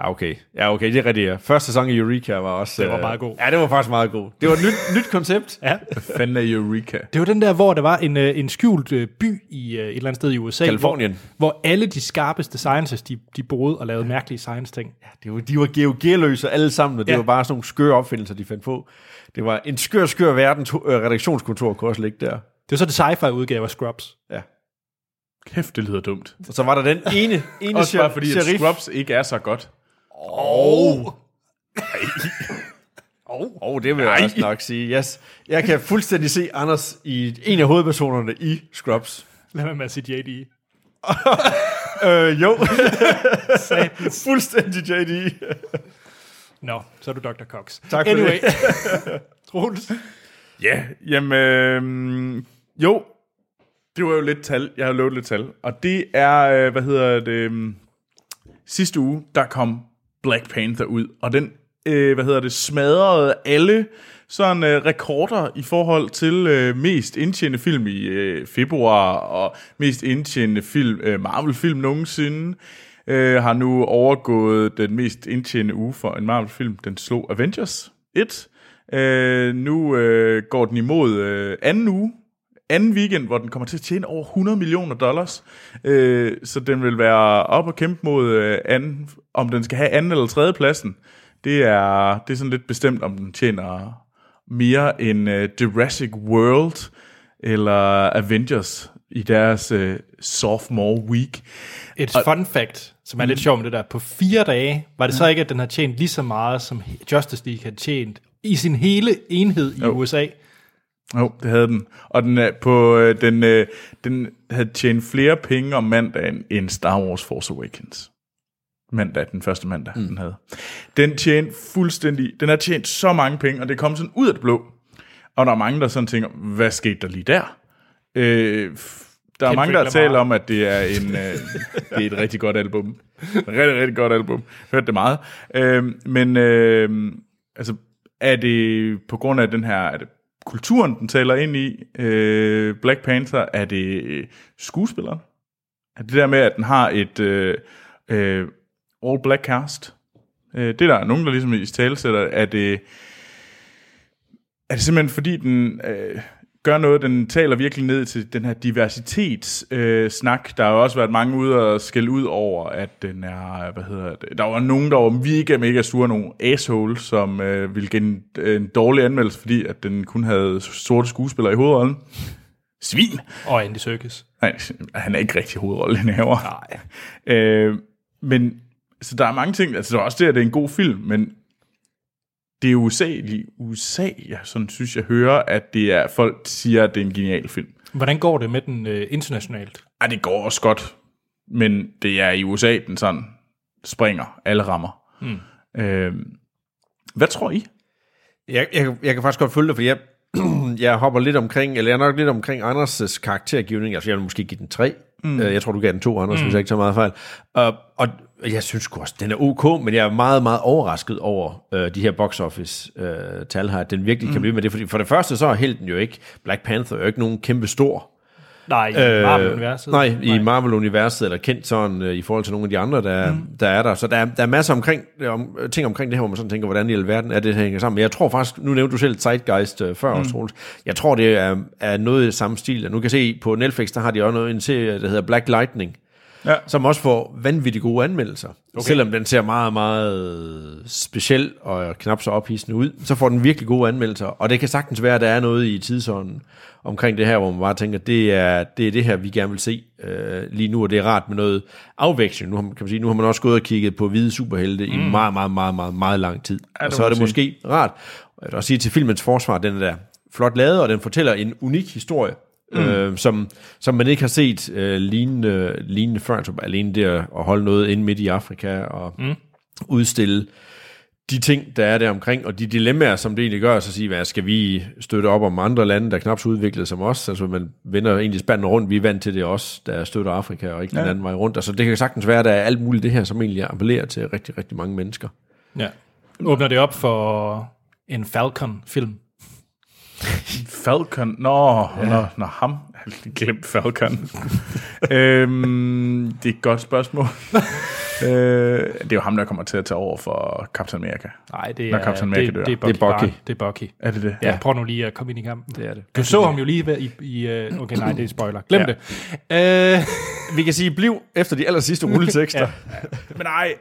Ja, okay. Ja, okay, det er rigtigt. Ja. Første sæson af Eureka var også... Det var øh, meget god. Ja, det var faktisk meget god. Det var et nyt, [LAUGHS] nyt koncept. Ja. Fanden er Eureka? Det var den der, hvor der var en, øh, en skjult øh, by i øh, et eller andet sted i USA. Californien. Hvor, hvor alle de skarpeste scientists, de, de boede og lavede mærkelige science-ting. Det var, de var geoløse alle sammen, og det Ja. ja. var bare sådan nogle skøre opfindelser, de fandt på. Det var en skør, skør verden. Øh, redaktionskontor kunne også ligge der. Det var så det sci-fi udgave af Scrubs. Ja. Kæft, det lyder dumt. Og så var der den ene, [LAUGHS] ene Også bare fordi, at sheriff. Scrubs ikke er så godt. Åh, oh, [LAUGHS] det vil jeg også nok sige. Yes. Jeg kan fuldstændig se Anders i en af hovedpersonerne i Scrubs. Lad mig med at sige JD. [LAUGHS] Øh, jo. [LAUGHS] fuldstændig JD. Nå, så er du Dr. Cox. Tak for anyway. Troels. Ja, jamen, øh, jo, det var jo lidt tal. Jeg har lovet lidt tal. Og det er, øh, hvad hedder det, øh, sidste uge, der kom Black Panther ud, og den, øh, hvad hedder det, smadrede alle sådan øh, rekorder i forhold til øh, mest indtjente film i øh, februar, og mest indtjente film, øh, Marvel-film nogensinde, øh, har nu overgået den mest indtjente uge for en Marvel-film. Den slog Avengers 1. Øh, nu øh, går den imod øh, anden uge, anden weekend, hvor den kommer til at tjene over 100 millioner dollars. Øh, så den vil være op og kæmpe mod øh, anden, om den skal have anden eller tredje pladsen. Det er, det er sådan lidt bestemt, om den tjener mere end øh, Jurassic World eller Avengers i deres øh, sophomore week. Et fun fact, som er lidt sjovt med det der. På fire dage, var det så ikke, at den har tjent lige så meget, som Justice League har tjent i sin hele enhed i Jo. USA? Jo, det havde den. Og den, på, øh, den, øh, den havde tjent flere penge om mandagen end Star Wars Force Awakens. Mandag, den første mandag, mm. den havde. Den tjente fuldstændig, den har tjent så mange penge, og det kom sådan ud af det blå. Og der er mange, der sådan tænker, hvad skete der lige der? Øh, der er mange, der taler om, at det er, en, øh, [LAUGHS] det er et rigtig godt album. Et rigtig, rigtig godt album. Hørte det meget. Øh, men øh, altså, er det på grund af den her, er det kulturen, den taler ind i, øh, Black Panther, er det øh, skuespilleren? Er det der med, at den har et øh, øh, all black cast? Øh, det der er nogen, der ligesom i tale sætter, er det, er det simpelthen fordi, den øh, gør noget, den taler virkelig ned til den her diversitetssnak. Øh, snak. der har jo også været mange ude og skælde ud over, at den er, hvad hedder det, der var nogen, der var mega, mega sure, nogle assholes, som øh, ville give en, en dårlig anmeldelse, fordi at den kun havde sorte skuespillere i hovedrollen. Svin! Og Andy Serkis. Nej, han er ikke rigtig hovedrolleindhaver. Nej. Øh, men, så der er mange ting, altså der er også det, at det er en god film, men det er USA, i USA, jeg sådan synes, jeg hører, at det er, folk siger, at det er en genial film. Hvordan går det med den øh, internationalt? Ej, det går også godt, men det er i USA, den sådan springer alle rammer. Mm. Øh, hvad tror I? Jeg, jeg, jeg kan faktisk godt følge det, for jeg, [CLEARS THROAT] jeg hopper lidt omkring, eller jeg er nok lidt omkring Anders' karaktergivning. Altså, jeg vil måske give den 3. Mm. Jeg tror, du gav den 2, Anders, mm. hvis jeg ikke tager meget fejl. Uh, og jeg synes også, den er ok, men jeg er meget, meget overrasket over uh, de her box office uh, tal her, at den virkelig mm. kan blive med det. Fordi for det første, så er helten jo ikke, Black Panther er jo ikke nogen kæmpe stor Nej, i øh, Marvel-universet. Nej, i Marvel-universet, eller kendt sådan øh, i forhold til nogle af de andre, der, mm. der er der. Så der, er- der er masser omkring, om, ting omkring det her, hvor man sådan tænker, hvordan i alverden er det, her hænger sammen. Men jeg tror faktisk, nu nævnte du selv Zeitgeist øh, før, mm. også, Troels. Jeg tror, det er, er noget i samme stil. Nu kan jeg se, på Netflix, der har de også noget, en serie, der hedder Black Lightning, Ja. som også får vanvittigt gode anmeldelser. Okay. Selvom den ser meget, meget speciel og knap så ophidsende ud, så får den virkelig gode anmeldelser. Og det kan sagtens være, at der er noget i tidsånden omkring det her, hvor man bare tænker, det er det, er det her, vi gerne vil se øh, lige nu, og det er rart med noget afveksling. Nu har, man- kan man sige, nu har man også gået og kigget på hvide superhelte mm. i meget, meget, meget, meget, meget lang tid. Ja, og så er det måske rart. Også sige til filmens forsvar, den er der flot lavet, og den fortæller en unik historie, mm. øh, som, som man ikke har set øh, lignende, lignende før. Altså alene det at at holde noget inde midt i Afrika og mm. udstille de ting, der er der omkring, og de dilemmaer, som det egentlig gør, så sige, hvad skal vi støtte op om andre lande, der er knap så udviklet som os? Altså man vender egentlig spanden rundt, vi er vant til det også, der støtter Afrika, og ikke ja. den anden vej rundt. Altså det kan sagtens være, at der er alt muligt det her, som egentlig appellerer til rigtig, rigtig mange mennesker. Ja. Åbner det op for en Falcon-film? Falcon. Nå, ja. nå, nå ham. Jeg har glemt Falcon. [LAUGHS] øhm, det er et godt spørgsmål. [LAUGHS] øh, det er jo ham, der kommer til at tage over for Captain America. Nej, det Når er, Captain America det, dør. det, er Bucky. Det er Bucky. Det er Bucky. Er det det? Ja, prøv nu lige at komme ind i kampen. Det er det. Du så ham jo lige ved- i... i øh, okay, nej, det er spoiler. Glem ja. det. Øh, [LAUGHS] Vi kan sige, bliv efter de aller sidste rulletekster. ja. Men nej,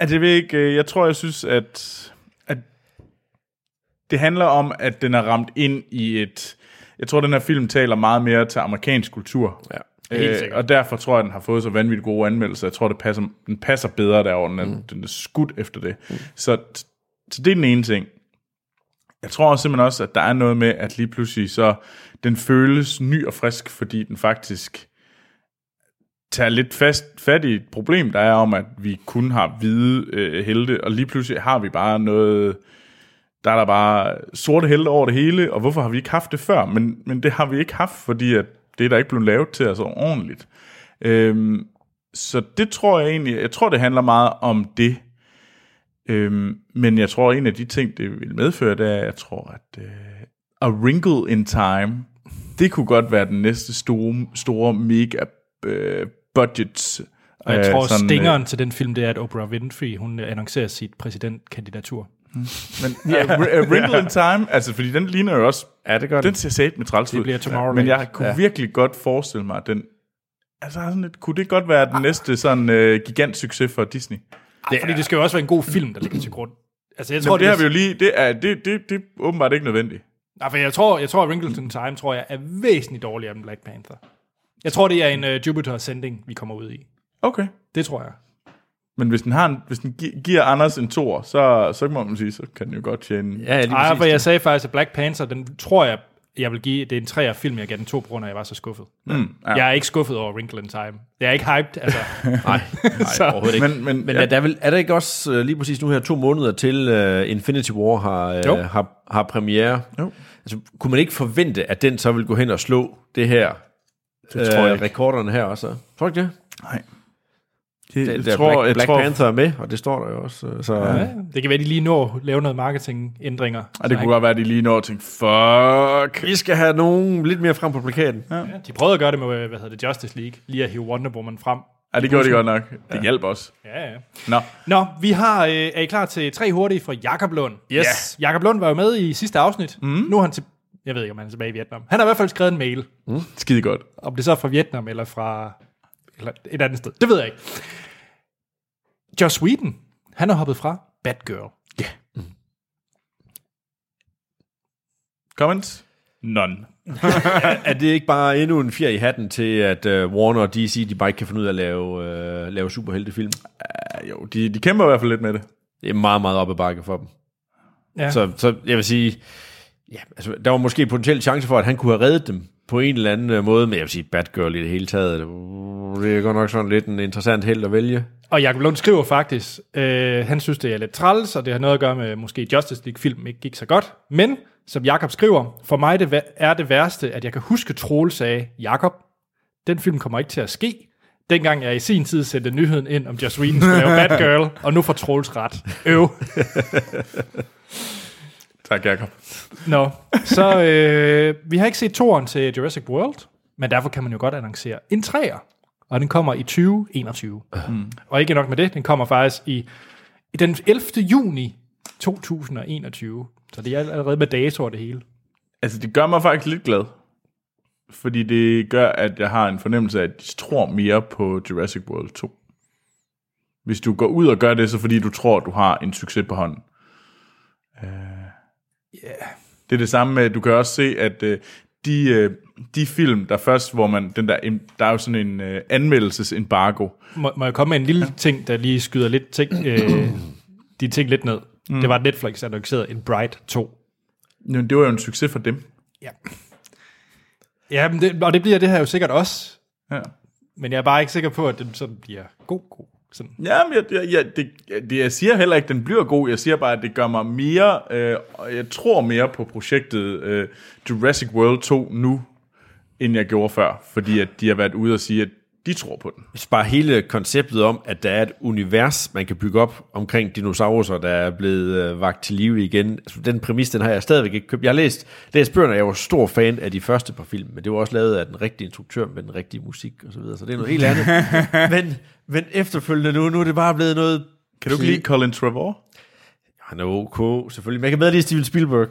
at det ved ikke, øh, jeg tror, jeg synes, at det handler om, at den er ramt ind i et... Jeg tror, den her film taler meget mere til amerikansk kultur. Ja. Øh, og derfor tror jeg, den har fået så vanvittigt gode anmeldelser. Jeg tror, det passer, den passer bedre derovre, den er, mm. den er skudt efter det. Mm. Så, så det er den ene ting. Jeg tror også simpelthen også, at der er noget med, at lige pludselig så den føles ny og frisk, fordi den faktisk tager lidt fast, fat i et problem, der er om, at vi kun har hvide øh, helte, og lige pludselig har vi bare noget, der er der bare sorte helte over det hele, og hvorfor har vi ikke haft det før? Men, men det har vi ikke haft, fordi at det er der ikke blevet lavet til os ordentligt. Øhm, så det tror jeg egentlig, jeg tror det handler meget om det. Øhm, men jeg tror en af de ting, det vil medføre, det er, jeg tror, at øh, A Wrinkle in Time, det kunne godt være den næste store, store mega øh, budgets. og jeg øh, tror, sådan, stingeren til den film, det er, at Oprah Winfrey, hun øh, annoncerer sit præsidentkandidatur. Men [LAUGHS] ja, A Wrinkle in Time, altså fordi den ligner jo også, ja, det gør den ser sat med træls Det ud. bliver Tomorrowland. Men jeg kunne ja. virkelig godt forestille mig, at den, altså sådan lidt, kunne det godt være den næste sådan øh, gigant succes for Disney? Det fordi det skal jo også være en god film, der ligger til grund. Altså, jeg Tror, tror, det, det har vi jo lige, det er, det, det, det er åbenbart ikke nødvendigt. Nej, for jeg tror, jeg tror, at Wrinkles in Time, tror jeg, er væsentligt dårligere end Black Panther. Jeg tror, det er en uh, Jupiter Ascending, vi kommer ud i. Okay. Det tror jeg. Men hvis den, har en, hvis den gi- giver Anders en tor, så, så må man sige, så kan den jo godt tjene. Ja, lige præcis. for jeg sagde faktisk, at Black Panther, den tror jeg, jeg vil give, det er en træer film, jeg gav den to, på grund af, at jeg var så skuffet. Mm, ja. Jeg er ikke skuffet over Wrinkle in Time. Jeg er ikke hyped, altså. [LAUGHS] Nej, nej [LAUGHS] overhovedet ikke. Men, men, Men ja, er, der vel, er der ikke også uh, lige præcis nu her to måneder til uh, Infinity War har, Jo. uh, har, har premiere? Jo. Altså, kunne man ikke forvente, at den så vil gå hen og slå det her, det tror jeg rekorderne her også? Tror du ikke det? nej. Det jeg der tror- Black, jeg Black tror- Panther er med, og det står der jo også. øh, Så, ja. Ja, det kan være, de lige når at lave noget marketingændringer. Og det kunne godt være, at de lige når og tænkte, fuck. Vi skal have nogen lidt mere frem på plakaten. Ja. Ja, de prøvede at gøre det med, hvad hedder det, Justice League. Lige at hive Wonder Woman frem. Ja, det gjorde de godt nok. Det ja. hjalp også. Ja, ja. Nå, Nå, vi har, øh, er I klar til tre hurtige fra Jakob Lund? Yes. Ja. Jakob Lund var jo med i sidste afsnit. Mm. Nu er han til, jeg ved ikke, om han er tilbage i Vietnam. Han har i hvert fald skrevet en mail. skide godt. Om det så er fra Vietnam eller fra eller et andet sted. Det ved jeg ikke. Joss Whedon, han er hoppet fra Batgirl. Comments? None. [LAUGHS] Er det ikke bare endnu en fjer i hatten til, at uh, Warner og DC de bare ikke kan finde ud af at lave, uh, lave superheltefilm? Ja, jo, de, de kæmper i hvert fald lidt med det. Det er meget, meget op ad bakke for dem. Ja. Så, så jeg vil sige, ja, altså, der var måske potentielt chance for, at han kunne have reddet dem på en eller anden øh, måde, men jeg vil sige, Batgirl i det hele taget, uh, det er godt nok sådan lidt en interessant held at vælge. Og Jacob Lund skriver faktisk, øh, han synes, det er lidt træls, og det har noget at gøre med, måske Justice League-film ikke gik så godt. Men, som Jakob skriver, for mig det er det værste, at jeg kan huske, Troel sagde, Jakob, den film kommer ikke til at ske. Dengang jeg i sin tid sendte nyheden ind, om Joss Whedon skulle lave Batgirl, og nu får Troels ret. Øv. [LAUGHS] Tak, Jacob. Nå, så øh, vi har ikke set toren til Jurassic World, men derfor kan man jo godt annoncere en træer, og den kommer i 2021. Mm. Og ikke nok med det, den kommer faktisk i, i den 11. juni 2021. Så det er allerede med datoer det hele. Altså, det gør mig faktisk lidt glad. fordi det gør, at jeg har en fornemmelse af, at de tror mere på Jurassic World 2. Hvis du går ud og gør det, så fordi du tror, du har en succes på hånden. Uh, Ja. det er det samme med, du kan også se, at uh, de, uh, de film, der først, hvor man, den der, der er jo sådan en uh, anmeldelsesembargo. Må, må jeg komme med en lille ting, der lige skyder lidt ting, øh, [CLEARS THROAT] de ting lidt ned? Mm. Det var, at Netflix annoncerede en Bright 2. Men det var jo en succes for dem. Ja. Ja, men det, og det bliver det her jo sikkert også. Ja. Men jeg er bare ikke sikker på, at den sådan bliver god, god. Sådan. Ja, men jeg, jeg, jeg, det, det, jeg siger heller ikke, at den bliver god. Jeg siger bare, at det gør mig mere... Øh, og jeg tror mere på projektet øh, Jurassic World 2 nu, end jeg gjorde før. Fordi at de har været ude og sige, at de tror på den. Bare hele konceptet om, at der er et univers, man kan bygge op omkring dinosaurer, der er blevet øh, vagt til live igen. Altså, den præmis, den har jeg stadigvæk ikke købt. Jeg har læst, læst bøgerne, og jeg var stor fan af de første par film, men det var også lavet af den rigtige instruktør med den rigtige musik og så videre, så det er noget helt andet. [LAUGHS] men, men efterfølgende nu, nu er det bare blevet noget... Kan du ikke lide Colin Trevor? Han er ok, selvfølgelig, men jeg kan bedre lide Steven Spielberg.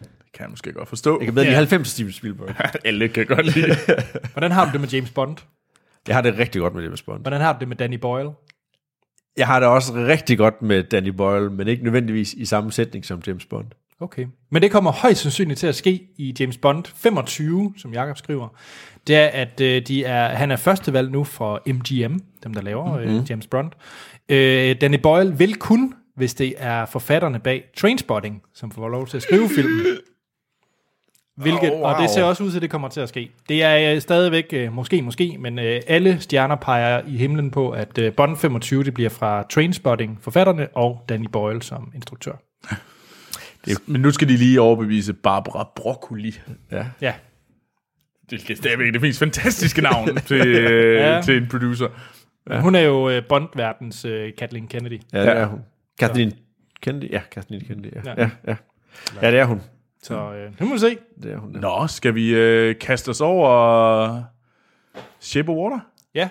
Det kan jeg måske godt forstå. Jeg kan bedre Ja. lide 90 Steven Spielberg. [LAUGHS] Alle kan godt lide [LAUGHS] Hvordan har du det med James Bond? Jeg har det rigtig godt med James Bond. Hvordan har du det med Danny Boyle? Jeg har det også rigtig godt med Danny Boyle, men ikke nødvendigvis i samme sætning som James Bond. Okay. Men det kommer højst sandsynligt til at ske i James Bond 25, som Jakob skriver. Det er, at øh, de er, han er førstevalg nu for MGM, dem der laver mm-hmm. øh, James Bond. Øh, Danny Boyle vil kun, hvis det er forfatterne bag Trainspotting, som får lov til at skrive filmen. [LAUGHS] Hvilket, Oh, wow. Og det ser også ud til, at det kommer til at ske. Det er øh, stadigvæk, øh, måske, måske, men øh, alle stjerner peger i himlen på, at øh, Bond 25, det bliver fra Trainspotting, forfatterne, og Danny Boyle som instruktør. [LAUGHS] Men nu skal de lige overbevise Barbara Broccoli. Ja. Ja, Det er stadigvæk det mest fantastiske navn [LAUGHS] til, øh, Ja. til en producer. Ja. Hun er jo øh, Bond-verdens øh, Kathleen Kennedy. Ja, det er hun. Kathleen Kennedy? Ja, Kathleen Kennedy, ja. Ja. Ja, ja. Ja, det er hun. Så øh, nu må vi se. Det er hun. Ja. Nå, skal vi øh, kaste os over Shape of Water? Ja.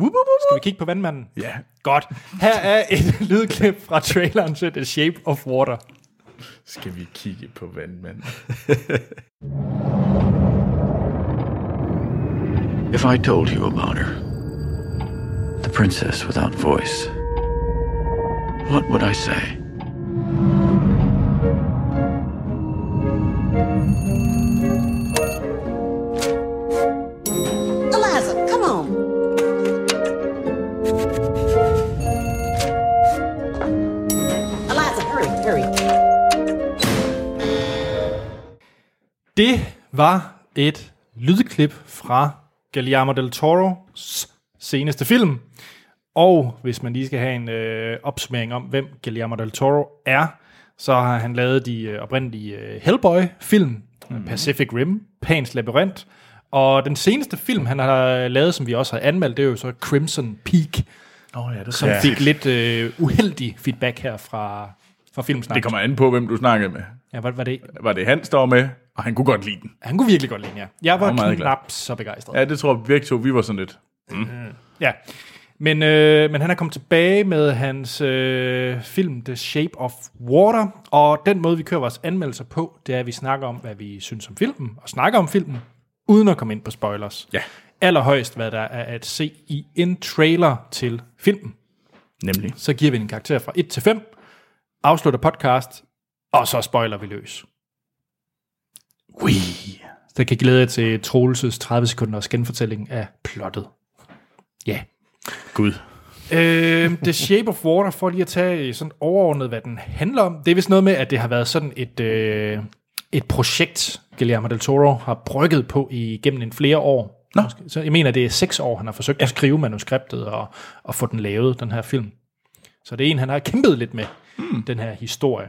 Wup, wup, wup. Skal vi kigge på vandmanden? Ja, Godt. Her er et [LAUGHS] lydklip fra traileren til The Shape of Water. skal vi kigge på vandmanden. [LAUGHS] If I told you about her, the princess without voice, what would I say? Eliza, come on. Eliza, hurry, hurry. Det var et lydklip fra Guillermo del Toros seneste film. Og hvis man lige skal have en øh, opsummering om, hvem Guillermo del Toro er, så har han lavet de øh, oprindelige øh, Hellboy-film, mm. Pacific Rim, Pans Labyrinth, og den seneste film, han har lavet, som vi også har anmeldt, det er jo så Crimson Peak, oh, ja, det, som ja. fik lidt øh, uheldig feedback her fra, fra filmsnak. det kommer an på, hvem du snakkede med. Ja, hvad var det? Var det Hans, der var med? Og han kunne godt lide den. Han kunne virkelig godt lide den, ja. Jeg var, Jeg var knap så begejstret. Ja, det tror jeg begge to, vi var sådan lidt. Ja, men, øh, men han er kommet tilbage med hans øh, film The Shape of Water, og den måde, vi kører vores anmeldelser på, det er, at vi snakker om, hvad vi synes om filmen, og snakker om filmen, uden at komme ind på spoilers. Ja. Allerhøjst, hvad der er at se i en trailer til filmen. Nemlig. Så giver vi en karakter fra 1 til 5, afslutter podcast, og så spoiler vi løs. Ui. Så kan glæde jer til Troelses 30 sekunders genfortælling af plottet. Ja. Gud. Øh, The Shape of Water, for lige at tage sådan overordnet, hvad den handler om. Det er vist noget med, at det har været sådan et, øh, et projekt, Guillermo del Toro har brygget på igennem en flere år. Nå. Så jeg mener, det er seks år, han har forsøgt ja. at skrive manuskriptet og, og få den lavet, den her film. Så det er en, han har kæmpet lidt med, mm. den her historie.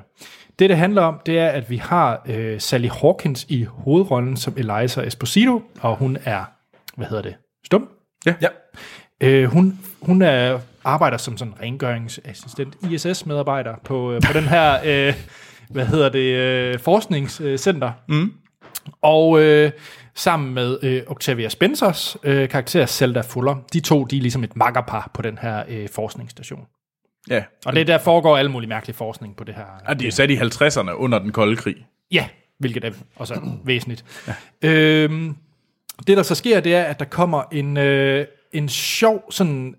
Det, det handler om, det er, at vi har øh, Sally Hawkins i hovedrollen som Eliza Esposito, og hun er, hvad hedder det, stum? Ja. ja. Øh, hun, hun er, arbejder som sådan rengøringsassistent, ISS-medarbejder på, øh, på den her, [LAUGHS] øh, hvad hedder det, øh, forskningscenter. Mm. Og øh, sammen med øh, Octavia Spencers øh, karakter Zelda Fuller, de to, de er ligesom et makkerpar på den her øh, forskningsstation. Ja. Og det der foregår alle mulige mærkelige forskning på det her. Og de er sat i 50'erne under den kolde krig. Ja, hvilket er også [CLEARS THROAT] væsentligt. Ja. Øhm, det, der så sker, det er, at der kommer en, øh, en sjov sådan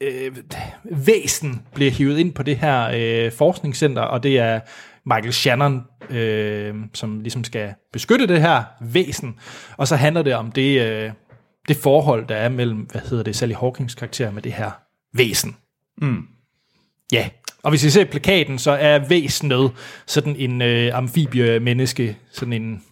øh, væsen bliver hivet ind på det her øh, forskningscenter, og det er Michael Shannon, øh, som ligesom skal beskytte det her væsen. Og så handler det om det, øh, det forhold, der er mellem, hvad hedder det, Sally Hawkins karakter med det her væsen. Mm. Ja, og hvis I ser plakaten, så er væsenet sådan en øh, amfibie-menneske, sådan en,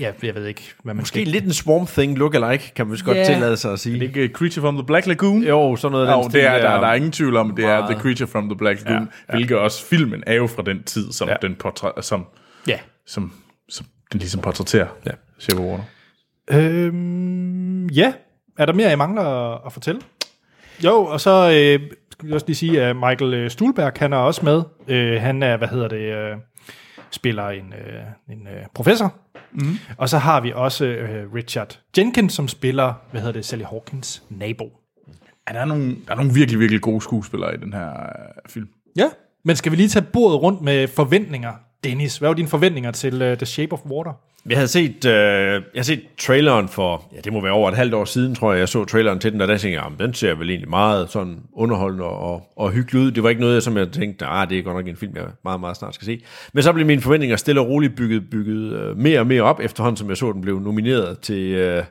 ja, jeg ved ikke, hvad man Måske skal... lidt en Swamp Thing look-alike, kan man vist godt Ja. tillade sig at Er sige. det ikke Creature from the Black Lagoon? Jo, sådan noget af Jo, den det stil er, der, der. der er ingen tvivl om, det er Meget. The Creature from the Black Lagoon, ja, ja. hvilket også filmen er jo fra den tid, som, ja. den, portræ- som, Ja. som, som den ligesom portrætterer. Ja. Shape of Water. Øhm, ja. Er der mere, jeg mangler at, at fortælle? Jo, og så øh, skal vi også lige sige, at Michael øh, Stuhlberg, han er også med. Øh, han er, hvad hedder det, øh, spiller en, øh, en øh, professor. Mm. Og så har vi også øh, Richard Jenkins, som spiller, hvad hedder det, Sally Hawkins nabo. Ja, der, er nogle, der er nogle virkelig, virkelig gode skuespillere i den her øh, film. Ja. Men skal vi lige tage bordet rundt med forventninger? Dennis, hvad var dine forventninger til uh, The Shape of Water? Jeg havde set, øh, jeg havde set traileren for, ja, det må være over et halvt år siden, tror jeg, jeg så traileren til den, og der tænkte jeg, den ser vel egentlig meget sådan underholdende og, og hyggelig ud. Det var ikke noget, som jeg tænkte, ah, det er godt nok en film, jeg meget, meget snart skal se. Men så blev mine forventninger stille og roligt bygget, bygget øh, mere og mere op, efterhånden som jeg så, den blev nomineret til, øh,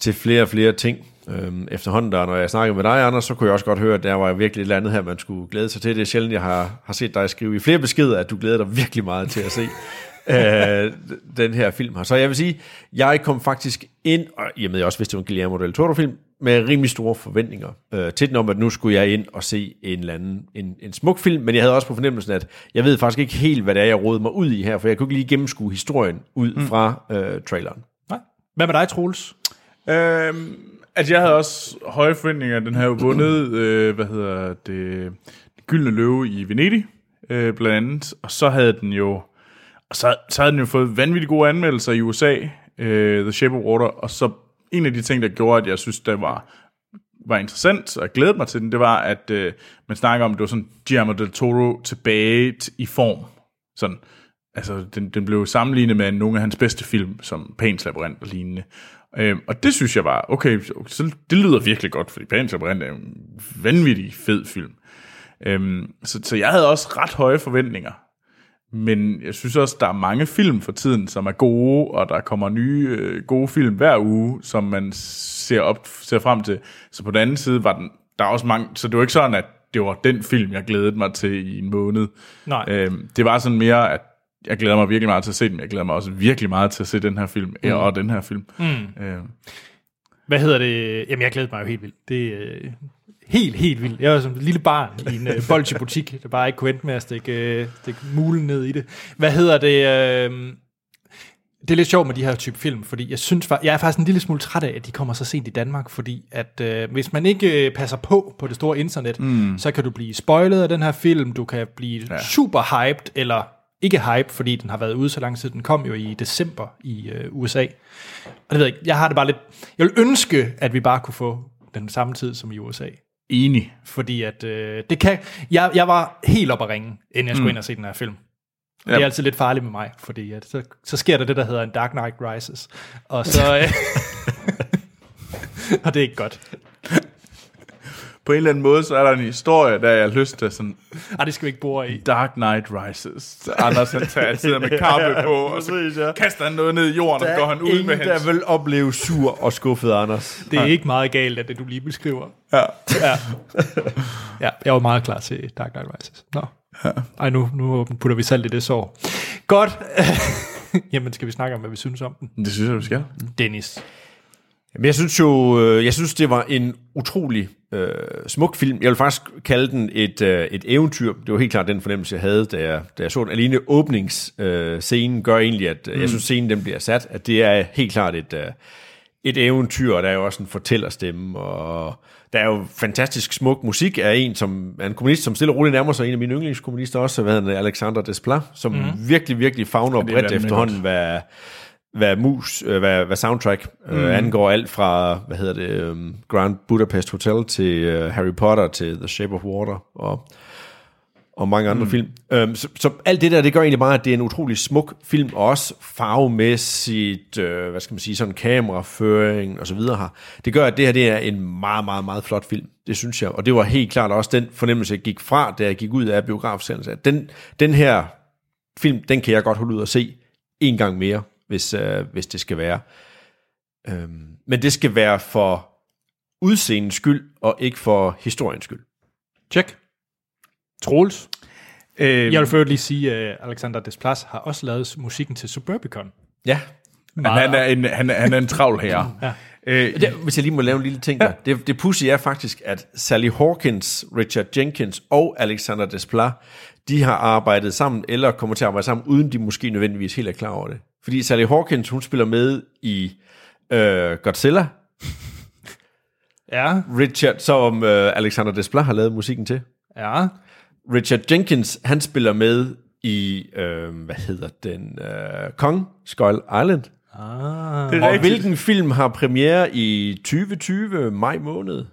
til flere og flere ting. Øhm, efterhånden, der, når jeg snakkede med dig, Anders, så kunne jeg også godt høre, at der var virkelig et eller andet her, man skulle glæde sig til. Det er sjældent, jeg har, har set dig skrive i flere beskeder, at du glæder dig virkelig meget til at se øh, den her film her. Så jeg vil sige, jeg kom faktisk ind, og i og med jeg også vidste, det var en Guillermo del Toro-film, med rimelig store forventninger øh, til den om, at nu skulle jeg ind og se en eller anden, en, en smuk film, men jeg havde også på fornemmelsen, at jeg ved faktisk ikke helt, hvad det er, jeg rådede mig ud i her, for jeg kunne ikke lige gennemskue historien ud mm. fra øh, traileren. Nej. Hvad med dig, Troels? Øhm, at jeg havde også høje forventninger. Den har jo vundet, [CLEARS THROAT] øh, hvad hedder det, Gyldne Løve i Venedig, øh, blandt andet. Og så havde den jo, og så, så havde den jo fået vanvittigt gode anmeldelser i USA, øh, The Shape of Water. Og så en af de ting, der gjorde, at jeg synes, det var, var interessant, og jeg glædede mig til den, det var, at øh, man snakker om, at det var sådan Guillermo del Toro tilbage t- i form. Sådan, altså, den, den blev sammenlignet med nogle af hans bedste film, som Pans Labyrinth og lignende. Øhm, og det synes jeg var, okay, så det lyder virkelig godt, fordi Pans Labyrinth er en vanvittig fed film. Øhm, så, så jeg havde også ret høje forventninger. Men jeg synes også, der er mange film for tiden, som er gode, og der kommer nye øh, gode film hver uge, som man ser, op, ser frem til. Så på den anden side var den, der er også mange, så det var ikke sådan, at det var den film, jeg glædede mig til i en måned. Nej. Øhm, det var sådan mere, at jeg glæder mig virkelig meget til at se den, men jeg glæder mig også virkelig meget til at se den her film, mm. og den her film. Mm. Øhm, Hvad hedder det? Jamen, jeg glæder mig jo helt vildt. Det øh, helt, helt vildt. Jeg var som et lille barn i en øh, bolsjebutik, der bare ikke kunne vente med at stikke, øh, stikke mulen ned i det. Hvad hedder det? Øh, det er lidt sjovt med de her type film, fordi jeg synes, jeg er faktisk en lille smule træt af, at de kommer så sent i Danmark, fordi at øh, hvis man ikke øh, passer på på det store internet, mm. så kan du blive spoilet af den her film, du kan blive ja. super hyped, eller ikke hype, fordi den har været ude så lang tid. Den kom jo i december i øh, USA. Og det ved jeg ikke, jeg har det bare lidt... Jeg vil ønske, at vi bare kunne få den samme tid som i USA. Enig. Fordi at øh, det kan... Jeg, jeg var helt op at ringe, inden jeg skulle mm. ind og se den her film. Og Ja. det er altid lidt farligt med mig, fordi at så, så sker der det, der hedder en Dark Knight Rises. Og så... Øh, [LAUGHS] og det er ikke godt. På en eller anden måde, så er der en historie, der jeg har lyst til sådan, Ej, det skal vi ikke bore i. Dark Knight Rises. Så Anders han tager, sidder med [LAUGHS] kappe på, og så præcis, ja. kaster han noget ned i jorden, og så går han ud ingen, med der hans... vil opleve sur og skuffet Anders. Det er ikke meget galt, at det du lige beskriver. Ja. Ja. ja, jeg var meget klar til Dark Knight Rises. Nå. Ej, nu, nu putter vi salt i det sår. Godt. [LAUGHS] Jamen, skal vi snakke om, hvad vi synes om den? Det synes jeg, du skal. Dennis. Men jeg synes jo, øh, jeg synes, det var en utrolig øh, smuk film. Jeg vil faktisk kalde den et, øh, et eventyr. Det var helt klart den fornemmelse, jeg havde, da jeg, da jeg så den. Alene åbningsscenen øh, gør egentlig, at mm. jeg synes, scenen den bliver sat, at det er helt klart et, øh, et eventyr, og der er jo også en fortællerstemme, og der er jo fantastisk smuk musik af en, som er en kommunist, som stille og roligt nærmer sig en af mine yndlingskommunister også, hvad hedder Alexander Desplat, som mm. virkelig, virkelig fagner er bredt efterhånden, hvad, hvad mus, øh, hvad, hvad soundtrack mm. øh, angår alt fra, hvad hedder det, um, Grand Budapest Hotel til uh, Harry Potter til The Shape of Water og, og mange andre mm. film. Øhm, så, så alt det der, det gør egentlig bare, at det er en utrolig smuk film, og også farvemæssigt, øh, hvad skal man sige, sådan kameraføring og så videre her. Det gør, at det her det er en meget, meget, meget flot film. Det synes jeg, og det var helt klart også den fornemmelse, jeg gik fra, da jeg gik ud af biografsendelsen. at Den, den her film, den kan jeg godt holde ud og se en gang mere, hvis, øh, hvis det skal være. Øhm, men det skal være for udseendens skyld, og ikke for historiens skyld. Check. Troels. Øh, Jeg vil øvrigt lige sige, at Alexander Desplas har også lavet musikken til Suburbicon. Ja, han, han, er en, han, er- han er en travl herre. [LAUGHS] Ja. øh, det, hvis jeg lige må lave en lille ting der. Det, det pussy er faktisk, at Sally Hawkins, Richard Jenkins og Alexander Desplat, de har arbejdet sammen, eller kommer til at arbejde sammen, uden de måske nødvendigvis helt er klar over det. Fordi Sally Hawkins, hun spiller med i øh, Godzilla, Ja, Richard, som øh, Alexander Desplat har lavet musikken til. ja. Richard Jenkins, han spiller med i, øh, hvad hedder den, øh, Kong, Skull Island. Ah. det er Og rigtigt. hvilken film har premiere i 2020, maj måned?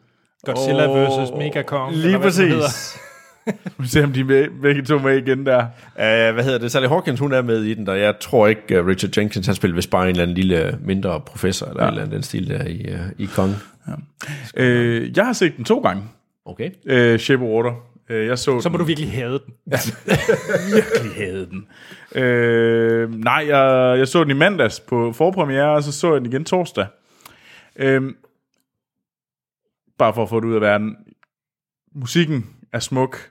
Godzilla vs. Mega Kong. Lige præcis. [LAUGHS] [LAUGHS] Vi ser, om de er med, begge to med igen der. Uh, hvad hedder det? Sally Hawkins, hun er med i den, der jeg tror ikke, uh, Richard Jenkins, han spiller vist bare en eller anden lille mindre professor, eller ja. en eller anden den stil der i, uh, i Kong. Øh, jeg har set den to gange. Okay. Øh, Shape of Water. Øh, jeg så Så må den. du virkelig have den. [LAUGHS] virkelig havde den. Øh, nej, jeg, jeg så den i mandags på forpremiere, og så så jeg den igen torsdag. Øh, bare for at få det ud af verden. Musikken er smuk.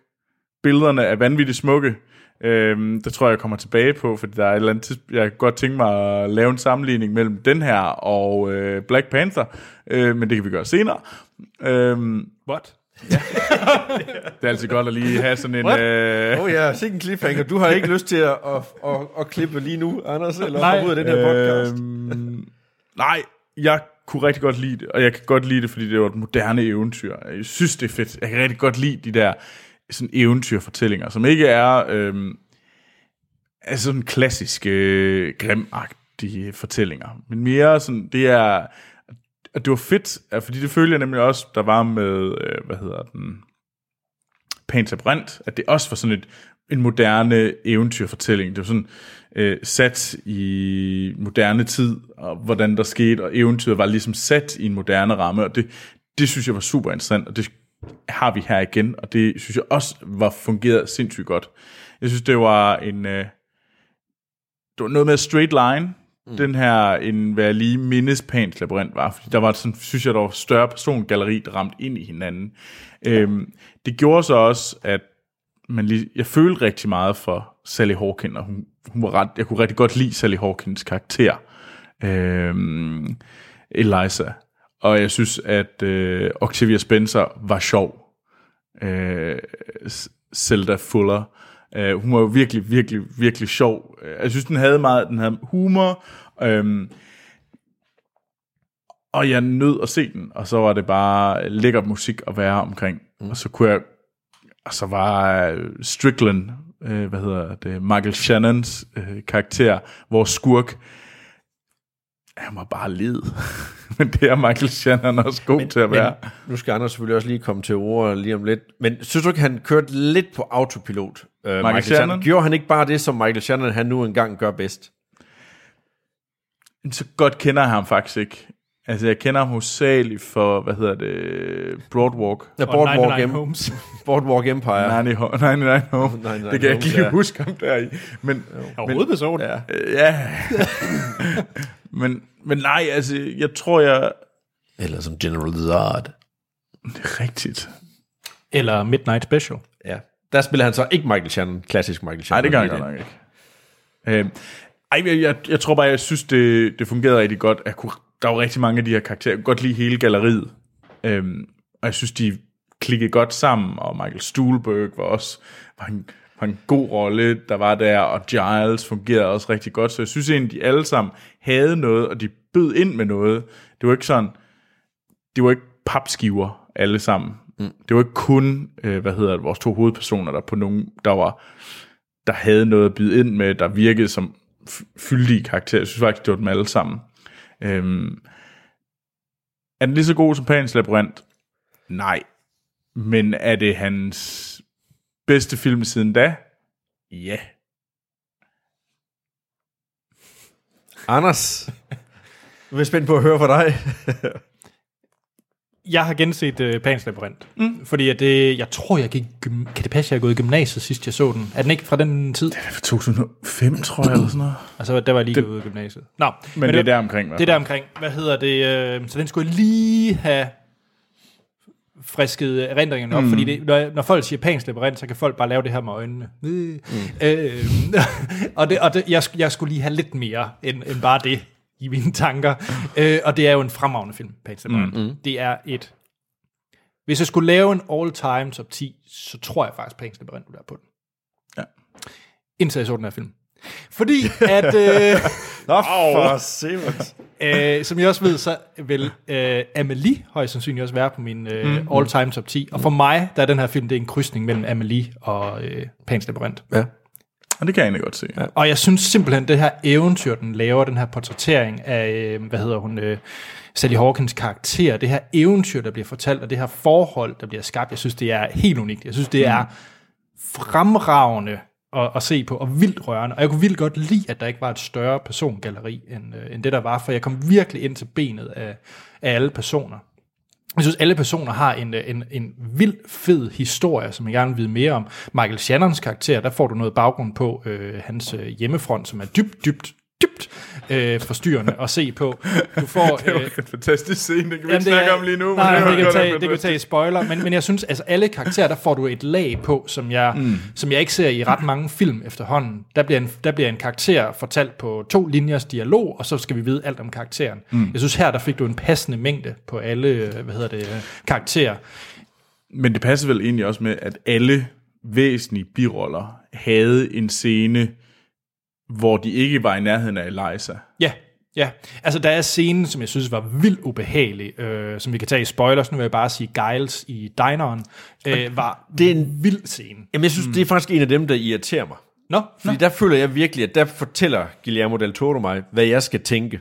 Billederne er vanvittigt smukke. Øh, det tror jeg, jeg kommer tilbage på, fordi der er et eller andet tidspunkt, jeg kan godt tænke mig at lave en sammenligning mellem den her og øh, Black Panther, øh, men det kan vi gøre senere. Øh, What? [LAUGHS] det er altid godt at lige have sådan en... What? Øh, Oh ja, sikke en cliffhanger. Du har ikke lyst til at, at, at, at klippe lige nu, Anders, eller Nej. ud af den her podcast. Øhm, nej, jeg kunne rigtig godt lide det, og jeg kan godt lide det, fordi det var et moderne eventyr. Jeg synes, det er fedt. Jeg kan rigtig godt lide de der sådan eventyrfortællinger, som ikke er øh, altså sådan klassiske, øh, grimagtige fortællinger, men mere sådan, det er, at det var fedt, fordi det følger jeg nemlig også, der var med, øh, hvad hedder den, Panta Brent, at det også var sådan et, en moderne eventyrfortælling. Det var sådan øh, sat i moderne tid, og hvordan der skete, og eventyret var ligesom sat i en moderne ramme, og det, det synes jeg var super interessant, og det har vi her igen, og det synes jeg også var fungeret sindssygt godt. Jeg synes, det var en... Øh, det var noget med straight line, mm. den her, en hvad jeg lige mindes Pans labyrint var, fordi der var sådan, synes jeg, der var større persongalleri, der ramte ind i hinanden. Øhm, det gjorde så også, at man lige, jeg følte rigtig meget for Sally Hawkins, og hun, hun var ret, jeg kunne rigtig godt lide Sally Hawkins karakter, øhm, Eliza, og jeg synes, at øh, Octavia Spencer var sjov. Øh, Zelda Fuller, øh, hun var jo virkelig, virkelig, virkelig sjov. Øh, Jeg synes, den havde meget, den havde humor, øhm, og jeg nød at se den, og så var det bare lækker musik at være omkring. Mm. Og så kunne jeg, og så var øh, Strickland, øh, hvad hedder det, Michael Shannons øh, karakter, vores skurk, han var bare led. [LAUGHS] Men det er Michael Shannon også god men, til at være. Men nu skal Anders selvfølgelig også lige komme til ord lige om lidt. Men synes du ikke, han kørte lidt på autopilot? Uh, Michael, Shannon? Gjorde han ikke bare det, som Michael Shannon han nu engang gør bedst? Men så godt kender jeg ham faktisk ikke. Altså, jeg kender ham hovedsageligt for, hvad hedder det, Broadwalk. Ja, Og Boardwalk, 99 em- Homes. [LAUGHS] Boardwalk Empire. Ja. 99 99 Home. 99 det kan jeg ikke lige ja. huske ham der i. Men, Og hovedperson. Ja. øh, ja. [LAUGHS] men, men nej, altså, jeg tror, jeg... Eller som General Zod. Det er rigtigt. Eller Midnight Special. Ja. Der spiller han så ikke Michael Shannon, klassisk Michael Nej, Shannon. det gør godt nok ikke. Øh, ej, jeg, jeg, jeg tror bare, jeg synes, det, det fungerede rigtig godt. Jeg kunne, der var rigtig mange af de her karakterer. Jeg kunne godt lide hele galleriet. Øhm, og jeg synes, de klikkede godt sammen, og Michael Stuhlberg var også var en, var en god rolle, der var der, og Giles fungerede også rigtig godt. Så jeg synes egentlig, de alle sammen havde noget, og de bød ind med noget. Det var ikke sådan, det var ikke papskiver alle sammen. Mm. Det var ikke kun, øh, hvad hedder det, vores to hovedpersoner, der på nogen, der var, der havde noget at byde ind med, der virkede som fyldige karakterer. Jeg synes faktisk, det var dem alle sammen. Øhm, er den lige så god som Pans Labyrinth? Nej. Men er det hans Bedste film siden da? Ja. Anders, [LAUGHS] nu er jeg spændt på at høre fra dig. [LAUGHS] Jeg har genset uh, Pans Labyrinth. Mm. Fordi at det, jeg tror, jeg gik... Kan det passe, at jeg er gået i gymnasiet sidst, jeg så den? Er den ikke fra den tid? Fra 2005, tror jeg, eller sådan noget. [CLEARS THROAT] Altså, der var jeg lige gået ud af gymnasiet. Nå, men, Men det er der omkring, hvad? Det er der omkring. Hvad hedder det? Øh, så den skulle jeg lige have frisket erindringerne op, mm. fordi det, når, når folk siger pans labyrint, så kan folk bare lave det her med øjnene. Mm. Øh, [LAUGHS] og det, og det, jeg, jeg skulle lige have lidt mere end, end bare det i mine tanker. øh, og det er jo en fremragende film, Pans Labyrint. Mm. Det er et... Hvis jeg skulle lave en all-time top 10, så tror jeg faktisk, Pans Labyrint ville være på den. Ja. Indtil jeg så den her film. Fordi [LAUGHS] at... Øh, Nå, for Simons. Øh, som jeg også ved, så vil øh, Amelie højst sandsynligt også være på min øh, mm. all-time top 10. Og for mig, der er den her film, det er en krydsning mellem Amelie og øh, Pans Labyrinth. Ja. Og det kan jeg egentlig godt se. Ja. Og jeg synes simpelthen, det her eventyr, den laver, den her portrættering af, øh, hvad hedder hun, øh, Sally Hawkins karakter, det her eventyr, der bliver fortalt, og det her forhold, der bliver skabt, jeg synes, det er helt unikt. Jeg synes, det er fremragende at, at se på, og vildt rørende. Og jeg kunne vildt godt lide, at der ikke var et større persongalleri, end, øh, end det der var, for jeg kom virkelig ind til benet af, af alle personer. Jeg synes, alle personer har en, øh, en, en vild fed historie, som jeg gerne vil vide mere om. Michael Shannons karakter, der får du noget baggrund på øh, hans øh, hjemmefront, som er dybt, dybt, dybt øh, forstyrrende at se på. Du får, [LAUGHS] Det var øh, en fantastisk scene, det kan vi ikke snakke om lige nu. Nej, men det, det, kan tage, det kan tage spoiler, men, men jeg synes, altså alle karakterer, der får du et lag på, som jeg, mm. som jeg ikke ser i ret mange film efterhånden. Der bliver, en, der bliver en karakter fortalt på to linjers dialog, og så skal vi vide alt om karakteren. Mm. Jeg synes her, der fik du en passende mængde på alle, øh, hvad hedder det, øh, karakterer. Men det passer vel egentlig også med, at alle væsentlige biroller havde en scene, hvor de ikke var i nærheden af Eliza. Ja, ja. Altså, der er scenen, som jeg synes var vildt ubehagelig, øh, som vi kan tage i spoilers. Nu vil jeg bare sige, Giles i dineren øh, var Det er en- vild scene. Jamen, jeg synes, mm. det er faktisk en af dem, der irriterer mig. Nå, Fordi der føler jeg virkelig, at der fortæller Guillermo del Toro mig, hvad jeg skal tænke.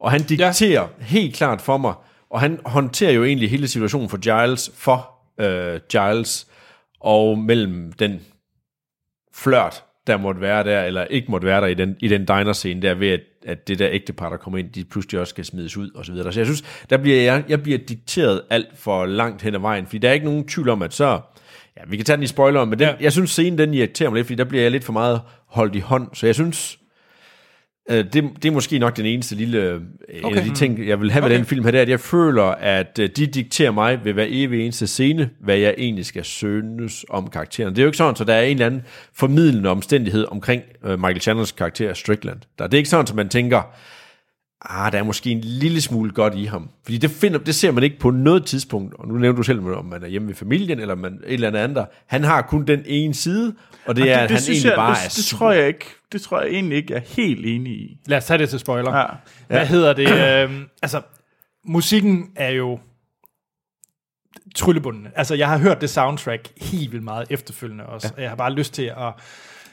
Og han dikterer ja. helt klart for mig, og han håndterer jo egentlig hele situationen for Giles, for øh, Giles, og mellem den flørt, der måtte være der, eller ikke måtte være der i den, i den diner-scene der, ved at, at det der ægtepar, der kommer ind, de pludselig også skal smides ud, og så videre. Så jeg synes, der bliver jeg, jeg bliver dikteret alt for langt hen ad vejen, fordi der er ikke nogen tvivl om, at så, ja, vi kan tage den i spoiler, men den, Ja. jeg synes, scenen den irriterer mig lidt, fordi der bliver jeg lidt for meget holdt i hånd, så jeg synes, det, det er måske nok den eneste lille, øh, okay. af de ting, jeg vil have med Okay. den film her, det er, at jeg føler, at øh, de dikterer mig ved hver evig eneste scene, hvad jeg egentlig skal synes om karakteren. Det er jo ikke sådan, så der er en eller anden formidlende omstændighed omkring øh, Michael Chandlers karakter Strickland. Der, det er ikke sådan, at man tænker, ah, der er måske en lille smule godt i ham. Fordi det, finder, det ser man ikke på noget tidspunkt, og nu nævner du selv, om man er hjemme ved familien, eller man, et eller andet andet. Han har kun den ene side, og det er, at han egentlig jeg, bare det, er det, tror jeg ikke, det tror jeg egentlig ikke, jeg er helt enig i. lad os tage det til spoiler. Ja. Hvad hedder det? Øhm, altså, musikken er jo tryllebundene. Altså, jeg har hørt det soundtrack helt vildt meget efterfølgende også, ja. og jeg har bare lyst til at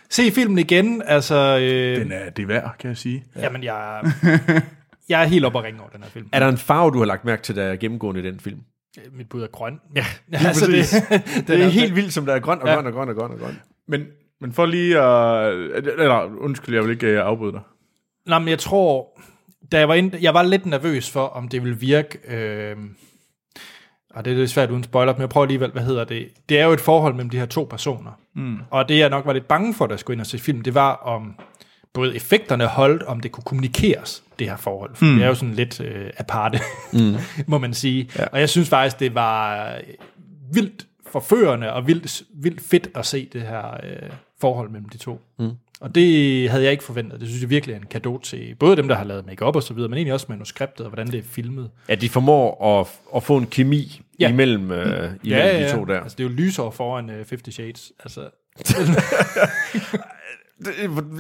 se filmen igen. Altså, øh, Den er det værd, kan jeg sige. ja. jamen, jeg, [LAUGHS] jeg er helt oppe at ringe over den her film. Er der en farve, du har lagt mærke til, der er gennemgående i den film? Mit bud er grøn. Ja, [LAUGHS] altså, det, [LAUGHS] Det den er helt vildt, som der er grøn og Ja. grøn og grøn og grøn og grøn. Men, men for lige at... Eller, undskyld, jeg vil ikke øh, afbryde dig. Nå, men jeg tror, da jeg var, ind, jeg var lidt nervøs for, om det ville virke, øh, og det er lidt svært uden spoiler, men jeg prøver alligevel, hvad hedder det? Det er jo et forhold mellem de her to personer. Mm. Og det jeg nok var lidt bange for, da jeg skulle ind og se film, det var om både effekterne holdt, om det kunne kommunikeres, det her forhold. For mm. det er jo sådan lidt øh, aparte, [LAUGHS] mm. må man sige. Ja. Og jeg synes faktisk, det var øh, vildt forførende og vildt, vildt fedt at se det her øh, forhold mellem de to. Mm. Og det havde jeg ikke forventet. Det synes jeg virkelig er en gave til både dem, der har lavet make-up og så videre, men egentlig også manuskriptet og hvordan det er filmet. At de formår at, at få en kemi Ja. ja. imellem, øh, imellem ja, de to der. Altså, det er jo lysår foran uh, Fifty Shades. Altså, [LAUGHS]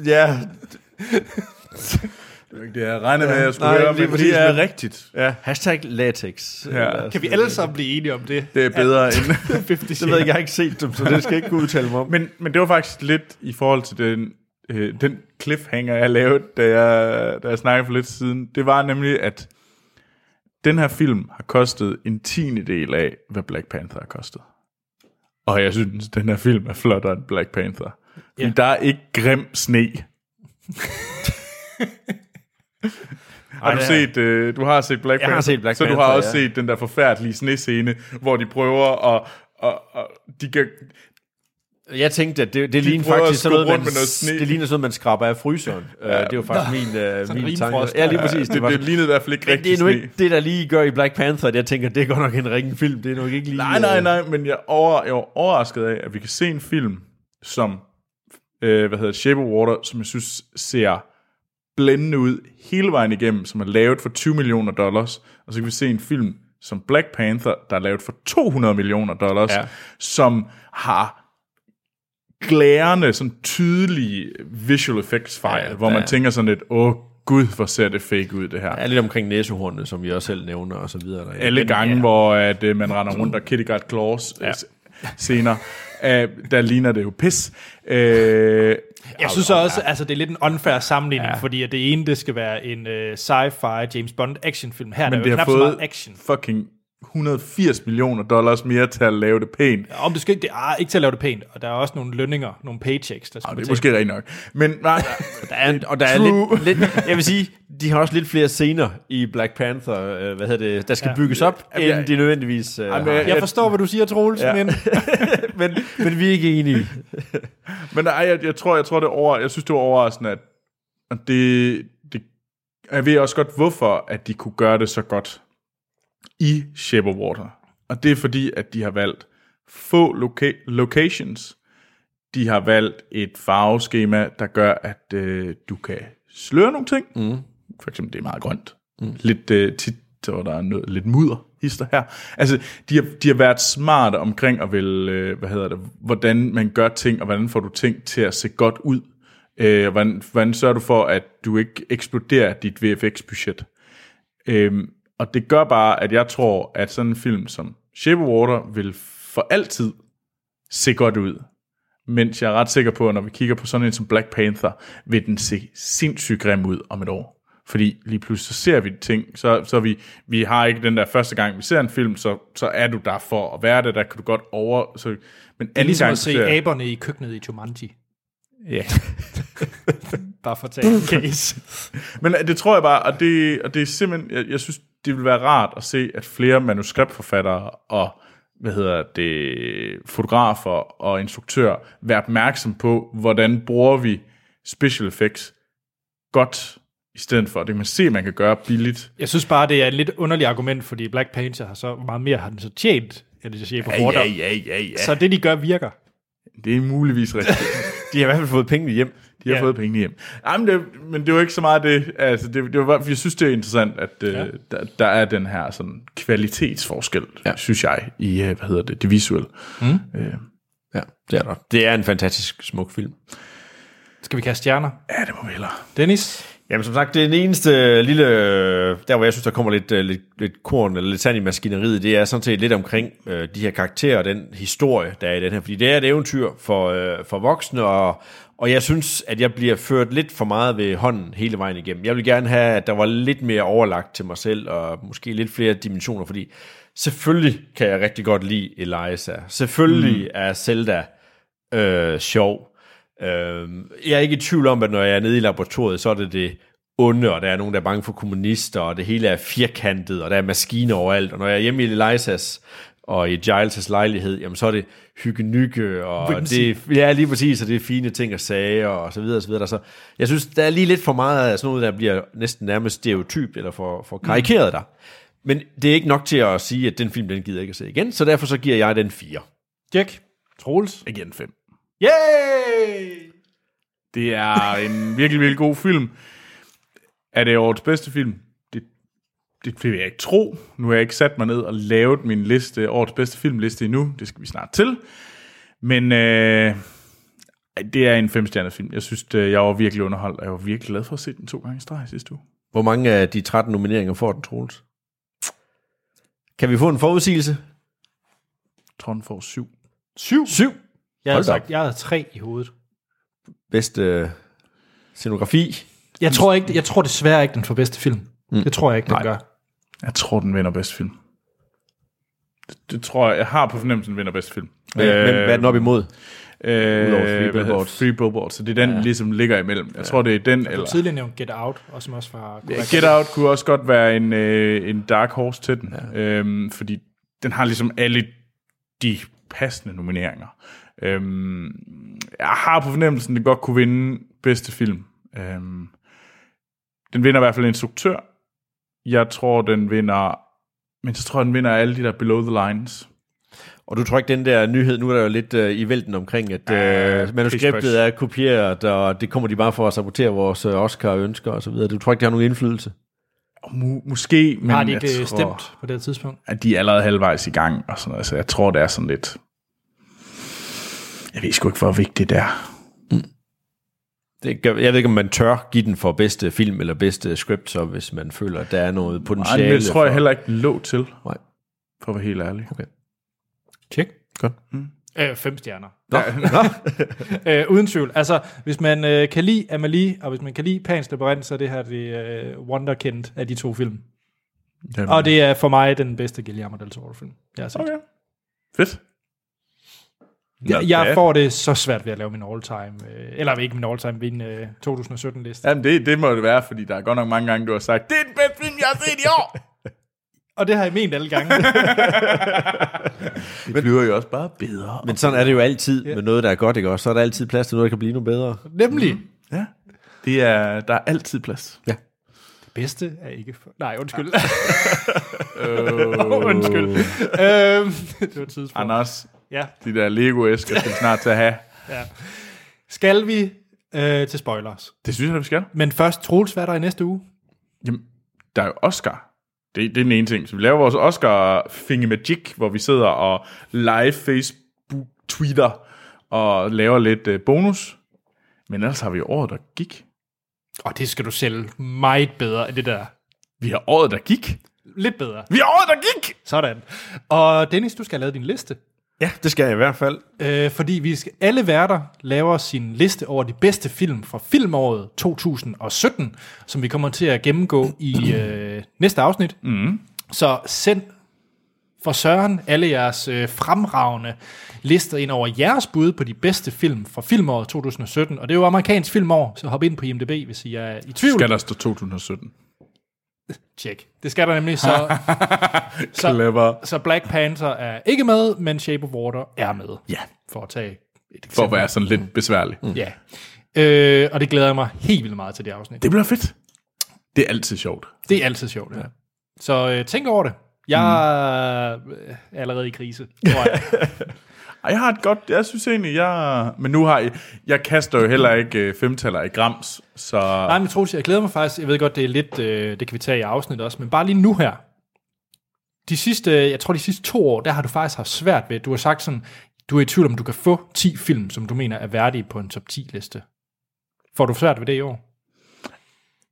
Ja, [LAUGHS] Det er regnet med, at jeg skulle Nej, høre, lige men præcis, det er rigtigt. ja. Hashtag latex. Ja. kan vi alle sammen blive enige om det? Det er bedre end... [LAUGHS] 50 Det ved jeg, jeg har ikke set dem, så det skal jeg ikke kunne udtale mig om. Men, men det var faktisk lidt i forhold til den, øh, den cliffhanger, jeg lavede, da jeg, da jeg snakkede for lidt siden. Det var nemlig, at den her film har kostet en tiende del af, hvad Black Panther har kostet. Og jeg synes, den her film er flottere end Black Panther. Fordi Ja. der er ikke grim sne. [LAUGHS] har du set, øh, du har set Black Jeg har Panther, set Black så du Panther, har også ja. set den der forfærdelige snescene, hvor de prøver at, og, og de kan, Jeg tænkte, at det, det ligner prøver at faktisk sådan noget, man, med noget sne. det ligner sådan noget, man skraber af fryseren. Ja. det var faktisk min, uh, min tanke. Ja, lige præcis. det, Det, var det, lignede i hvert fald ikke rigtig det er nu sne. ikke det, der lige gør i Black Panther, at jeg tænker, det er godt nok en ringen film. Det er nok ikke lige... Nej, nej, øh, nej, men jeg, over, jeg var overrasket af, at vi kan se en film, som, øh, hvad hedder Shape of Water, som jeg synes ser blændende ud hele vejen igennem, som er lavet for 20 millioner dollars, og så kan vi se en film som Black Panther, der er lavet for 200 millioner dollars, Ja. som har glærende, sådan tydelige visual effects fejl, Ja, ja, hvor man er- tænker sådan lidt, åh gud, hvor ser det fake ud, det her. Ja, lidt omkring næsehornene, som vi også selv nævner, og så videre. Der. alle gange, ja. hvor at, øh, man render rundt og Kitty Got Claws ja. senere, øh, der ligner det jo pis. Øh, Jeg synes også, altså det er lidt en unfair sammenligning, ja. fordi at det ene, det skal være en uh, sci-fi James Bond actionfilm. Her er men der det jo knap så meget fået action. fucking 180 millioner dollars mere til at lave det pænt. Ja, Om det skal ikke, det er ikke til at lave det pænt, og der er også nogle lønninger, nogle paychecks, der skal Og det er måske rigtigt nok. Men nej, Der er, og der er lidt, lidt, jeg vil sige, de har også lidt flere scener i Black Panther, øh, hvad hedder det, der skal Ja. bygges op, Jamen, end jeg- de nødvendigvis øh, Jamen, har. jeg- Jeg forstår, hvad du siger, Troels, ja. Ja. men [LAUGHS] men, men vi er ikke enige. [LAUGHS] men nej, jeg, jeg, tror, jeg tror det er over, jeg synes det var overraskende, at, at det, det, jeg ved også godt, hvorfor at de kunne gøre det så godt i Shape of Water. Og det er fordi, at de har valgt få loca- locations, de har valgt et farveskema, der gør, at øh, du kan sløre nogle ting. Mm. For eksempel, det er meget grønt. Mm. Lidt øh, tit, så der er noget, lidt mudder hister her. Altså, de har, de har været smarte omkring at vel, øh, hvad hedder det, hvordan man gør ting, og hvordan får du ting til at se godt ud. Øh, hvordan, hvordan sørger du for, at du ikke eksploderer dit VFX-budget. Øhm, og det gør bare, at jeg tror, at sådan en film som Shape of Water vil for altid se godt ud. Mens jeg er ret sikker på, at når vi kigger på sådan en som Black Panther, vil den se sindssygt grim ud om et år. Fordi lige pludselig så ser vi ting, så, så vi, vi har ikke den der første gang, vi ser en film, så, så er du der for at være det, der kan du godt over... Så, men det er ligesom gang, at se ser- aberne i køkkenet i Jumanji. Ja. [LAUGHS] Bare for at tage en case. [LAUGHS] Men det tror jeg bare, og det, og det er simpelthen, jeg, jeg synes, det vil være rart at se, at flere manuskriptforfattere og hvad hedder det, fotografer og instruktører være opmærksom på, hvordan bruger vi special effects godt, i stedet for, det kan man se, man kan gøre billigt. Jeg synes bare, det er et lidt underligt argument, fordi Black Panther har så meget mere har den så tjent, end det siger på Ja, ja, ja, ja, ja. Så det, de gør, virker. Det er muligvis rigtigt. [LAUGHS] De har i hvert fald fået pengene hjem. De har Ja. fået penge hjem. Jamen, det, men det var ikke så meget det. Altså, det, det var, jeg synes, det er interessant, at ja. øh, der, der er den her sådan, kvalitetsforskel, ja. synes jeg, i, øh, hvad hedder det, det visuelle. Mm. Øh, Ja, det er der. Det er en fantastisk smuk film. Skal vi kaste stjerner? ja, det må vi hellere. Dennis? Jamen som sagt, det er den eneste lille, der hvor jeg synes, der kommer lidt, øh, lidt, lidt korn eller lidt sand i maskineriet, det er sådan set lidt omkring øh, de her karakterer og den historie, der er i den her. Fordi det er et eventyr for, øh, for voksne, og, og jeg synes, at jeg bliver ført lidt for meget ved hånden hele vejen igennem. Jeg vil gerne have, at der var lidt mere overlagt til mig selv, og måske lidt flere dimensioner, fordi selvfølgelig kan jeg rigtig godt lide Eliza. Selvfølgelig mm. er Zelda øh, sjov. Øh, jeg er ikke i tvivl om, at når jeg er nede i laboratoriet, så er det det onde, og der er nogen, der er bange for kommunister, og det hele er firkantet, og der er maskiner overalt. Og når jeg er hjemme i Elisas og i Giles' lejlighed, jamen så er det hygge og det, ja, lige præcis, og det er fine ting og sager, og så videre, og så videre. Så jeg synes, der er lige lidt for meget af sådan noget, der bliver næsten nærmest stereotyp, eller for, for karikeret der. Men det er ikke nok til at sige, at den film, den gider jeg ikke at se igen, så derfor så giver jeg den 4. Jack? Troels? Igen 5. Yay! Det er en virkelig, virkelig god film. Er det årets bedste film? Det, det vil jeg ikke tro. Nu har jeg ikke sat mig ned og lavet min liste, årets bedste filmliste endnu. Det skal vi snart til. Men øh, det er en femstjernet film. Jeg synes, det, jeg var virkelig underholdt, og jeg var virkelig glad for at se den to gange i streg sidste uge. Hvor mange af de 13 nomineringer får den, Troels? Kan vi få en forudsigelse? Jeg tror, den får syv. Syv? Syv. Jeg da sagt, jeg havde tre i hovedet. Bedste øh, scenografi. Jeg tror, ikke, jeg tror desværre ikke, den får bedste film. Mm. Det tror jeg ikke, den Nej. gør. Jeg tror, den vinder bedste film. Det, det tror jeg. Jeg har på fornemmelsen, den vinder bedste film. Men, men hvad er den op imod? Øh, Udover hedder det? Billboards. Three Billboards. Så det er den, ja. ligesom ligger imellem. Jeg tror, det er den, Du eller... tidligere nævnt Get Out, og som også var... Ja, Get Out kunne også godt være en, øh, en dark horse til den. Ja. Øhm, fordi den har ligesom alle de passende nomineringer. Øhm, jeg har på fornemmelsen, at den godt kunne vinde bedste film. Øhm, den vinder i hvert fald instruktør. Jeg tror, den vinder... Men så tror jeg, den vinder alle de der below the lines. Og du tror ikke, den der nyhed, nu er der jo lidt uh, i vælten omkring, at uh, manuskriptet er kopieret, og det kommer de bare for at sabotere vores uh, Oscar-ønsker og så videre. Du tror ikke, det har nogen indflydelse? Mu- måske, men Har de jeg ikke tror, stemt på det her tidspunkt? at de er allerede halvvejs i gang. Og sådan noget. Så jeg tror, det er sådan lidt... Jeg ved sgu ikke, hvor vigtigt det er. Det gør, jeg ved ikke, om man tør give den for bedste film eller bedste script, så hvis man føler, at der er noget Nej, potentiale. men det tror jeg for, heller ikke den lå til, Nej. for at være helt ærlig. Okay. Tjek. Godt. Mm. Øh, fem stjerner. Nå, [LAUGHS] nå. [LAUGHS] Øh, uden tvivl. Altså, hvis man øh, kan lide Amelie, og hvis man kan lide Pans Labyrinth, så er det her det øh, wonderkind af de to film. Jamen, Og det er for mig den bedste Guillermo del Toro-film, jeg har set. Okay. Fedt. Jeg, Not jeg bad. får det så svært ved at lave min all-time, øh, eller ikke min all-time, min øh, 2017-liste. Jamen, det, det må det være, fordi der er godt nok mange gange, du har sagt, det er den bedste film, jeg har set i år. [LAUGHS] Og det har jeg ment alle gange. [LAUGHS] det bliver jo også bare bedre. Men sådan er det jo altid med noget, der er godt, ikke også? Så er der altid plads til noget, der kan blive noget bedre. Nemlig. Ja. Det er, der er altid plads. Ja. Det bedste er ikke... For... Nej, undskyld. oh, [LAUGHS] undskyld. øhm, det var tidspunkt. Anders, Ja, de der Lego-æsker skal vi snart til at have. [LAUGHS] ja. Skal vi øh, til spoilers? Det synes jeg, vi skal. Men først, Troels, hvad er der i næste uge? Jamen, der er jo Oscar. Det, det er den ene ting. Så vi laver vores Oscar Finge Magic, hvor vi sidder og live Facebook, Twitter og laver lidt uh, bonus. Men ellers har vi året, der gik. Og det skal du sælge meget bedre end det der. Vi har året, der gik. Lidt bedre. Vi har året, der gik! Sådan. Og Dennis, du skal have lavet din liste. Ja, det skal jeg i hvert fald. Øh, fordi vi skal, alle værter laver sin liste over de bedste film fra filmåret 2017, som vi kommer til at gennemgå i [CLEARS THROAT] øh, næste afsnit. Mm. Så send for Søren alle jeres øh, fremragende lister ind over jeres bud på de bedste film fra filmåret 2017. Og det er jo amerikansk filmår, så hop ind på IMDb, hvis I er i tvivl. Skal der stå 2017? Tjek. Det skal der nemlig, så, [LAUGHS] så, så Black Panther er ikke med, men Shape of Water er med. Ja. For at tage et eksempel. For at være sådan lidt besværlig. Mm. Ja. Øh, og det glæder jeg mig helt vildt meget til det afsnit. Det bliver fedt. Det er altid sjovt. Det er altid sjovt, ja. Så øh, tænk over det. Jeg mm. er allerede i krise, tror jeg. [LAUGHS] Ej, jeg har et godt, jeg synes egentlig, jeg... Men nu har jeg, jeg kaster jo heller ikke øh, femtaller i grams, så... Nej, men Troels, jeg glæder mig faktisk. Jeg ved godt, det er lidt, øh, det kan vi tage i afsnit også, men bare lige nu her. De sidste, jeg tror de sidste to år, der har du faktisk haft svært ved, du har sagt sådan, du er i tvivl om, du kan få 10 film, som du mener er værdige på en top 10 liste. Får du svært ved det i år?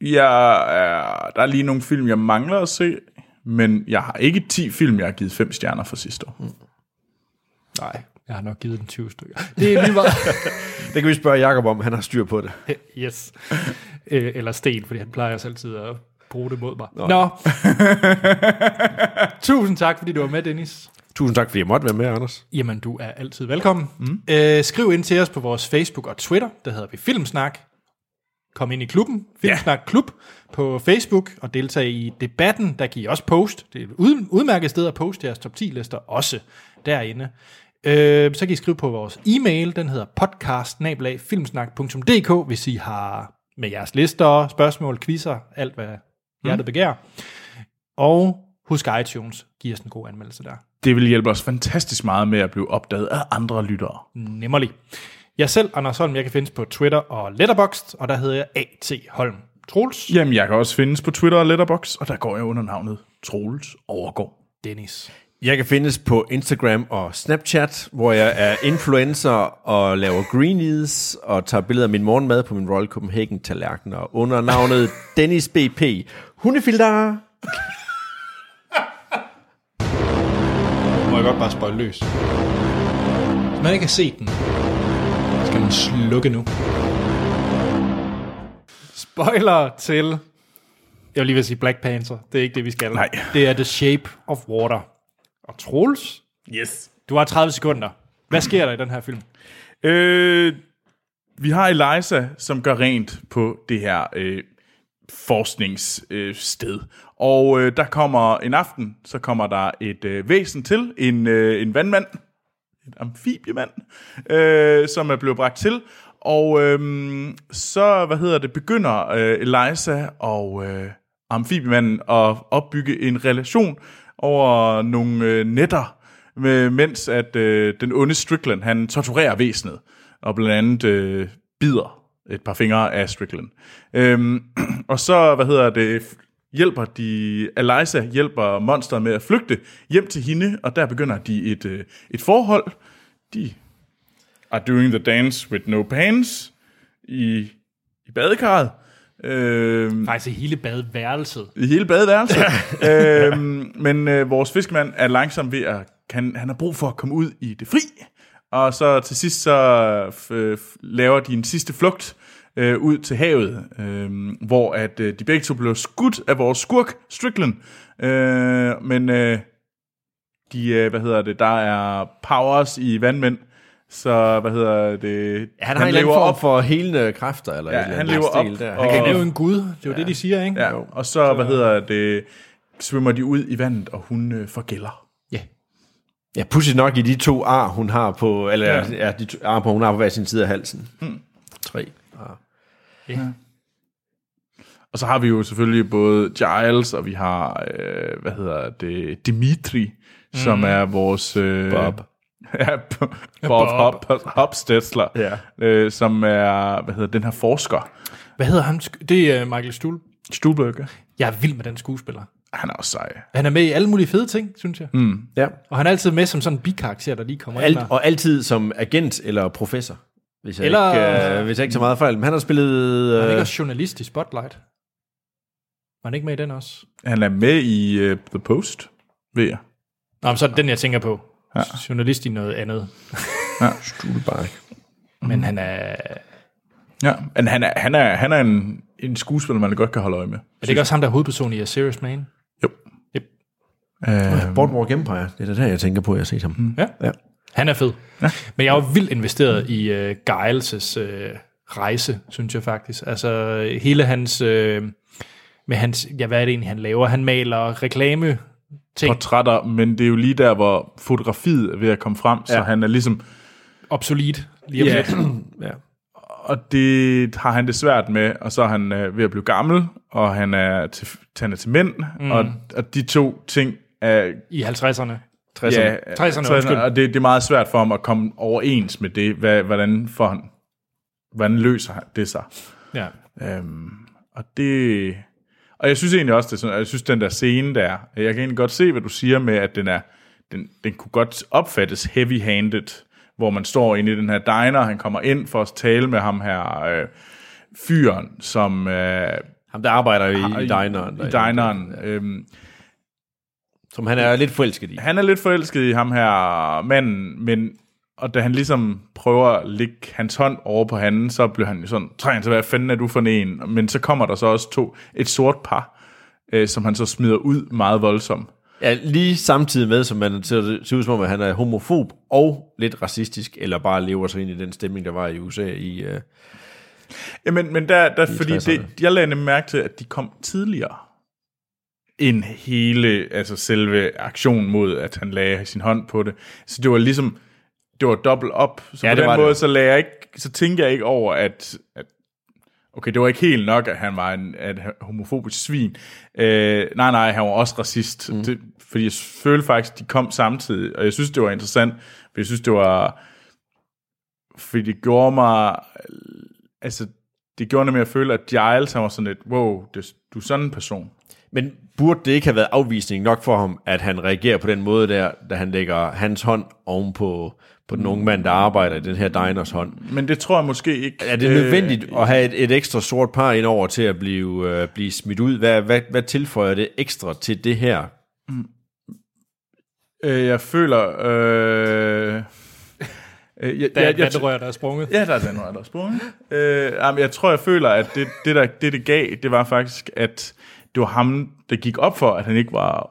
Jeg er, der er lige nogle film, jeg mangler at se, men jeg har ikke 10 film, jeg har givet 5 stjerner for sidste år. Mm. Nej, jeg har nok givet den 20 stykker. Det er lige meget. [LAUGHS] Det kan vi spørge Jacob om, han har styr på det. [LAUGHS] yes. Øh, eller Sten, fordi han plejer også altid at bruge det mod mig. Nå. Nå. [LAUGHS] Tusind tak, fordi du var med, Dennis. Tusind tak, fordi jeg måtte være med, Anders. Jamen, du er altid velkommen. Mm. Øh, skriv ind til os på vores Facebook og Twitter, der hedder vi Filmsnak. Kom ind i klubben, Filmsnak Klub, på Facebook, og deltag i debatten. Der kan I også post. Det er et ud, udmærket sted at poste jeres top 10-lister også derinde. Øh, så kan I skrive på vores e-mail, den hedder podcast hvis I har med jeres lister, spørgsmål, quizzer, alt hvad hjertet begærer. Og husk iTunes, giv os en god anmeldelse der. Det vil hjælpe os fantastisk meget med at blive opdaget af andre lyttere. Nemmerlig. Jeg selv, Anders Holm, jeg kan findes på Twitter og Letterboxd, og der hedder jeg A.T. Holm. Troels, Jamen, jeg kan også findes på Twitter og Letterboxd, og der går jeg under navnet Troels Overgaard. Dennis. Jeg kan findes på Instagram og Snapchat, hvor jeg er influencer og laver greenies og tager billeder af min morgenmad på min Royal Copenhagen tallerkener under navnet Dennis BP. Hundefilter! Må jeg godt bare spøjle løs. Hvis man ikke har set den, skal man slukke nu. Spoiler til... Jeg vil lige vil sige Black Panther. Det er ikke det, vi skal. Nej. Det er The Shape of Water. Og Troels, Yes. du har 30 sekunder. Hvad sker der i den her film? Øh, vi har Eliza, som gør rent på det her øh, forskningssted. Øh, sted. og øh, der kommer en aften, så kommer der et øh, væsen til, en, øh, en vandmand, en amfibiemand, øh, som er blevet bragt til. Og øh, så, hvad hedder det, begynder øh, Eliza og øh, amfibiemanden at opbygge en relation over nogle øh, netter, med, mens at øh, den onde Strickland, han torturerer væsenet, og blandt andet øh, bider et par fingre af Strickland. Øhm, [CLEARS THROAT] og så, hvad hedder det, hjælper de, Eliza hjælper monsteret med at flygte hjem til hende, og der begynder de et, øh, et forhold. De are doing the dance with no pants i, i badekarret. Øhm, Faktisk i hele badeværelset. i hele badeværelset. [LAUGHS] [LAUGHS] øhm, men øh, vores fiskemand er langsom ved at, kan, han har brug for at komme ud i det fri. Og så til sidst så f- laver de en sidste flugt øh, ud til havet, øh, hvor at øh, de begge to blev skudt af vores skurk, Strickland. Øh, men øh, de, øh, hvad hedder det, der er powers i vandmænd, så hvad hedder det, Han har eller anden form for helende kræfter, eller Ja, et eller han andet lever op, Der. og- Han Han kan er jo leve en gud, det er jo det, de siger, ikke? Ja, og så, hvad hedder det, svømmer de ud i vandet, og hun øh, forgælder. Ja, pudsigt nok i de to ar, hun har på, eller Ja. ja. ja de to ar på, hun har på hver sin side af halsen. Hmm. Tre ar. Og så har vi jo selvfølgelig både Giles, og vi har, øh, hvad hedder det, Dimitri, mm. som er vores... Øh, Bob. [LAUGHS] ja, Bob, Bob Hop, Hopstedsler, Ja. øh, som er, hvad hedder den her forsker, Hvad hedder han? Det er Michael Stuhl. Stuhlberger. Jeg er vild med den skuespiller. Han er også sej. Han er med i alle mulige fede ting, synes jeg. Mm. Ja. Og han er altid med som sådan en bikarakter, der lige kommer Alt, ind der. og altid som agent eller professor. Hvis jeg, Eller- ikke, øh, hvis jeg ikke så meget fejl. Men han har spillet... Han er ikke Øh, også journalist i Spotlight. Var han ikke med i den også? Han er med i uh, The Post, ved jeg. Nå, men så er det den, jeg tænker på. Ja. Journalist i noget andet. [LAUGHS] Stuhlbark. Men han er... Ja, men han er, han er, han er en, en skuespiller, man godt kan holde øje med. Er det ikke også ham, der er hovedperson i A Serious Man? Jo. Yep. Uh, Boardwalk Empire. Det er det der, jeg tænker på, at jeg har set ham. Ja. Ja. Han er fed. Ja. Men jeg er jo vildt investeret i uh, Giles' uh, rejse, synes jeg faktisk. Altså hele hans... Uh, med hans... Ja, hvad er det egentlig, han laver? Han maler reklame ting. portrætter, men det er jo lige der, hvor fotografiet er ved at komme frem, ja. så han er ligesom Obsolet. Lige Ja. [CLEARS THROAT] ja. Og det har han det svært med, og så er han øh, ved at blive gammel, og han er til, han er til mænd, mm. og, og de to ting er... I 50'erne. 60'erne. Ja, 60'erne, undskyld. og det, det er meget svært for ham at komme overens med det. Hvad, hvordan, får han, hvordan løser han det sig? Ja. Øhm, og det... Og jeg synes egentlig også, det er sådan, jeg synes, den der scene der, jeg kan egentlig godt se, hvad du siger med, at den er, den, den kunne godt opfattes heavy-handed, hvor man står inde i den her diner, han kommer ind for at tale med ham her øh, fyren, som øh, Ham, der arbejder i, i dineren. I dineren. Øhm, Som han er lidt forelsket i. han er lidt forelsket i ham her manden, men og da han ligesom prøver at lægge hans hånd over på handen, så bliver han jo sådan, trænger til, hvad fanden er du for en? Men så kommer der så også to, et sort par, øh, som han så smider ud meget voldsomt. Ja, lige samtidig med, som man ser, ser ud som om, at han er homofob og lidt racistisk, eller bare lever sig ind i den stemning, der var i USA i... Uh, Ja, men, men der, der fordi 60'erne. det, jeg lagde nemlig mærke til, at de kom tidligere end hele, altså selve aktionen mod, at han lagde sin hånd på det. Så det var ligesom, det var dobbelt op. Så Ja, på det den måde, det. så, lagde jeg ikke, så tænkte jeg ikke over, at, at okay, det var ikke helt nok, at han var en at homofobisk svin. Øh, nej, nej, han var også racist. Mm. Det, fordi jeg følte faktisk, at de kom samtidig, og jeg synes, det var interessant, for jeg synes, det var, fordi det gjorde mig, altså, det gjorde nemlig at føle, at Giles, han var sådan lidt, wow, det, du er sådan en person. men burde det ikke have været afvisning nok for ham, at han reagerer på den måde der, da han lægger hans hånd oven på, den unge mand, der arbejder i den her diners hånd? Men det tror jeg måske ikke. Er det nødvendigt at have et, et ekstra sort par ind over til at blive, øh, blive smidt ud? Hvad, hvad, hvad tilføjer det ekstra til det her? Øh, jeg føler... Øh, [LAUGHS] øh, jeg, Der er jeg, et jeg, vandrør, der er sprunget. Ja, der er den, der er sprunget. Øh, jamen, jeg tror, jeg føler, at det, det, der, det, det gav, det var faktisk, at det var ham, der gik op for, at han ikke var,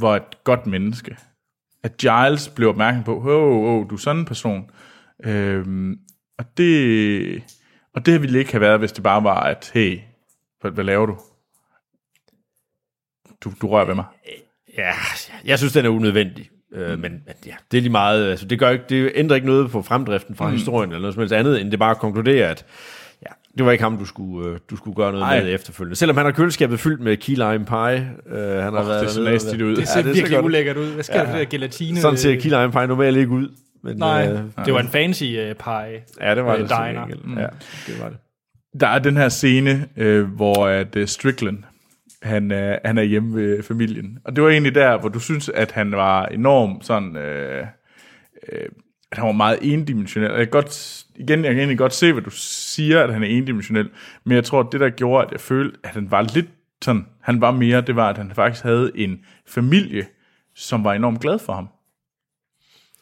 var et godt menneske. At Giles blev opmærksom på, oh, oh, du er sådan en person. Øhm, og det, og det ville ikke have været, hvis det bare var, at hey, hvad, hvad laver du? Du, du rører ved mig. Ja, jeg synes, den er unødvendig. Øh, men, men ja, det er lige meget, altså, det, gør ikke, det ændrer ikke noget på fremdriften fra mm. historien, eller noget som helst andet, end det bare at konkludere, at det var ikke ham, du skulle, øh, du skulle gøre noget Ej. med efterfølgende. Selvom han har køleskabet fyldt med key lime pie. Øh, han har Oh, været det er nasty været- ud. Det ser det ja, ser virkelig ulækkert ud. Hvad sker ja. der for det der gelatine? Sådan ser key lime pie normalt ikke ud. Men, Nej, Øh, det var en fancy uh, pie. ja, det var øh, det. diner. gengæld. Ja, det var det. Der er den her scene, øh, hvor at, øh, Strickland, han, øh, han er hjemme ved familien. Og det var egentlig der, hvor du synes, at han var enormt sådan... Øh, øh, at han var meget endimensionel. Jeg kan, godt, igen, jeg kan egentlig godt se, hvad du siger, at han er endimensionel. Men jeg tror, at det, der gjorde, at jeg følte, at han var lidt sådan... Han var mere, det var, at han faktisk havde en familie, som var enormt glad for ham.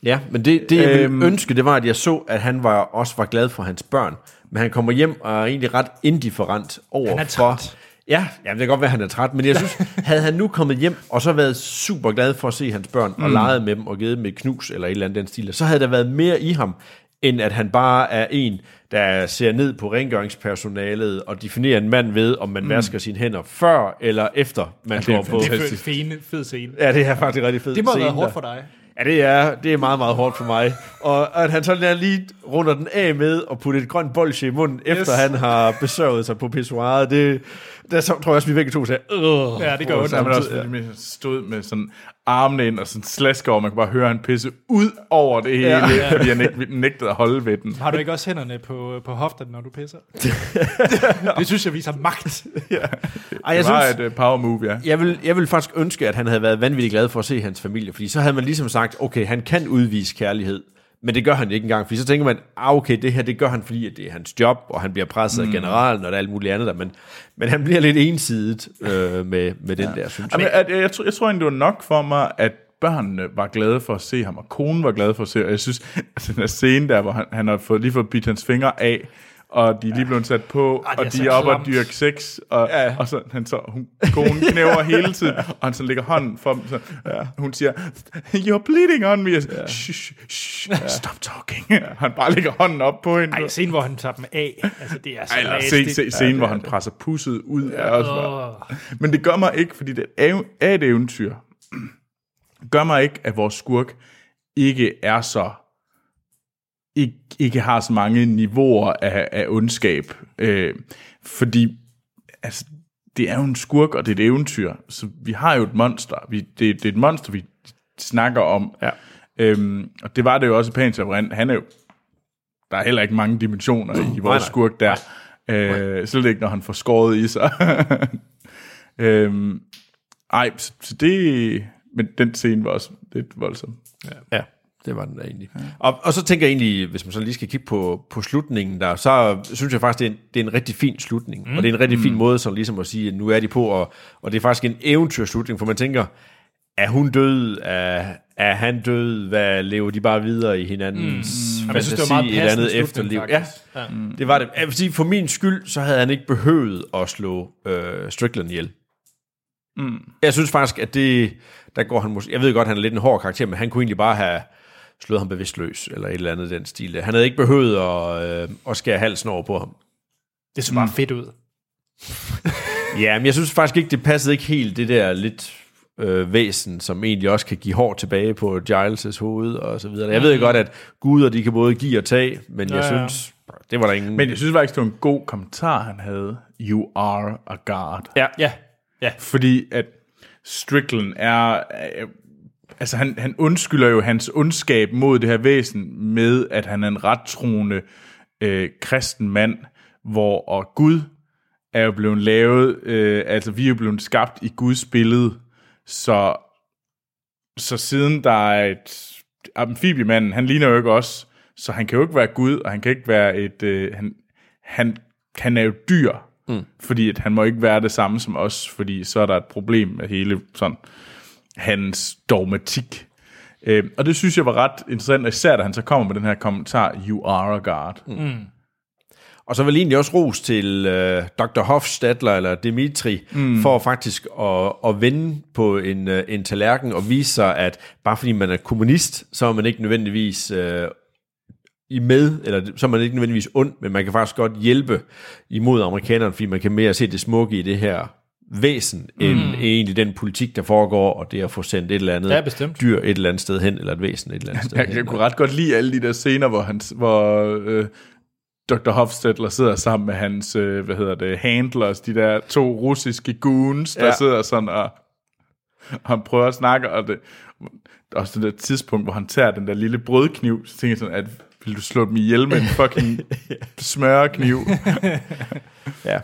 Ja, men det, det jeg ville Øhm. ønske, det var, at jeg så, at han var, også var glad for hans børn. Men han kommer hjem og er egentlig ret indifferent over Han er for... Ja, ja, det kan godt være, at han er træt, men jeg [LAUGHS] synes, havde han nu kommet hjem, og så været super glad for at se hans børn, og leget med dem, og givet dem et knus, eller et eller andet den stil, så havde der været mere i ham, end at han bare er en, der ser ned på rengøringspersonalet, og definerer en mand ved, om man vasker sine hænder før eller efter, man er går på. Det er en fed, fed scene. Ja, det er faktisk rigtig fedt. Det må have været hårdt for dig. Ja, det er, det er meget, meget hårdt for mig. Og at han så lige runder den af med at putte et grønt bolsje i munden, yes. efter han har besørget sig på pissoiret, det, der så, tror jeg også, vi begge to sagde, Åh, Ja, det gør Og ondt. så er man også man stod med sådan armene ind og sådan slasker over, man kan bare høre han pisse ud over det hele, ja. [LAUGHS] fordi han ikke nægtede at holde ved den. Har du ikke også hænderne på, på hofterne, når du pisser? [LAUGHS] det synes jeg viser magt. [LAUGHS] Ej, Det jeg var synes, et uh, power move, ja. jeg vil, jeg vil faktisk ønske, at han havde været vanvittigt glad for at se hans familie, fordi så havde man ligesom sagt, okay, han kan udvise kærlighed, men det gør han ikke engang, fordi så tænker man, ah, okay, det her, det gør han, fordi at det er hans job, og han bliver presset mm. af generalen, og der er alt muligt andet der, men, men han bliver lidt ensidigt øh, med, med den ja. der, synes jeg. Jamen, at, jeg, jeg, tror, jeg tror egentlig, det var nok for mig, at børnene var glade for at se ham, og konen var glad for at se, og jeg synes, at den her scene der, hvor han, han har fået, lige fået bidt hans fingre af, og de er lige blevet sat på, Ej, og de er oppe og dyrke sex, og, Ja. ja. og så, han så, hun, konen knæver hele tiden, [LAUGHS] og han så lægger hånden for dem, så, ja. hun siger, you're bleeding on me, og så, shh, shh, ja. stop talking, ja. han bare lægger hånden op på hende, Ej, scenen, hvor han tager dem af. Altså, det er så Ej, se, se, scenen, hvor han presser pusset ud, er også bare, men det gør mig ikke, fordi det er et eventyr, [CLEARS THROAT] gør mig ikke, at vores skurk ikke er så ikke, ikke har så mange niveauer af, af ondskab. Øh, fordi altså, det er jo en skurk, og det er et eventyr. Så vi har jo et monster. Vi, det, det er et monster, vi snakker om. Ja. Øhm, og det var det jo også i Pan's. Han er jo... Der er heller ikke mange dimensioner i vores nej. skurk der. Øh, slet ikke, når han får skåret i sig. [LAUGHS] øhm, ej, så, så det... Men den scene var også lidt voldsom. Ja, det var den da egentlig. Ja. Og, og så tænker jeg egentlig, hvis man så lige skal kigge på, på slutningen der, så synes jeg faktisk, det er en, det er en rigtig fin slutning. Mm. Og det er en rigtig fin måde, så ligesom at sige, at nu er de på, og, og det er faktisk en eventyrslutning, for man tænker, er hun død? Er, er han død? Hvad lever de bare videre i hinandens mm. Jeg synes, det fantasi, var meget et andet efterliv? faktisk. Ja, ja. Mm. det var det. Jeg vil sige, for min skyld, så havde han ikke behøvet at slå øh, Strickland ihjel. Mm. Jeg synes faktisk, at det, der går han måske, jeg ved godt, han er lidt en hård karakter, men han kunne egentlig bare have slået ham bevidstløs, eller et eller andet den stil. Han havde ikke behøvet at, øh, at skære halsen over på ham. Det så bare fedt ud. [LAUGHS] Ja, men jeg synes faktisk ikke, det passede ikke helt det der lidt øh, væsen, som egentlig også kan give hår tilbage på Giles' hoved og så videre. Jeg ved godt, at guder, de kan både give og tage, men jeg Ja, ja. synes, det var der ingen... Men jeg synes faktisk, det var en god kommentar, han havde. You are a god. ja, Ja, ja. Fordi at Strickland er... altså han, han undskylder jo hans ondskab mod det her væsen med, at han er en rettroende øh, kristen mand, hvor og Gud er jo blevet lavet, øh, altså vi er jo blevet skabt i Guds billede, så, så siden der er et amfibiemanden, han ligner jo ikke os, så han kan jo ikke være Gud, og han kan ikke være et, øh, han, han, han er jo dyr, mm. fordi at han må ikke være det samme som os, fordi så er der et problem med hele sådan, hans dogmatik. Øh, og det synes jeg var ret interessant, og især da han så kommer med den her kommentar, you are a god. Mm. Og så vil jeg egentlig også ros til øh, Dr. Hofstadler eller Dimitri, mm. for faktisk at, at vende på en, øh, en tallerken og vise sig, at bare fordi man er kommunist, så er man ikke nødvendigvis øh, i med, eller så er man ikke nødvendigvis ond, men man kan faktisk godt hjælpe imod amerikanerne, fordi man kan mere se det smukke i det her væsen, end mm. egentlig den politik, der foregår, og det at få sendt et eller andet Ja, bestemt. dyr et eller andet sted hen, eller et væsen et eller andet [LAUGHS] sted Jeg, hen. jeg kunne ret godt lide alle de der scener, hvor, han, hvor øh, Dr. Hofstadler sidder sammen med hans, øh, hvad hedder det, handlers, de der to russiske goons, der Ja. ja. sidder sådan og, og han prøver at snakke, og det, også det der tidspunkt, hvor han tager den der lille brødkniv, så tænker jeg sådan, at vil du slå dem ihjel med en fucking [LAUGHS] smørkniv? Ja.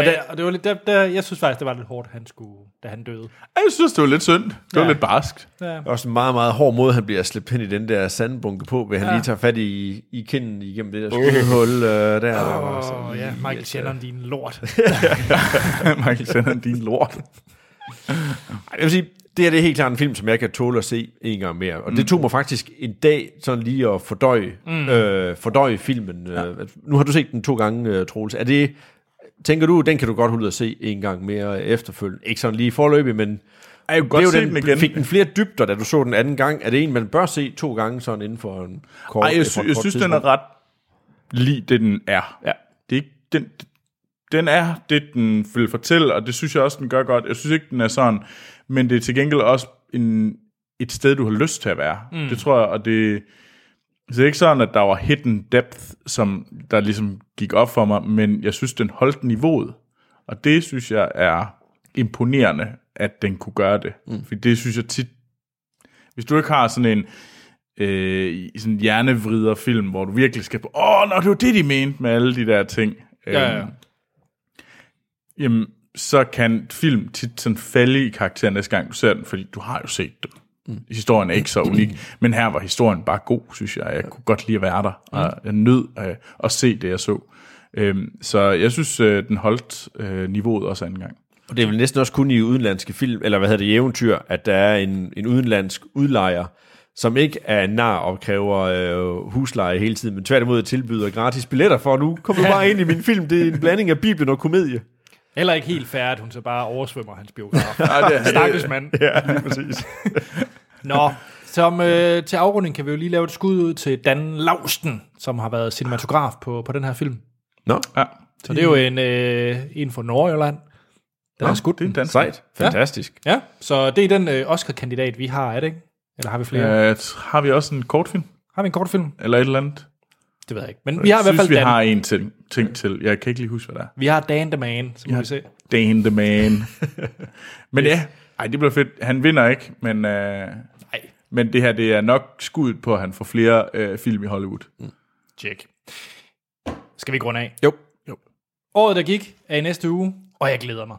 Og, der, og det var lidt, der, der, jeg synes faktisk, det var lidt hårdt, han skulle, da han døde. Jeg synes, det var lidt synd. Det var Ja. lidt barskt. Ja. Også en meget, meget hård måde, han bliver slæbt hen i den der sandbunke på, ved han Ja. lige tager fat i, i kinden igennem det der skudhul øh, der. der var sådan Åh, ja, [LAUGHS] [LAUGHS] Michael Shannon, din lort. Michael sender din lort. Jeg vil sige, det her det er helt klart en film, som jeg kan tåle at se en gang mere. Og det tog mig faktisk en dag sådan lige at fordøje, mm. øh, fordøje filmen. Ja. Øh, nu har du set den to gange, øh, Troels. Er det, tænker du, den kan du godt holde ud at se en gang mere efterfølgende? Ikke sådan lige forløbig, men jeg kunne det godt er jo den, den igen. fik den flere dybder, da du så den anden gang. Er det en, man bør se to gange sådan inden for en kort Ej, jeg, sy- et jeg kort synes, den tidspunkt? er ret lige det, den er. Ja. Det er ikke, den, den er det, den vil fortælle, og det synes jeg også, den gør godt. Jeg synes ikke, den er sådan, men det er til gengæld også en, et sted, du har lyst til at være. Mm. Det tror jeg, og det, så det er ikke sådan, at der var hidden depth, som der ligesom gik op for mig, men jeg synes, den holdt niveauet. Og det synes jeg er imponerende, at den kunne gøre det. Mm. For det synes jeg tit, hvis du ikke har sådan en øh, sådan hjernevrider film, hvor du virkelig skal på, åh, nå, det var det, de mente med alle de der ting. Ja, ja. Øhm, Jamen, så kan film tit sådan falde i karakter næste gang, du ser den, fordi du har jo set dem. Mm. Historien er ikke så unik, men her var historien bare god, synes jeg. Jeg kunne godt lide at være der, og jeg nød øh, at se det, jeg så. Øhm, så jeg synes, øh, den holdt øh, niveauet også anden gang. Og det er vel næsten også kun i udenlandske film, eller hvad hedder det, i eventyr, at der er en, en udenlandsk udlejer, som ikke er en nar og kræver øh, husleje hele tiden, men tværtimod tilbyder gratis billetter for, nu kommer du bare ind i min film, det er en blanding af Bibelen og komedie. Heller ikke helt færdigt, at hun så bare oversvømmer hans biograf. [LAUGHS] Ja, det, Stakkels mand. Ja, lige præcis. [LAUGHS] Nå, som øh, til afrunding kan vi jo lige lave et skud ud til Dan Lausten, som har været cinematograf på, på den her film. Nå, ja, Så det er jo en, øh, en fra Nordjylland, der har skudt det er en den. dansk. sejt. Fantastisk. Ja, så det er den øh, Oscar-kandidat, vi har, er det ikke? Eller har vi flere? Øh, har vi også en kortfilm? Har vi en kortfilm? Eller et eller andet? Det ved jeg ikke. Men vi har i hvert fald vi Dan. har en ting, ting til. Jeg kan ikke lige huske, hvad der er. Vi har Dan the Man, så må vi se. Dan the man. [LAUGHS] men ja, ej, det bliver fedt. Han vinder ikke, men, øh, Nej, men det her det er nok skuddet på, at han får flere øh, film i Hollywood. check. Skal vi gå af? Jo. Året, der gik, er i næste uge, og jeg glæder mig.